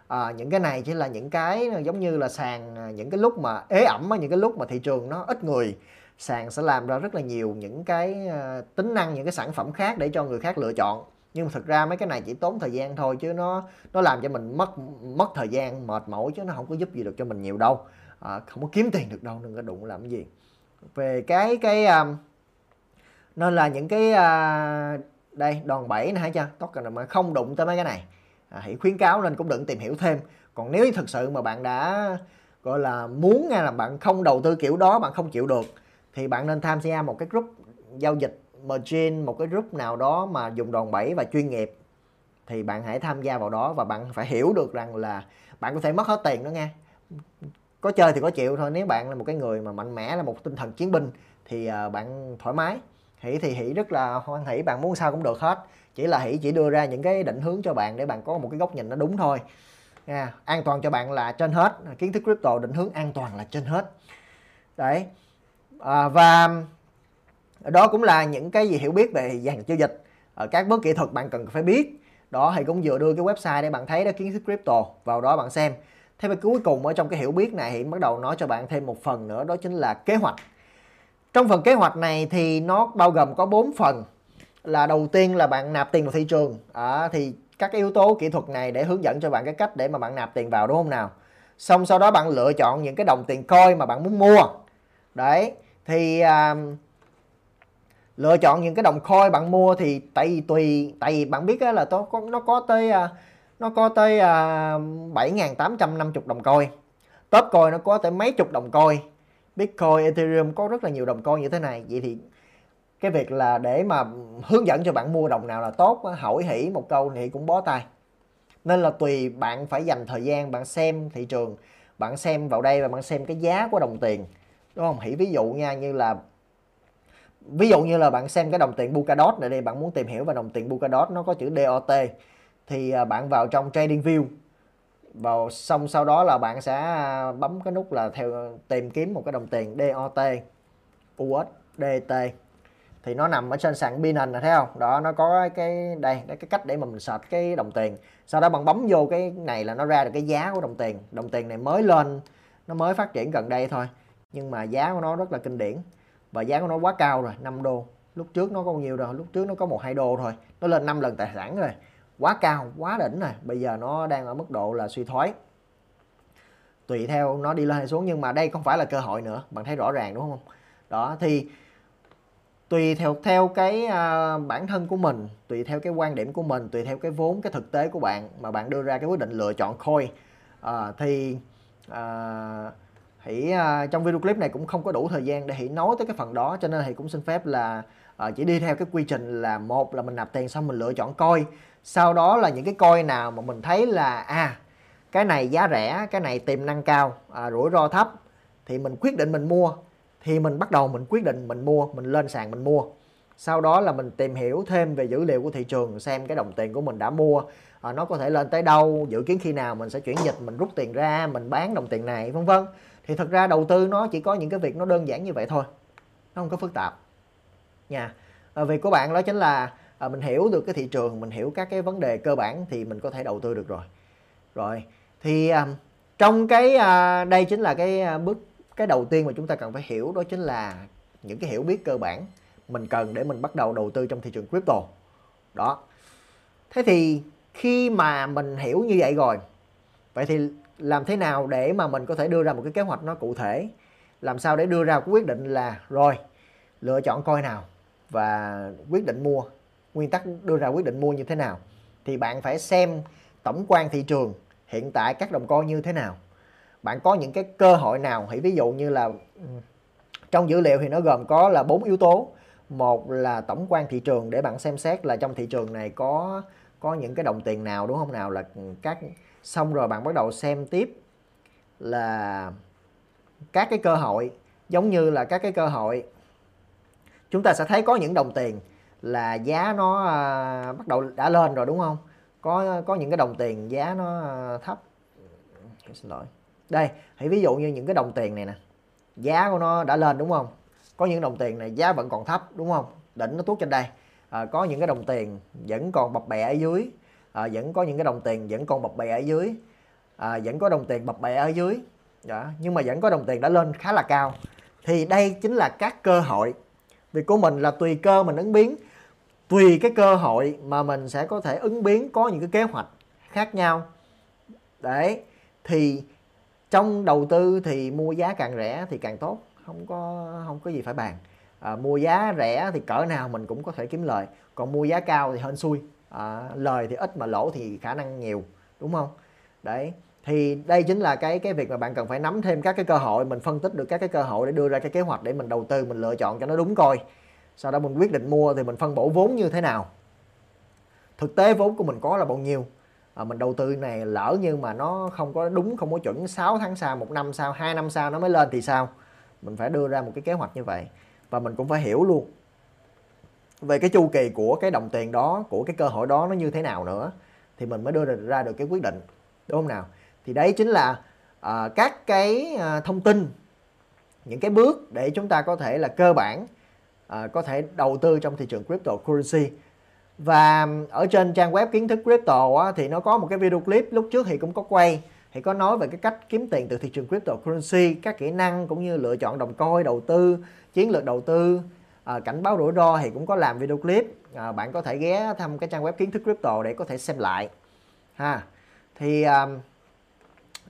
À, những cái này chỉ là những cái giống như là sàn à, những cái lúc mà ế ẩm những cái lúc mà thị trường nó ít người sàn sẽ làm ra rất là nhiều những cái à, tính năng những cái sản phẩm khác để cho người khác lựa chọn. Nhưng mà thực ra mấy cái này chỉ tốn thời gian thôi chứ nó nó làm cho mình mất mất thời gian mệt mỏi chứ nó không có giúp gì được cho mình nhiều đâu. À, không có kiếm tiền được đâu đừng có đụng làm cái gì. Về cái cái um, nên là những cái à, đây đòn bẩy này hả chưa token mà không đụng tới mấy cái này. À, hãy khuyến cáo nên cũng đừng tìm hiểu thêm. Còn nếu thực sự mà bạn đã gọi là muốn nghe là bạn không đầu tư kiểu đó bạn không chịu được thì bạn nên tham gia một cái group giao dịch margin một cái group nào đó mà dùng đòn bẩy và chuyên nghiệp. Thì bạn hãy tham gia vào đó và bạn phải hiểu được rằng là bạn có thể mất hết tiền đó nghe. Có chơi thì có chịu thôi. Nếu bạn là một cái người mà mạnh mẽ là một tinh thần chiến binh thì à, bạn thoải mái hỷ thì hỷ rất là hoan hỷ bạn muốn sao cũng được hết. Chỉ là hỷ chỉ đưa ra những cái định hướng cho bạn để bạn có một cái góc nhìn nó đúng thôi. Nha an toàn cho bạn là trên hết. Kiến thức crypto định hướng an toàn là trên hết. Đấy. À, và đó cũng là những cái gì hiểu biết về dàn giao dịch. Ở các bước kỹ thuật bạn cần phải biết. Đó thì cũng vừa đưa cái website để bạn thấy đó kiến thức crypto. Vào đó bạn xem. Thế và cuối cùng ở trong cái hiểu biết này thì bắt đầu nói cho bạn thêm một phần nữa đó chính là kế hoạch trong phần kế hoạch này thì nó bao gồm có 4 phần. Là đầu tiên là bạn nạp tiền vào thị trường. À, thì các cái yếu tố kỹ thuật này để hướng dẫn cho bạn cái cách để mà bạn nạp tiền vào đúng không nào? Xong sau đó bạn lựa chọn những cái đồng tiền coin mà bạn muốn mua. Đấy thì à, lựa chọn những cái đồng coin bạn mua thì tại vì tùy tại vì bạn biết là nó có nó có tới à, nó có tới à, 7.850 đồng coin. Top coin nó có tới mấy chục đồng coin. Bitcoin, Ethereum có rất là nhiều đồng coin như thế này. Vậy thì cái việc là để mà hướng dẫn cho bạn mua đồng nào là tốt hỏi hỉ một câu thì cũng bó tay. Nên là tùy bạn phải dành thời gian bạn xem thị trường bạn xem vào đây và bạn xem cái giá của đồng tiền đúng không? Hỉ ví dụ nha như là ví dụ như là bạn xem cái đồng tiền Polkadot này đây, bạn muốn tìm hiểu về đồng tiền Polkadot nó có chữ DOT thì à, bạn vào trong Trading View vào xong sau đó là bạn sẽ à, bấm cái nút là theo, tìm kiếm một cái đồng tiền DOT USDT thì nó nằm ở trên sàn Binance này, thấy không? Đó, nó có cái, đây cái cách để mà mình search cái đồng tiền. Sau đó bạn bấm vô cái này là nó ra được cái giá của đồng tiền. Đồng tiền này mới lên, nó mới phát triển gần đây thôi. Nhưng mà giá của nó rất là kinh điển và giá của nó quá cao rồi 5 đô. Lúc trước nó có bao nhiêu rồi lúc trước nó có một hai đô thôi. Nó lên 5 lần tài sản rồi quá cao quá đỉnh rồi bây giờ nó đang ở mức độ là suy thoái. Tùy theo nó đi lên hay xuống nhưng mà đây không phải là cơ hội nữa. Bạn thấy rõ ràng đúng không? Đó thì tùy theo theo cái uh, bản thân của mình tùy theo cái quan điểm của mình tùy theo cái vốn cái thực tế của bạn mà bạn đưa ra cái quyết định lựa chọn coin uh, à, thì uh, hãy uh, trong video clip này cũng không có đủ thời gian để hãy nói tới cái phần đó cho nên thì cũng xin phép là uh, chỉ đi theo cái quy trình là một là mình nạp tiền xong mình lựa chọn coi sau đó là những cái coin nào mà mình thấy là à cái này giá rẻ cái này tiềm năng cao à, rủi ro thấp thì mình quyết định mình mua. Thì mình bắt đầu mình quyết định mình mua mình lên sàn mình mua. Sau đó là mình tìm hiểu thêm về dữ liệu của thị trường xem cái đồng tiền của mình đã mua à, nó có thể lên tới đâu dự kiến khi nào mình sẽ chuyển dịch mình rút tiền ra mình bán đồng tiền này vân vân. Thì thật ra đầu tư nó chỉ có những cái việc nó đơn giản như vậy thôi nó không có phức tạp. Nha. À, việc của bạn đó chính là à, mình hiểu được cái thị trường mình hiểu các cái vấn đề cơ bản thì mình có thể đầu tư được rồi. Rồi thì à, trong cái à, đây chính là cái à, bước cái đầu tiên mà chúng ta cần phải hiểu đó chính là những cái hiểu biết cơ bản mình cần để mình bắt đầu đầu tư trong thị trường crypto. Đó. Thế thì khi mà mình hiểu như vậy rồi vậy thì làm thế nào để mà mình có thể đưa ra một cái kế hoạch nó cụ thể? Làm sao để đưa ra quyết định là rồi lựa chọn coi nào và quyết định mua? Nguyên tắc đưa ra quyết định mua như thế nào, thì bạn phải xem tổng quan thị trường hiện tại các đồng coin như thế nào. Bạn có những cái cơ hội nào, hãy ví dụ như là trong dữ liệu thì nó gồm có là bốn yếu tố. Một là tổng quan thị trường để bạn xem xét là trong thị trường này có có những cái đồng tiền nào, đúng không nào? Là các, xong rồi bạn bắt đầu xem tiếp là các cái cơ hội, giống như là các cái cơ hội, chúng ta sẽ thấy có những đồng tiền là giá nó à, bắt đầu đã lên rồi đúng không? Có có những cái đồng tiền giá nó à, thấp. Xin lỗi. Đây hãy ví dụ như những cái đồng tiền này nè giá của nó đã lên đúng không? Có những đồng tiền này giá vẫn còn thấp đúng không? Đỉnh nó tuốt trên đây. À, có những cái đồng tiền vẫn còn bập bẹ ở dưới. À, vẫn có những cái đồng tiền vẫn còn bập bẹ ở dưới. À, vẫn có đồng tiền bập bẹ ở dưới. Đó. nhưng mà vẫn có đồng tiền đã lên khá là cao. Thì đây chính là các cơ hội. Việc của mình là tùy cơ mình ứng biến tùy cái cơ hội mà mình sẽ có thể ứng biến có những cái kế hoạch khác nhau. Đấy thì trong đầu tư thì mua giá càng rẻ thì càng tốt không có không có gì phải bàn. À, mua giá rẻ thì cỡ nào mình cũng có thể kiếm lời còn mua giá cao thì hên xui. À, lời thì ít mà lỗ thì khả năng nhiều đúng không? Đấy thì đây chính là cái cái việc mà bạn cần phải nắm thêm các cái cơ hội mình phân tích được các cái cơ hội để đưa ra cái kế hoạch để mình đầu tư mình lựa chọn cho nó đúng coi sau đó mình quyết định mua thì mình phân bổ vốn như thế nào? Thực tế vốn của mình có là bao nhiêu? À, mình đầu tư này lỡ như mà nó không có đúng không có chuẩn 6 tháng sau một năm sau hai năm sau nó mới lên thì sao? Mình phải đưa ra một cái kế hoạch như vậy. Và mình cũng phải hiểu luôn về cái chu kỳ của cái đồng tiền đó của cái cơ hội đó nó như thế nào nữa. Thì mình mới đưa ra được cái quyết định đúng không nào? Thì đấy chính là à, các cái à, thông tin những cái bước để chúng ta có thể là cơ bản à, có thể đầu tư trong thị trường cryptocurrency. Và ở trên trang web kiến thức crypto á, thì nó có một cái video clip lúc trước thì cũng có quay thì có nói về cái cách kiếm tiền từ thị trường cryptocurrency các kỹ năng cũng như lựa chọn đồng coin đầu tư chiến lược đầu tư à, cảnh báo rủi ro thì cũng có làm video clip. À, bạn có thể ghé thăm cái trang web kiến thức crypto để có thể xem lại ha. Thì à,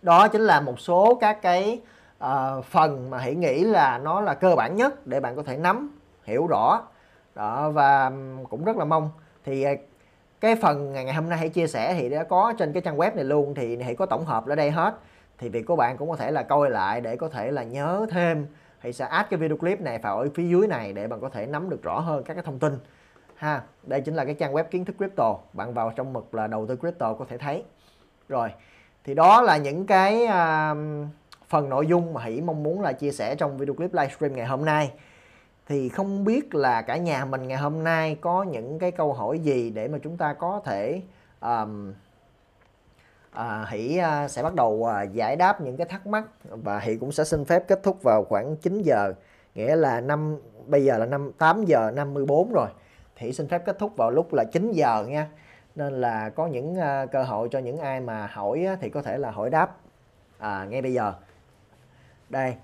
đó chính là một số các cái à, phần mà hãy nghĩ là nó là cơ bản nhất để bạn có thể nắm hiểu rõ. Đó và cũng rất là mong. Thì à, cái phần ngày, hôm nay hãy chia sẻ thì đã có trên cái trang web này luôn thì hãy có tổng hợp ở đây hết. Thì việc của bạn cũng có thể là coi lại để có thể là nhớ thêm. Thì sẽ add cái video clip này vào ở phía dưới này để bạn có thể nắm được rõ hơn các cái thông tin. Ha đây chính là cái trang web kiến thức crypto. Bạn vào trong mục là đầu tư crypto có thể thấy. Rồi thì đó là những cái uh, phần nội dung mà Hỷ mong muốn là chia sẻ trong video clip livestream ngày hôm nay thì không biết là cả nhà mình ngày hôm nay có những cái câu hỏi gì để mà chúng ta có thể um, à, Hỷ uh, sẽ bắt đầu uh, giải đáp những cái thắc mắc. Và Hỷ cũng sẽ xin phép kết thúc vào khoảng 9 giờ nghĩa là năm bây giờ là năm 8 giờ 54 rồi. Thì xin phép kết thúc vào lúc là 9 giờ nha. Nên là có những uh, cơ hội cho những ai mà hỏi uh, thì có thể là hỏi đáp. À, ngay bây giờ. Đây.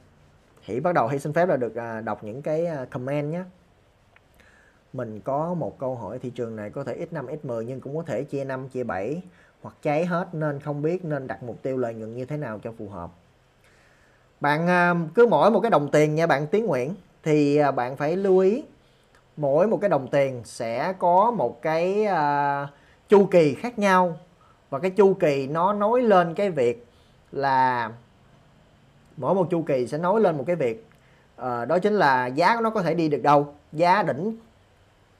Hỷ bắt đầu hy xin phép là được à, đọc những cái à, comment nhé. Mình có một câu hỏi thị trường này có thể x5 x10 nhưng cũng có thể chia 5 chia 7 hoặc cháy hết nên không biết nên đặt mục tiêu lợi nhuận như thế nào cho phù hợp. Bạn à, cứ mỗi một cái đồng tiền nha bạn Tiến Nguyễn thì bạn phải lưu ý mỗi một cái đồng tiền sẽ có một cái uh, chu kỳ khác nhau và cái chu kỳ nó nói lên cái việc là mỗi một chu kỳ sẽ nói lên một cái việc. Uh, đó chính là giá nó có thể đi được đâu. Giá đỉnh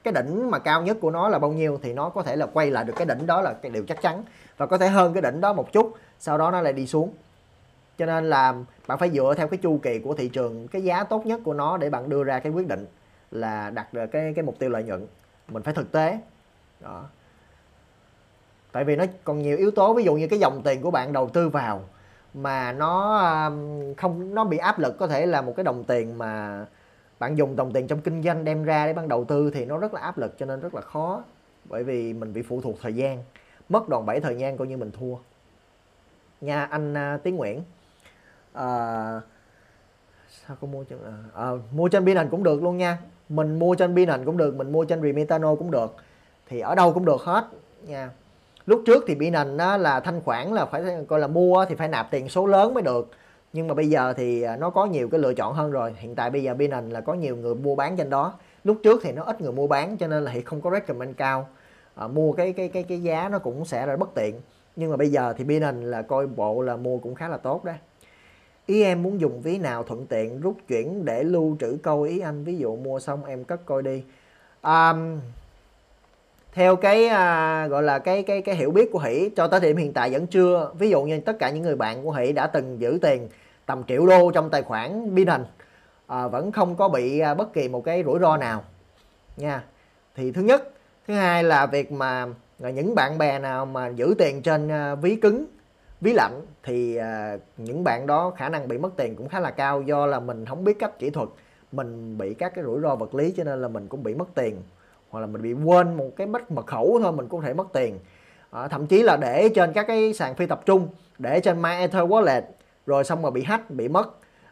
cái đỉnh mà cao nhất của nó là bao nhiêu thì nó có thể là quay lại được cái đỉnh đó là cái điều chắc chắn. Và có thể hơn cái đỉnh đó một chút sau đó nó lại đi xuống. Cho nên là bạn phải dựa theo cái chu kỳ của thị trường cái giá tốt nhất của nó để bạn đưa ra cái quyết định là đặt được cái cái mục tiêu lợi nhuận. Mình phải thực tế. Đó. Tại vì nó còn nhiều yếu tố ví dụ như cái dòng tiền của bạn đầu tư vào mà nó um, không nó bị áp lực có thể là một cái đồng tiền mà bạn dùng đồng tiền trong kinh doanh đem ra để bạn đầu tư thì nó rất là áp lực cho nên rất là khó. Bởi vì mình bị phụ thuộc thời gian mất đòn bẩy thời gian coi như mình thua. Nha anh uh, Tiến Nguyễn. Uh, sao có mua trên à, uh, mua trên Binance cũng được luôn nha. Mình mua trên Binance cũng được mình mua trên Remitano cũng được. Thì ở đâu cũng được hết nha lúc trước thì Binance á, là thanh khoản là phải coi là mua thì phải nạp tiền số lớn mới được. Nhưng mà bây giờ thì à, nó có nhiều cái lựa chọn hơn rồi. Hiện tại bây giờ Binance là có nhiều người mua bán trên đó. Lúc trước thì nó ít người mua bán cho nên là thì không có recommend cao. À, mua cái cái cái cái giá nó cũng sẽ là bất tiện. Nhưng mà bây giờ thì Binance là coi bộ là mua cũng khá là tốt đấy. Ý em muốn dùng ví nào thuận tiện rút chuyển để lưu trữ câu ý anh? Ví dụ mua xong em cất coi đi. Um, theo cái à, gọi là cái cái cái hiểu biết của hỷ cho tới điểm hiện tại vẫn chưa. Ví dụ như tất cả những người bạn của hỷ đã từng giữ tiền tầm triệu đô trong tài khoản Binance à, vẫn không có bị à, bất kỳ một cái rủi ro nào nha. Thì thứ nhất thứ hai là việc mà à, những bạn bè nào mà giữ tiền trên à, ví cứng ví lạnh thì à, những bạn đó khả năng bị mất tiền cũng khá là cao do là mình không biết cách kỹ thuật mình bị các cái rủi ro vật lý cho nên là mình cũng bị mất tiền hoặc là mình bị quên một cái mất mật khẩu thôi mình cũng thể mất tiền. À, thậm chí là để trên các cái sàn phi tập trung để trên MyEther Wallet rồi xong rồi bị hack bị mất.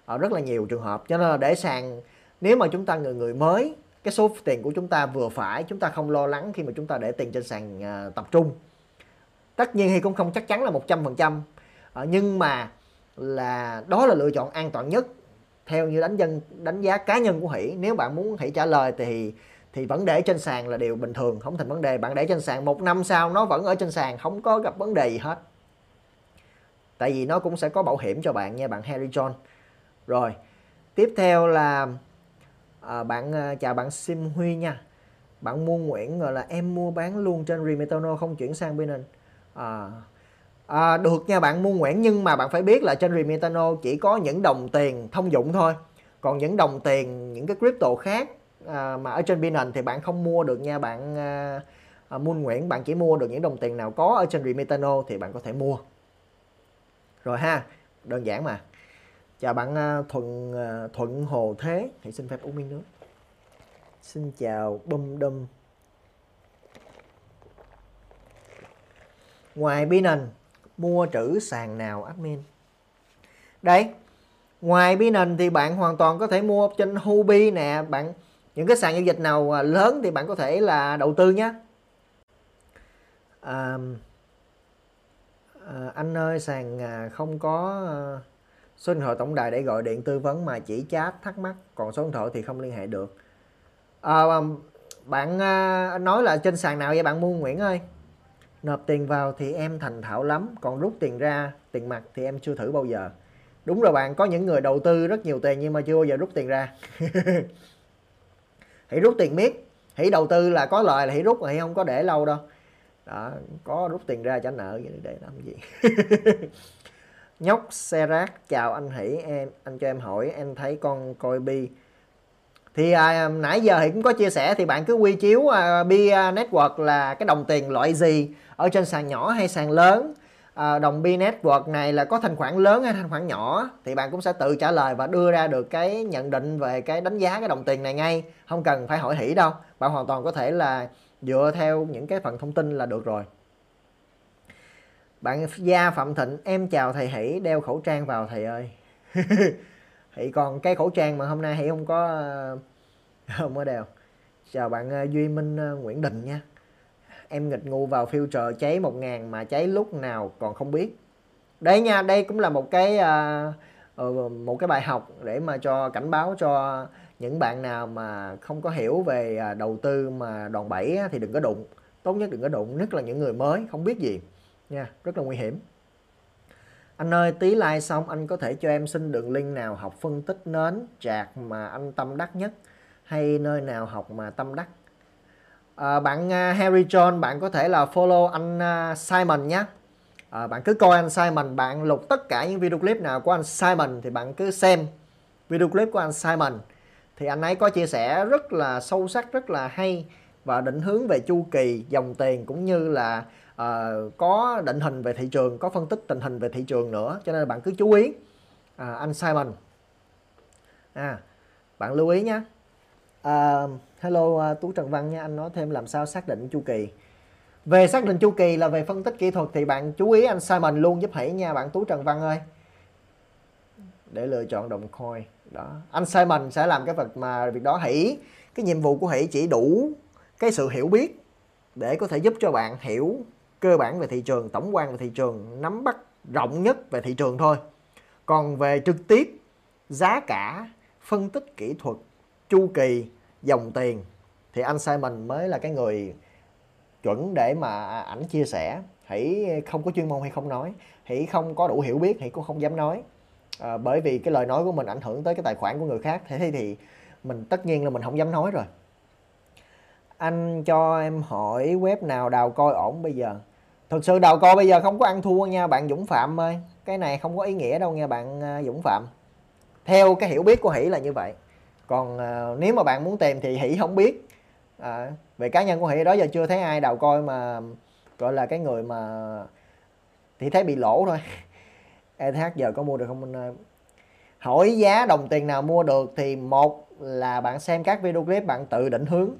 À, rất là nhiều trường hợp. Cho nên là để sàn nếu mà chúng ta người người mới cái số tiền của chúng ta vừa phải chúng ta không lo lắng khi mà chúng ta để tiền trên sàn à, tập trung. Tất nhiên thì cũng không chắc chắn là 100% à, nhưng mà là đó là lựa chọn an toàn nhất theo như đánh dân đánh giá cá nhân của hỷ. Nếu bạn muốn hỷ trả lời thì thì vẫn để trên sàn là điều bình thường không thành vấn đề. Bạn để trên sàn một năm sau nó vẫn ở trên sàn không có gặp vấn đề gì hết. Tại vì nó cũng sẽ có bảo hiểm cho bạn nha bạn Harry John. Rồi tiếp theo là à, bạn à, chào bạn Sim Huy nha. Bạn mua Nguyễn gọi là em mua bán luôn trên Remitano không chuyển sang Binance à, à, được nha bạn mua Nguyễn nhưng mà bạn phải biết là trên Remitano chỉ có những đồng tiền thông dụng thôi. Còn những đồng tiền những cái crypto khác à, mà ở trên Binance thì bạn không mua được nha bạn à, à, Moon Nguyễn bạn chỉ mua được những đồng tiền nào có ở trên Remitano thì bạn có thể mua. Rồi ha đơn giản mà. Chào bạn à, Thuận à, Thuận Hồ Thế thì xin phép uống miếng nước. Xin chào bum đum. Ngoài Binance mua trữ sàn nào admin? Đây ngoài Binance thì bạn hoàn toàn có thể mua trên Hubi nè bạn những cái sàn giao dịch nào à, lớn thì bạn có thể là đầu tư nhé. À, à, anh ơi sàn à, không có à, số điện thoại tổng đài để gọi điện tư vấn mà chỉ chat thắc mắc còn số điện thoại thì không liên hệ được. À, bạn à, nói là trên sàn nào vậy bạn mua Nguyễn ơi? Nộp tiền vào thì em thành thạo lắm còn rút tiền ra tiền mặt thì em chưa thử bao giờ. Đúng rồi bạn có những người đầu tư rất nhiều tiền nhưng mà chưa bao giờ rút tiền ra. hãy rút tiền miết. Hãy đầu tư là có lời là hãy rút hãy không có để lâu đâu. Đó có rút tiền ra trả nợ vậy để làm gì? Nhóc xe rác chào anh hỷ em anh cho em hỏi em thấy con coi bi. Thì à, nãy giờ thì cũng có chia sẻ thì bạn cứ quy chiếu à, bi à, network là cái đồng tiền loại gì ở trên sàn nhỏ hay sàn lớn à, đồng bi network này là có thanh khoản lớn hay thanh khoản nhỏ thì bạn cũng sẽ tự trả lời và đưa ra được cái nhận định về cái đánh giá cái đồng tiền này ngay. Không cần phải hỏi hỉ đâu bạn hoàn toàn có thể là dựa theo những cái phần thông tin là được rồi. Bạn gia phạm thịnh em chào thầy hỷ đeo khẩu trang vào thầy ơi. Thì còn cái khẩu trang mà hôm nay hỷ không có ờ, không có đeo. Chào bạn ờ, duy minh nguyễn đình nha em nghịch ngu vào filter cháy 1000 mà cháy lúc nào còn không biết. Đấy nha đây cũng là một cái uh, một cái bài học để mà cho cảnh báo cho những bạn nào mà không có hiểu về à, đầu tư mà đòn bẩy thì đừng có đụng. Tốt nhất đừng có đụng nhất là những người mới không biết gì. Nha rất là nguy hiểm. Anh ơi tí like xong anh có thể cho em xin đường link nào học phân tích nến chạc mà anh tâm đắc nhất hay nơi nào học mà tâm đắc? Ờ, à, bạn uh, Harry John bạn có thể là follow anh uh, Simon nhé. À, bạn cứ coi anh Simon bạn lục tất cả những video clip nào của anh Simon thì bạn cứ xem video clip của anh Simon. Thì anh ấy có chia sẻ rất là sâu sắc rất là hay và định hướng về chu kỳ dòng tiền cũng như là uh, có định hình về thị trường có phân tích tình hình về thị trường nữa. Cho nên là bạn cứ chú ý à, anh Simon. À bạn lưu ý nhé. Uh, hello uh, tú trần văn nha anh nói thêm làm sao xác định chu kỳ. Về xác định chu kỳ là về phân tích kỹ thuật thì bạn chú ý anh Simon luôn giúp hãy nha bạn tú trần văn ơi. Để lựa chọn đồng coin. Đó anh Simon sẽ làm cái vật mà việc đó hãy cái nhiệm vụ của hãy chỉ đủ cái sự hiểu biết để có thể giúp cho bạn hiểu cơ bản về thị trường tổng quan về thị trường nắm bắt rộng nhất về thị trường thôi. Còn về trực tiếp giá cả phân tích kỹ thuật chu kỳ dòng tiền thì anh Simon mới là cái người chuẩn để mà ảnh chia sẻ. Hãy không có chuyên môn hay không nói hãy không có đủ hiểu biết hãy cũng không dám nói. À, bởi vì cái lời nói của mình ảnh hưởng tới cái tài khoản của người khác. Thế thì mình tất nhiên là mình không dám nói rồi. Anh cho em hỏi web nào đào coi ổn bây giờ? Thực sự đào coi bây giờ không có ăn thua nha bạn Dũng Phạm ơi. Cái này không có ý nghĩa đâu nha bạn à, Dũng Phạm. Theo cái hiểu biết của Hỷ là như vậy còn à, nếu mà bạn muốn tìm thì Hỷ không biết. À, về cá nhân của Hỷ đó giờ chưa thấy ai đào coi mà gọi là cái người mà thì thấy bị lỗ thôi. ETH giờ có mua được không anh hỏi giá đồng tiền nào mua được thì một là bạn xem các video clip bạn tự định hướng.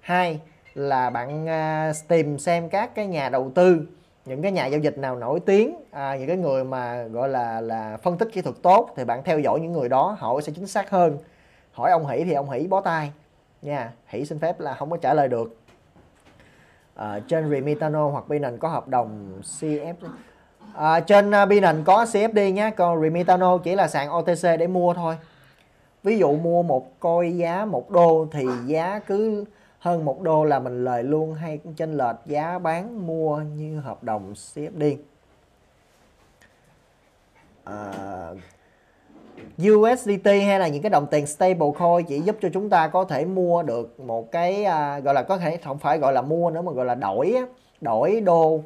Hai là bạn uh, tìm xem các cái nhà đầu tư những cái nhà giao dịch nào nổi tiếng à, những cái người mà gọi là là phân tích kỹ thuật tốt thì bạn theo dõi những người đó họ sẽ chính xác hơn hỏi ông hỷ thì ông hỷ bó tay. Nha hỷ xin phép là không có trả lời được. À, trên Remitano hoặc Binance có hợp đồng CF à, trên à, Binance có CFD nhé còn Remitano chỉ là sàn OTC để mua thôi. Ví dụ mua một coi giá một đô thì giá cứ hơn một đô là mình lời luôn hay chênh lệch giá bán mua như hợp đồng CFD à, USDT hay là những cái đồng tiền stable coin chỉ giúp cho chúng ta có thể mua được một cái à, gọi là có thể không phải gọi là mua nữa mà gọi là đổi đổi đô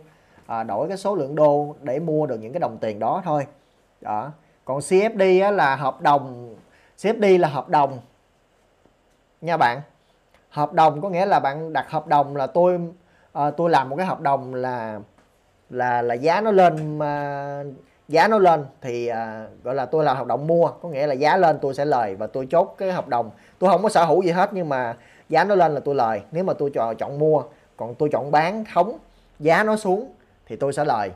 à, đổi cái số lượng đô để mua được những cái đồng tiền đó thôi. Đó. Còn CFD á, là hợp đồng CFD là hợp đồng. Nha bạn hợp đồng có nghĩa là bạn đặt hợp đồng là tôi à, tôi làm một cái hợp đồng là là là giá nó lên mà giá nó lên thì à, gọi là tôi làm hợp đồng mua có nghĩa là giá lên tôi sẽ lời và tôi chốt cái hợp đồng. Tôi không có sở hữu gì hết nhưng mà giá nó lên là tôi lời. Nếu mà tôi chọn chọn mua còn tôi chọn bán khống giá nó xuống thì tôi sẽ lời.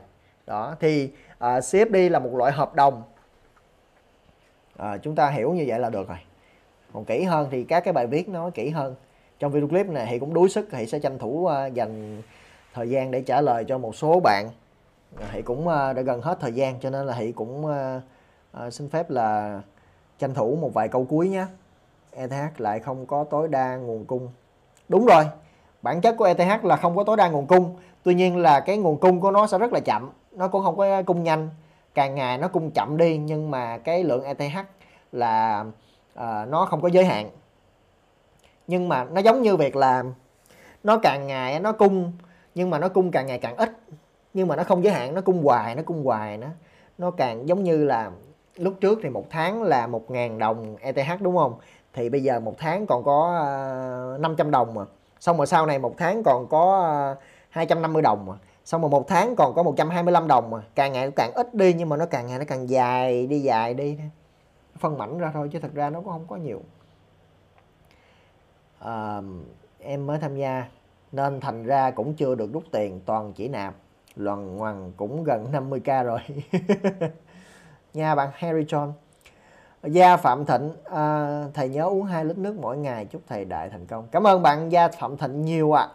Đó thì à, CFD là một loại hợp đồng. À, chúng ta hiểu như vậy là được rồi. Còn kỹ hơn thì các cái bài viết nó kỹ hơn. Trong video clip này thì cũng đuối sức thì sẽ tranh thủ uh, dành thời gian để trả lời cho một số bạn hãy cũng ờ, đã gần hết thời gian cho nên là thị cũng ờ, ờ, xin phép là tranh thủ một vài câu cuối nhé. ETH lại không có tối đa nguồn cung. Đúng rồi bản chất của ETH là không có tối đa nguồn cung. Tuy nhiên là cái nguồn cung của nó sẽ rất là chậm nó cũng không có cung nhanh. Càng ngày nó cung chậm đi nhưng mà cái lượng ETH là uh, nó không có giới hạn. Nhưng mà nó giống như việc là nó càng ngày nó cung nhưng mà nó cung càng ngày càng ít nhưng mà nó không giới hạn nó cung hoài nó cung hoài nó nó càng giống như là lúc trước thì một tháng là một ngàn đồng ETH đúng không? Thì bây giờ một tháng còn có ờ, 500 đồng mà. Xong rồi sau này một tháng còn có ờ, 250 đồng mà. Xong rồi một tháng còn có 125 đồng mà. Càng ngày càng ít đi nhưng mà nó càng ngày nó càng dài đi dài đi. Phân mảnh ra thôi chứ thật ra nó cũng không có nhiều. À, em mới tham gia nên thành ra cũng chưa được rút tiền toàn chỉ nạp loằng ngoằng cũng gần 50k rồi. Nha bạn Harry John. Gia Phạm Thịnh à, thầy nhớ uống 2 lít nước mỗi ngày chúc thầy đại thành công. Cảm ơn bạn Gia Phạm Thịnh nhiều ạ.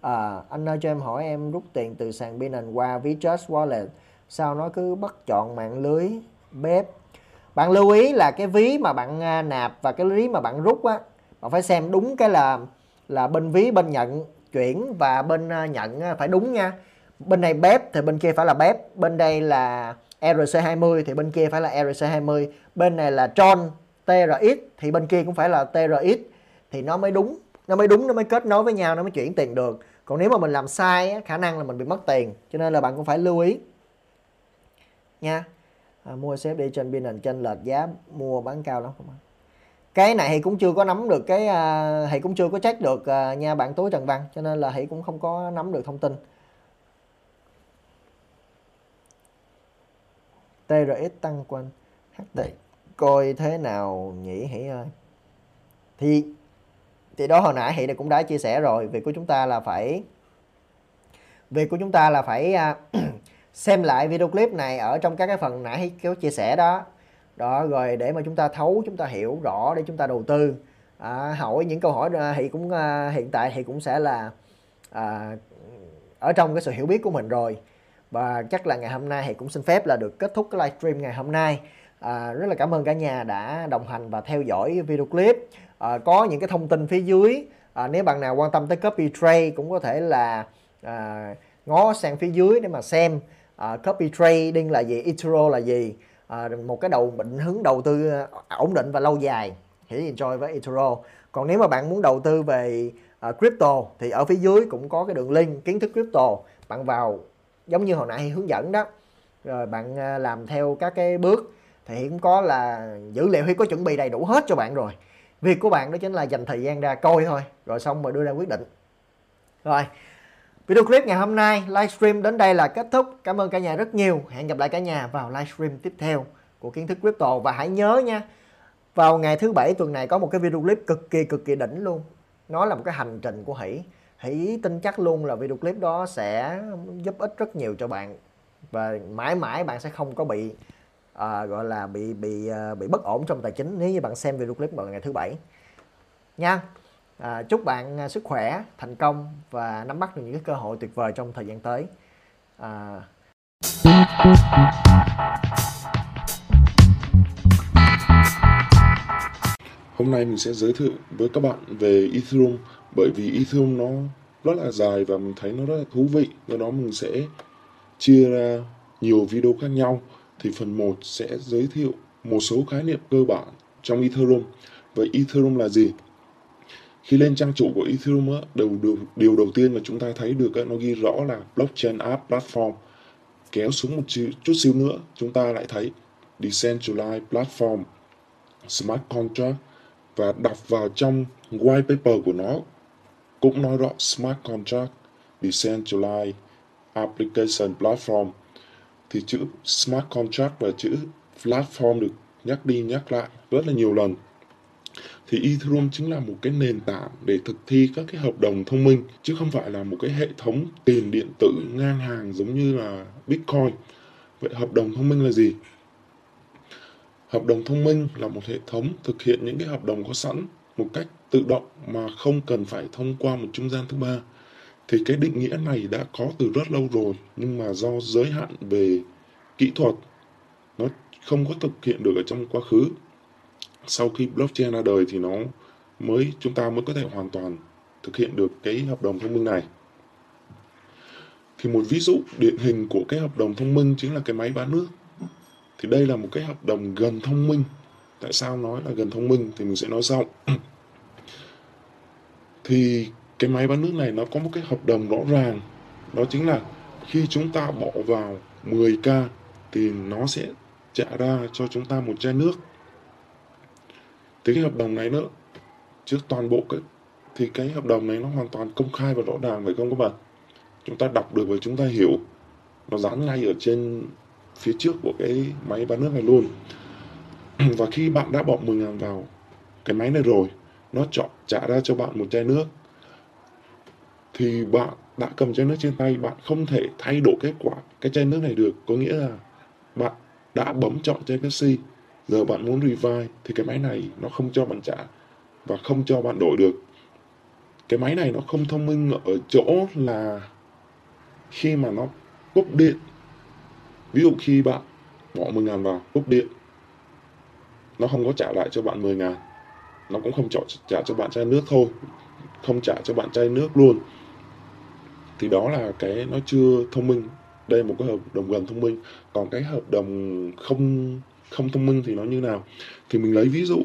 À. à, anh ơi cho em hỏi em rút tiền từ sàn Binance qua ví Just Wallet sao nó cứ bắt chọn mạng lưới bếp? Bạn lưu ý là cái ví mà bạn à, nạp và cái ví mà bạn rút á bạn phải xem đúng cái là là bên ví bên nhận chuyển và bên à, nhận à, phải đúng nha bên này bếp thì bên kia phải là bếp bên đây là RC20 thì bên kia phải là RC20 bên này là Tron TRX thì bên kia cũng phải là TRX thì nó mới đúng nó mới đúng nó mới kết nối với nhau nó mới chuyển tiền được. Còn nếu mà mình làm sai khả năng là mình bị mất tiền cho nên là bạn cũng phải lưu ý. Nha. À, mua xếp đi trên Binance trên lệch giá mua bán cao lắm không cái này thì cũng chưa có nắm được cái à, uh, thì cũng chưa có check được uh, nha bạn tối trần văn cho nên là thì cũng không có nắm được thông tin. TRX tăng quanh. HT coi thế nào nhỉ hỉ ơi? Thì thì đó hồi nãy Hỷ cũng đã chia sẻ rồi. Việc của chúng ta là phải việc của chúng ta là phải uh, xem lại video clip này ở trong các cái phần nãy kéo chia sẻ đó. Đó rồi để mà chúng ta thấu chúng ta hiểu rõ để chúng ta đầu tư. À, hỏi những câu hỏi à, thì cũng à, hiện tại thì cũng sẽ là à, ở trong cái sự hiểu biết của mình rồi và chắc là ngày hôm nay thì cũng xin phép là được kết thúc cái livestream ngày hôm nay. À, rất là cảm ơn cả nhà đã đồng hành và theo dõi video clip. À, có những cái thông tin phía dưới à, nếu bạn nào quan tâm tới copy trade cũng có thể là à, ngó sang phía dưới để mà xem à, copy trading là gì eToro là gì à, một cái đầu định hướng đầu tư à, ổn định và lâu dài. Hãy enjoy với eToro còn nếu mà bạn muốn đầu tư về uh, crypto thì ở phía dưới cũng có cái đường link kiến thức crypto. Bạn vào giống như hồi nãy hướng dẫn đó. Rồi bạn à, làm theo các cái bước thì cũng có là dữ liệu huy có chuẩn bị đầy đủ hết cho bạn rồi. Việc của bạn đó chính là dành thời gian ra coi thôi, rồi xong rồi đưa ra quyết định. Rồi, video clip ngày hôm nay livestream đến đây là kết thúc. Cảm ơn cả nhà rất nhiều. Hẹn gặp lại cả nhà vào livestream tiếp theo của kiến thức crypto. Và hãy nhớ nha, vào ngày thứ bảy tuần này có một cái video clip cực kỳ cực kỳ đỉnh luôn. Nó là một cái hành trình của hỷ hãy tin chắc luôn là video clip đó sẽ giúp ích rất nhiều cho bạn. Và mãi mãi bạn sẽ không có bị à, gọi là bị bị à, bị bất ổn trong tài chính nếu như bạn xem video clip vào ngày thứ bảy. Nha. À, chúc bạn à, sức khỏe thành công và nắm bắt được những cái cơ hội tuyệt vời trong thời gian tới. À... Hôm nay mình sẽ giới thiệu với các bạn về Ethereum bởi vì Ethereum nó rất là dài và mình thấy nó rất là thú vị do đó mình sẽ chia ra nhiều video khác nhau thì phần 1 sẽ giới thiệu một số khái niệm cơ bản trong Ethereum. Vậy Ethereum là gì? Khi lên trang chủ của Ethereum, á, đầu, điều, điều đầu tiên mà chúng ta thấy được á, nó ghi rõ là Blockchain App Platform. Kéo xuống một chút, chút xíu nữa, chúng ta lại thấy Decentralized Platform, Smart Contract và đọc vào trong white paper của nó cũng nói rõ Smart Contract, Decentralized Application Platform thì chữ smart contract và chữ platform được nhắc đi nhắc lại rất là nhiều lần thì Ethereum chính là một cái nền tảng để thực thi các cái hợp đồng thông minh chứ không phải là một cái hệ thống tiền điện tử ngang hàng giống như là Bitcoin. Vậy hợp đồng thông minh là gì? Hợp đồng thông minh là một hệ thống thực hiện những cái hợp đồng có sẵn một cách tự động mà không cần phải thông qua một trung gian thứ ba, thì cái định nghĩa này đã có từ rất lâu rồi, nhưng mà do giới hạn về kỹ thuật, nó không có thực hiện được ở trong quá khứ. Sau khi blockchain ra đời thì nó mới, chúng ta mới có thể hoàn toàn thực hiện được cái hợp đồng thông minh này. Thì một ví dụ điển hình của cái hợp đồng thông minh chính là cái máy bán nước. Thì đây là một cái hợp đồng gần thông minh. Tại sao nói là gần thông minh thì mình sẽ nói sau. thì cái máy bán nước này nó có một cái hợp đồng rõ ràng. Đó chính là khi chúng ta bỏ vào 10k thì nó sẽ trả ra cho chúng ta một chai nước. Thì cái hợp đồng này nữa trước toàn bộ cái, thì cái hợp đồng này nó hoàn toàn công khai và rõ ràng, phải không các bạn? Chúng ta đọc được và chúng ta hiểu. Nó dán ngay ở trên phía trước của cái máy bán nước này luôn. Và khi bạn đã bỏ 10 ngàn vào, cái máy này rồi nó chọn trả ra cho bạn một chai nước. Thì bạn đã cầm chai nước trên tay, bạn không thể thay đổi kết quả cái chai nước này được. Có nghĩa là bạn đã bấm chọn chai Pepsi, giờ bạn muốn revive thì cái máy này nó không cho bạn trả và không cho bạn đổi được. Cái máy này nó không thông minh ở chỗ là khi mà nó cúp điện. Ví dụ khi bạn bỏ 10 ngàn vào cúp điện, nó không có trả lại cho bạn 10 ngàn nó cũng không trả, trả cho bạn chai nước thôi. Không trả cho bạn chai nước luôn. Thì đó là cái nó chưa thông minh. Đây là một cái hợp đồng gần thông minh. Còn cái hợp đồng không không thông minh thì nó như nào? Thì mình lấy ví dụ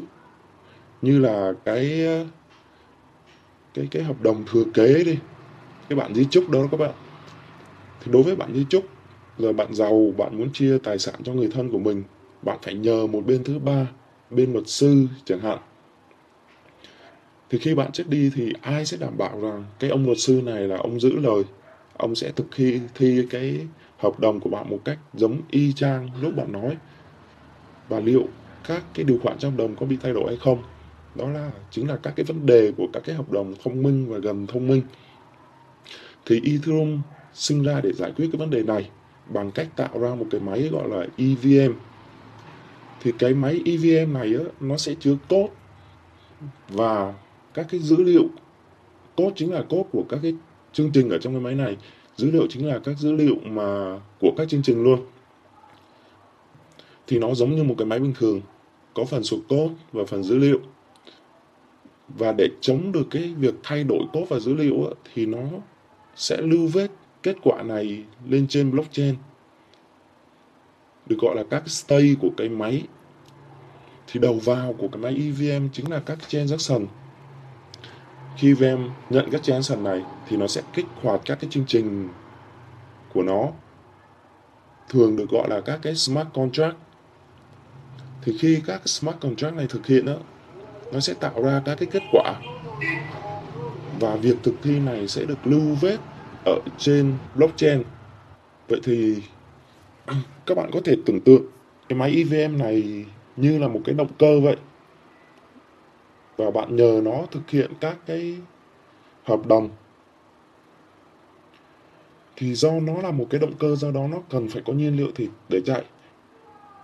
như là cái cái cái hợp đồng thừa kế đi. Cái bạn di chúc đó các bạn. Thì đối với bạn di chúc là bạn giàu bạn muốn chia tài sản cho người thân của mình bạn phải nhờ một bên thứ ba bên luật sư chẳng hạn thì khi bạn chết đi thì ai sẽ đảm bảo rằng cái ông luật sư này là ông giữ lời? Ông sẽ thực thi thi cái hợp đồng của bạn một cách giống y chang lúc bạn nói. Và liệu các cái điều khoản trong hợp đồng có bị thay đổi hay không? Đó là chính là các cái vấn đề của các cái hợp đồng thông minh và gần thông minh. Thì Ethereum sinh ra để giải quyết cái vấn đề này bằng cách tạo ra một cái máy gọi là EVM thì cái máy EVM này á, nó sẽ chứa code và các cái dữ liệu code chính là code của các cái chương trình ở trong cái máy này. Dữ liệu chính là các dữ liệu mà của các chương trình luôn. Thì nó giống như một cái máy bình thường, có phần số code và phần dữ liệu. Và để chống được cái việc thay đổi code và dữ liệu thì nó sẽ lưu vết kết quả này lên trên blockchain. Được gọi là các stay của cái máy. Thì đầu vào của cái máy EVM chính là các transaction khi VM nhận các transaction này thì nó sẽ kích hoạt các cái chương trình của nó. Thường được gọi là các cái smart contract. Thì khi các smart contract này thực hiện đó, nó sẽ tạo ra các cái kết quả. Và việc thực thi này sẽ được lưu vết ở trên blockchain. Vậy thì các bạn có thể tưởng tượng cái máy EVM này như là một cái động cơ vậy và bạn nhờ nó thực hiện các cái hợp đồng. Thì do nó là một cái động cơ, do đó nó cần phải có nhiên liệu thì để chạy.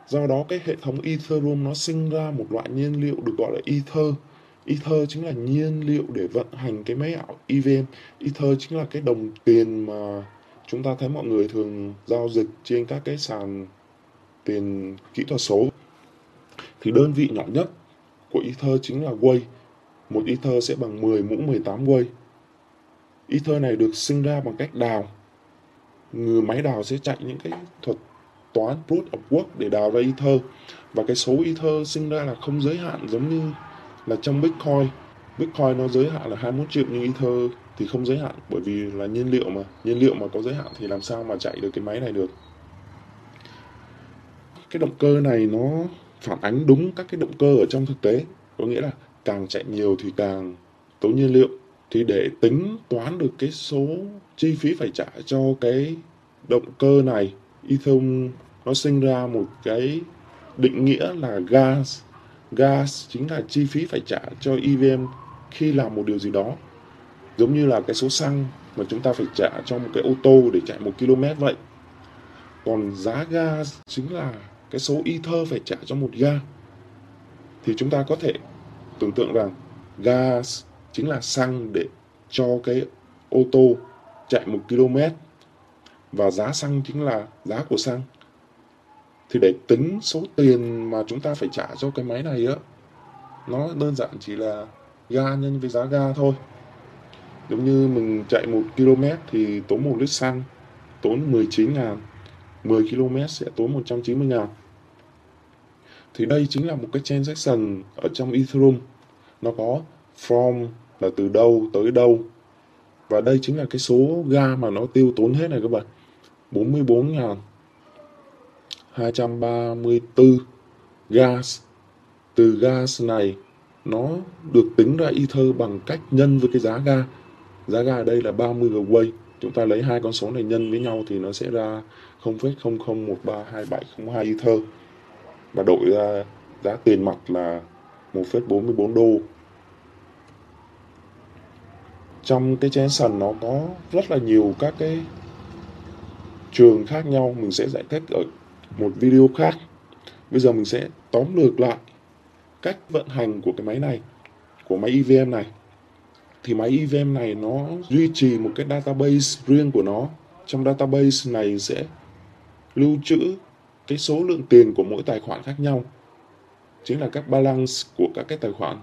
Do đó cái hệ thống Ethereum nó sinh ra một loại nhiên liệu được gọi là Ether. Ether chính là nhiên liệu để vận hành cái máy ảo EVM Ether chính là cái đồng tiền mà chúng ta thấy mọi người thường giao dịch trên các cái sàn tiền kỹ thuật số. Thì đơn vị nhỏ nhất của Ether chính là Way. Một Ether sẽ bằng 10 mũ 18 Way. Ether này được sinh ra bằng cách đào. Người máy đào sẽ chạy những cái thuật toán proof of work để đào ra Ether. Và cái số Ether sinh ra là không giới hạn giống như là trong Bitcoin. Bitcoin nó giới hạn là 21 triệu, nhưng Ether thì không giới hạn, bởi vì là nhiên liệu mà. Nhiên liệu mà có giới hạn thì làm sao mà chạy được cái máy này được. Cái động cơ này nó phản ánh đúng các cái động cơ ở trong thực tế. Có nghĩa là càng chạy nhiều thì càng tốn nhiên liệu. Thì để tính toán được cái số chi phí phải trả cho cái động cơ này Ethereum nó sinh ra một cái định nghĩa là gas. Gas chính là chi phí phải trả cho EVM khi làm một điều gì đó. Giống như là cái số xăng mà chúng ta phải trả cho một cái ô tô để chạy một km vậy. Còn giá gas chính là cái số ether phải trả cho một ga. Thì chúng ta có thể tưởng tượng rằng gas chính là xăng để cho cái ô tô chạy một km và giá xăng chính là giá của xăng. Thì để tính số tiền mà chúng ta phải trả cho cái máy này á, nó đơn giản chỉ là ga nhân với giá ga thôi. Giống như mình chạy một km thì tốn một lít xăng, tốn 19 ngàn 10 km sẽ tốn 190 ngàn thì đây chính là một cái transaction ở trong Ethereum. Nó có from là từ đâu tới đâu. Và đây chính là cái số ga mà nó tiêu tốn hết này các bạn. 44 ngàn 234 gas. Từ gas này nó được tính ra ether bằng cách nhân với cái giá ga. Giá ga ở đây là 30 gwei chúng ta lấy hai con số này nhân với nhau thì nó sẽ ra 0,00132702 ether và đổi ra giá tiền mặt là 1,44 đô. Trong cái Jensen nó có rất là nhiều các cái trường khác nhau mình sẽ giải thích ở một video khác. Bây giờ mình sẽ tóm lược lại cách vận hành của cái máy này của máy EVM này. Thì máy EVM này nó duy trì một cái database riêng của nó. Trong database này sẽ lưu trữ cái số lượng tiền của mỗi tài khoản khác nhau, chính là các balance của các cái tài khoản.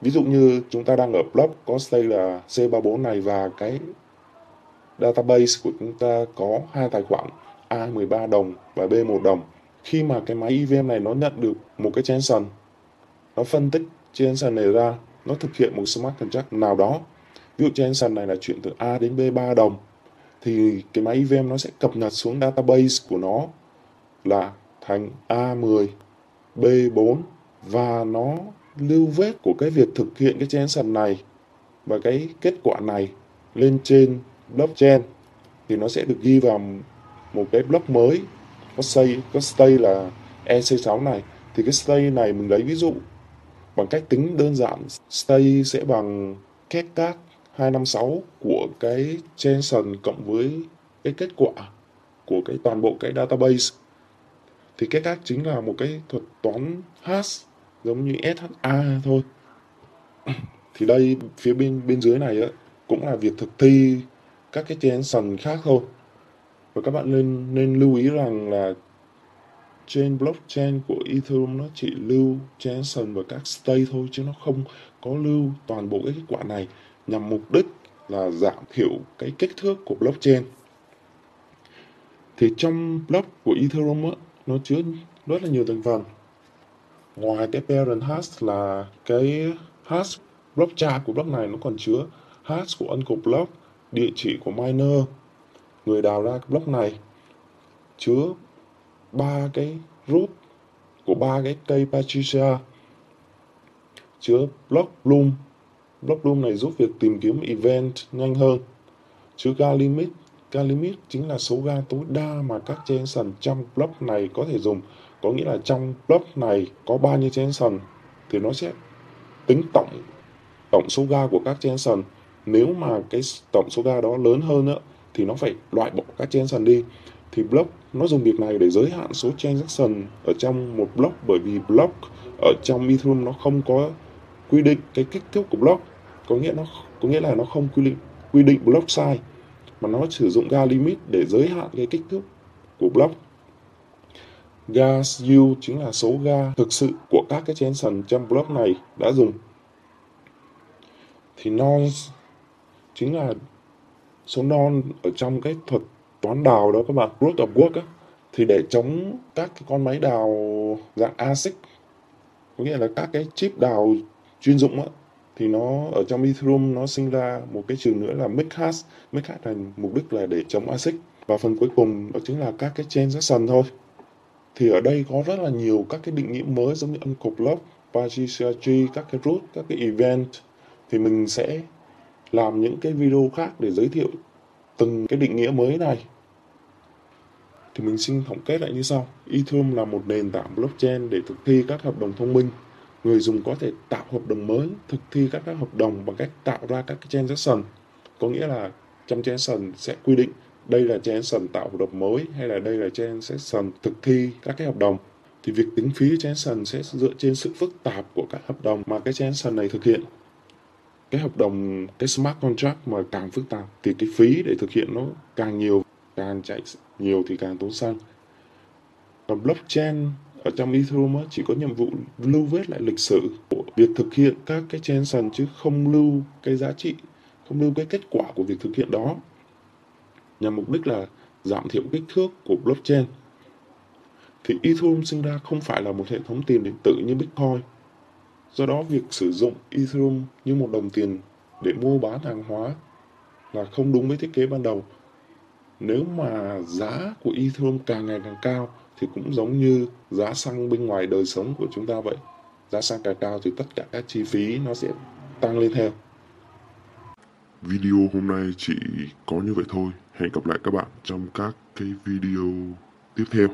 Ví dụ như chúng ta đang ở block, có stay là C34 này và cái database của chúng ta có hai tài khoản, A 13 đồng và B 1 đồng. Khi mà cái máy EVM này nó nhận được một cái transaction, nó phân tích transaction này ra, nó thực hiện một smart contract nào đó. Ví dụ transaction này là chuyển từ A đến B 3 đồng, thì cái máy EVM nó sẽ cập nhật xuống database của nó là thành A10 B4 và nó lưu vết của cái việc thực hiện cái transaction này và cái kết quả này lên trên blockchain thì nó sẽ được ghi vào một cái block mới, có xây có stay là EC6 này. Thì cái stay này mình lấy ví dụ bằng cách tính đơn giản, stay sẽ bằng kết các 256 của cái transaction cộng với cái kết quả của cái toàn bộ cái database thì cái khác chính là một cái thuật toán hash giống như SHA thôi. Thì đây phía bên bên dưới này á, cũng là việc thực thi các cái transaction khác thôi. Và các bạn nên nên lưu ý rằng là trên blockchain của Ethereum nó chỉ lưu transaction và các state thôi chứ nó không có lưu toàn bộ cái kết quả này nhằm mục đích là giảm thiểu cái kích thước của blockchain. Thì trong block của Ethereum á, nó chứa rất là nhiều thành phần ngoài cái parent hash là cái hash block cha của block này nó còn chứa hash của uncle block, địa chỉ của miner người đào ra cái block này chứa ba cái root của ba cái cây Patricia. Chứa block bloom. Block bloom này giúp việc tìm kiếm event nhanh hơn. Chứa gas limit ga limit chính là số ga tối đa mà các transaction trong block này có thể dùng. Có nghĩa là trong block này có bao nhiêu transaction thì nó sẽ tính tổng tổng số ga của các transaction nếu mà cái tổng số ga đó lớn hơn nữa thì nó phải loại bỏ các transaction đi. Thì block nó dùng việc này để giới hạn số transaction ở trong một block, bởi vì block ở trong Ethereum nó không có quy định cái kích thước của block. Có nghĩa nó, có nghĩa là nó không quy định quy định block size mà nó sử dụng ga limit để giới hạn cái kích thước của block. Gas U chính là số ga thực sự của các cái transaction trong block này đã dùng. Thì nonce chính là số non ở trong cái thuật toán đào đó các bạn, root of work á. Thì để chống các cái con máy đào dạng ASIC, có nghĩa là các cái chip đào chuyên dụng á thì nó ở trong Ethereum nó sinh ra một cái trường nữa là mix hash là mục đích là để chống ASIC và phần cuối cùng đó chính là các cái transaction thôi. Thì ở đây có rất là nhiều các cái định nghĩa mới giống như Uncle Block, Patricia các cái root, các cái event. Thì mình sẽ làm những cái video khác để giới thiệu từng cái định nghĩa mới này. Thì mình xin tổng kết lại như sau. Ethereum là một nền tảng blockchain để thực thi các hợp đồng thông minh người dùng có thể tạo hợp đồng mới thực thi các, các hợp đồng bằng cách tạo ra các cái transaction có nghĩa là trong transaction sẽ quy định đây là transaction tạo hợp đồng mới hay là đây là transaction thực thi các cái hợp đồng. Thì việc tính phí transaction sẽ dựa trên sự phức tạp của các hợp đồng mà cái transaction này thực hiện. Cái hợp đồng cái smart contract mà càng phức tạp thì cái phí để thực hiện nó càng nhiều càng chạy nhiều thì càng tốn xăng. Còn blockchain ở trong Ethereum chỉ có nhiệm vụ lưu vết lại lịch sử của việc thực hiện các cái transaction chứ không lưu cái giá trị, không lưu cái kết quả của việc thực hiện đó nhằm mục đích là giảm thiểu kích thước của blockchain. Thì Ethereum sinh ra không phải là một hệ thống tiền điện tử như Bitcoin. Do đó, việc sử dụng Ethereum như một đồng tiền để mua bán hàng hóa là không đúng với thiết kế ban đầu. Nếu mà giá của Ethereum càng ngày càng cao thì cũng giống như giá xăng bên ngoài đời sống của chúng ta vậy. Giá xăng càng cao thì tất cả các chi phí nó sẽ tăng lên theo. Video hôm nay chỉ có như vậy thôi. Hẹn gặp lại các bạn trong các cái video tiếp theo.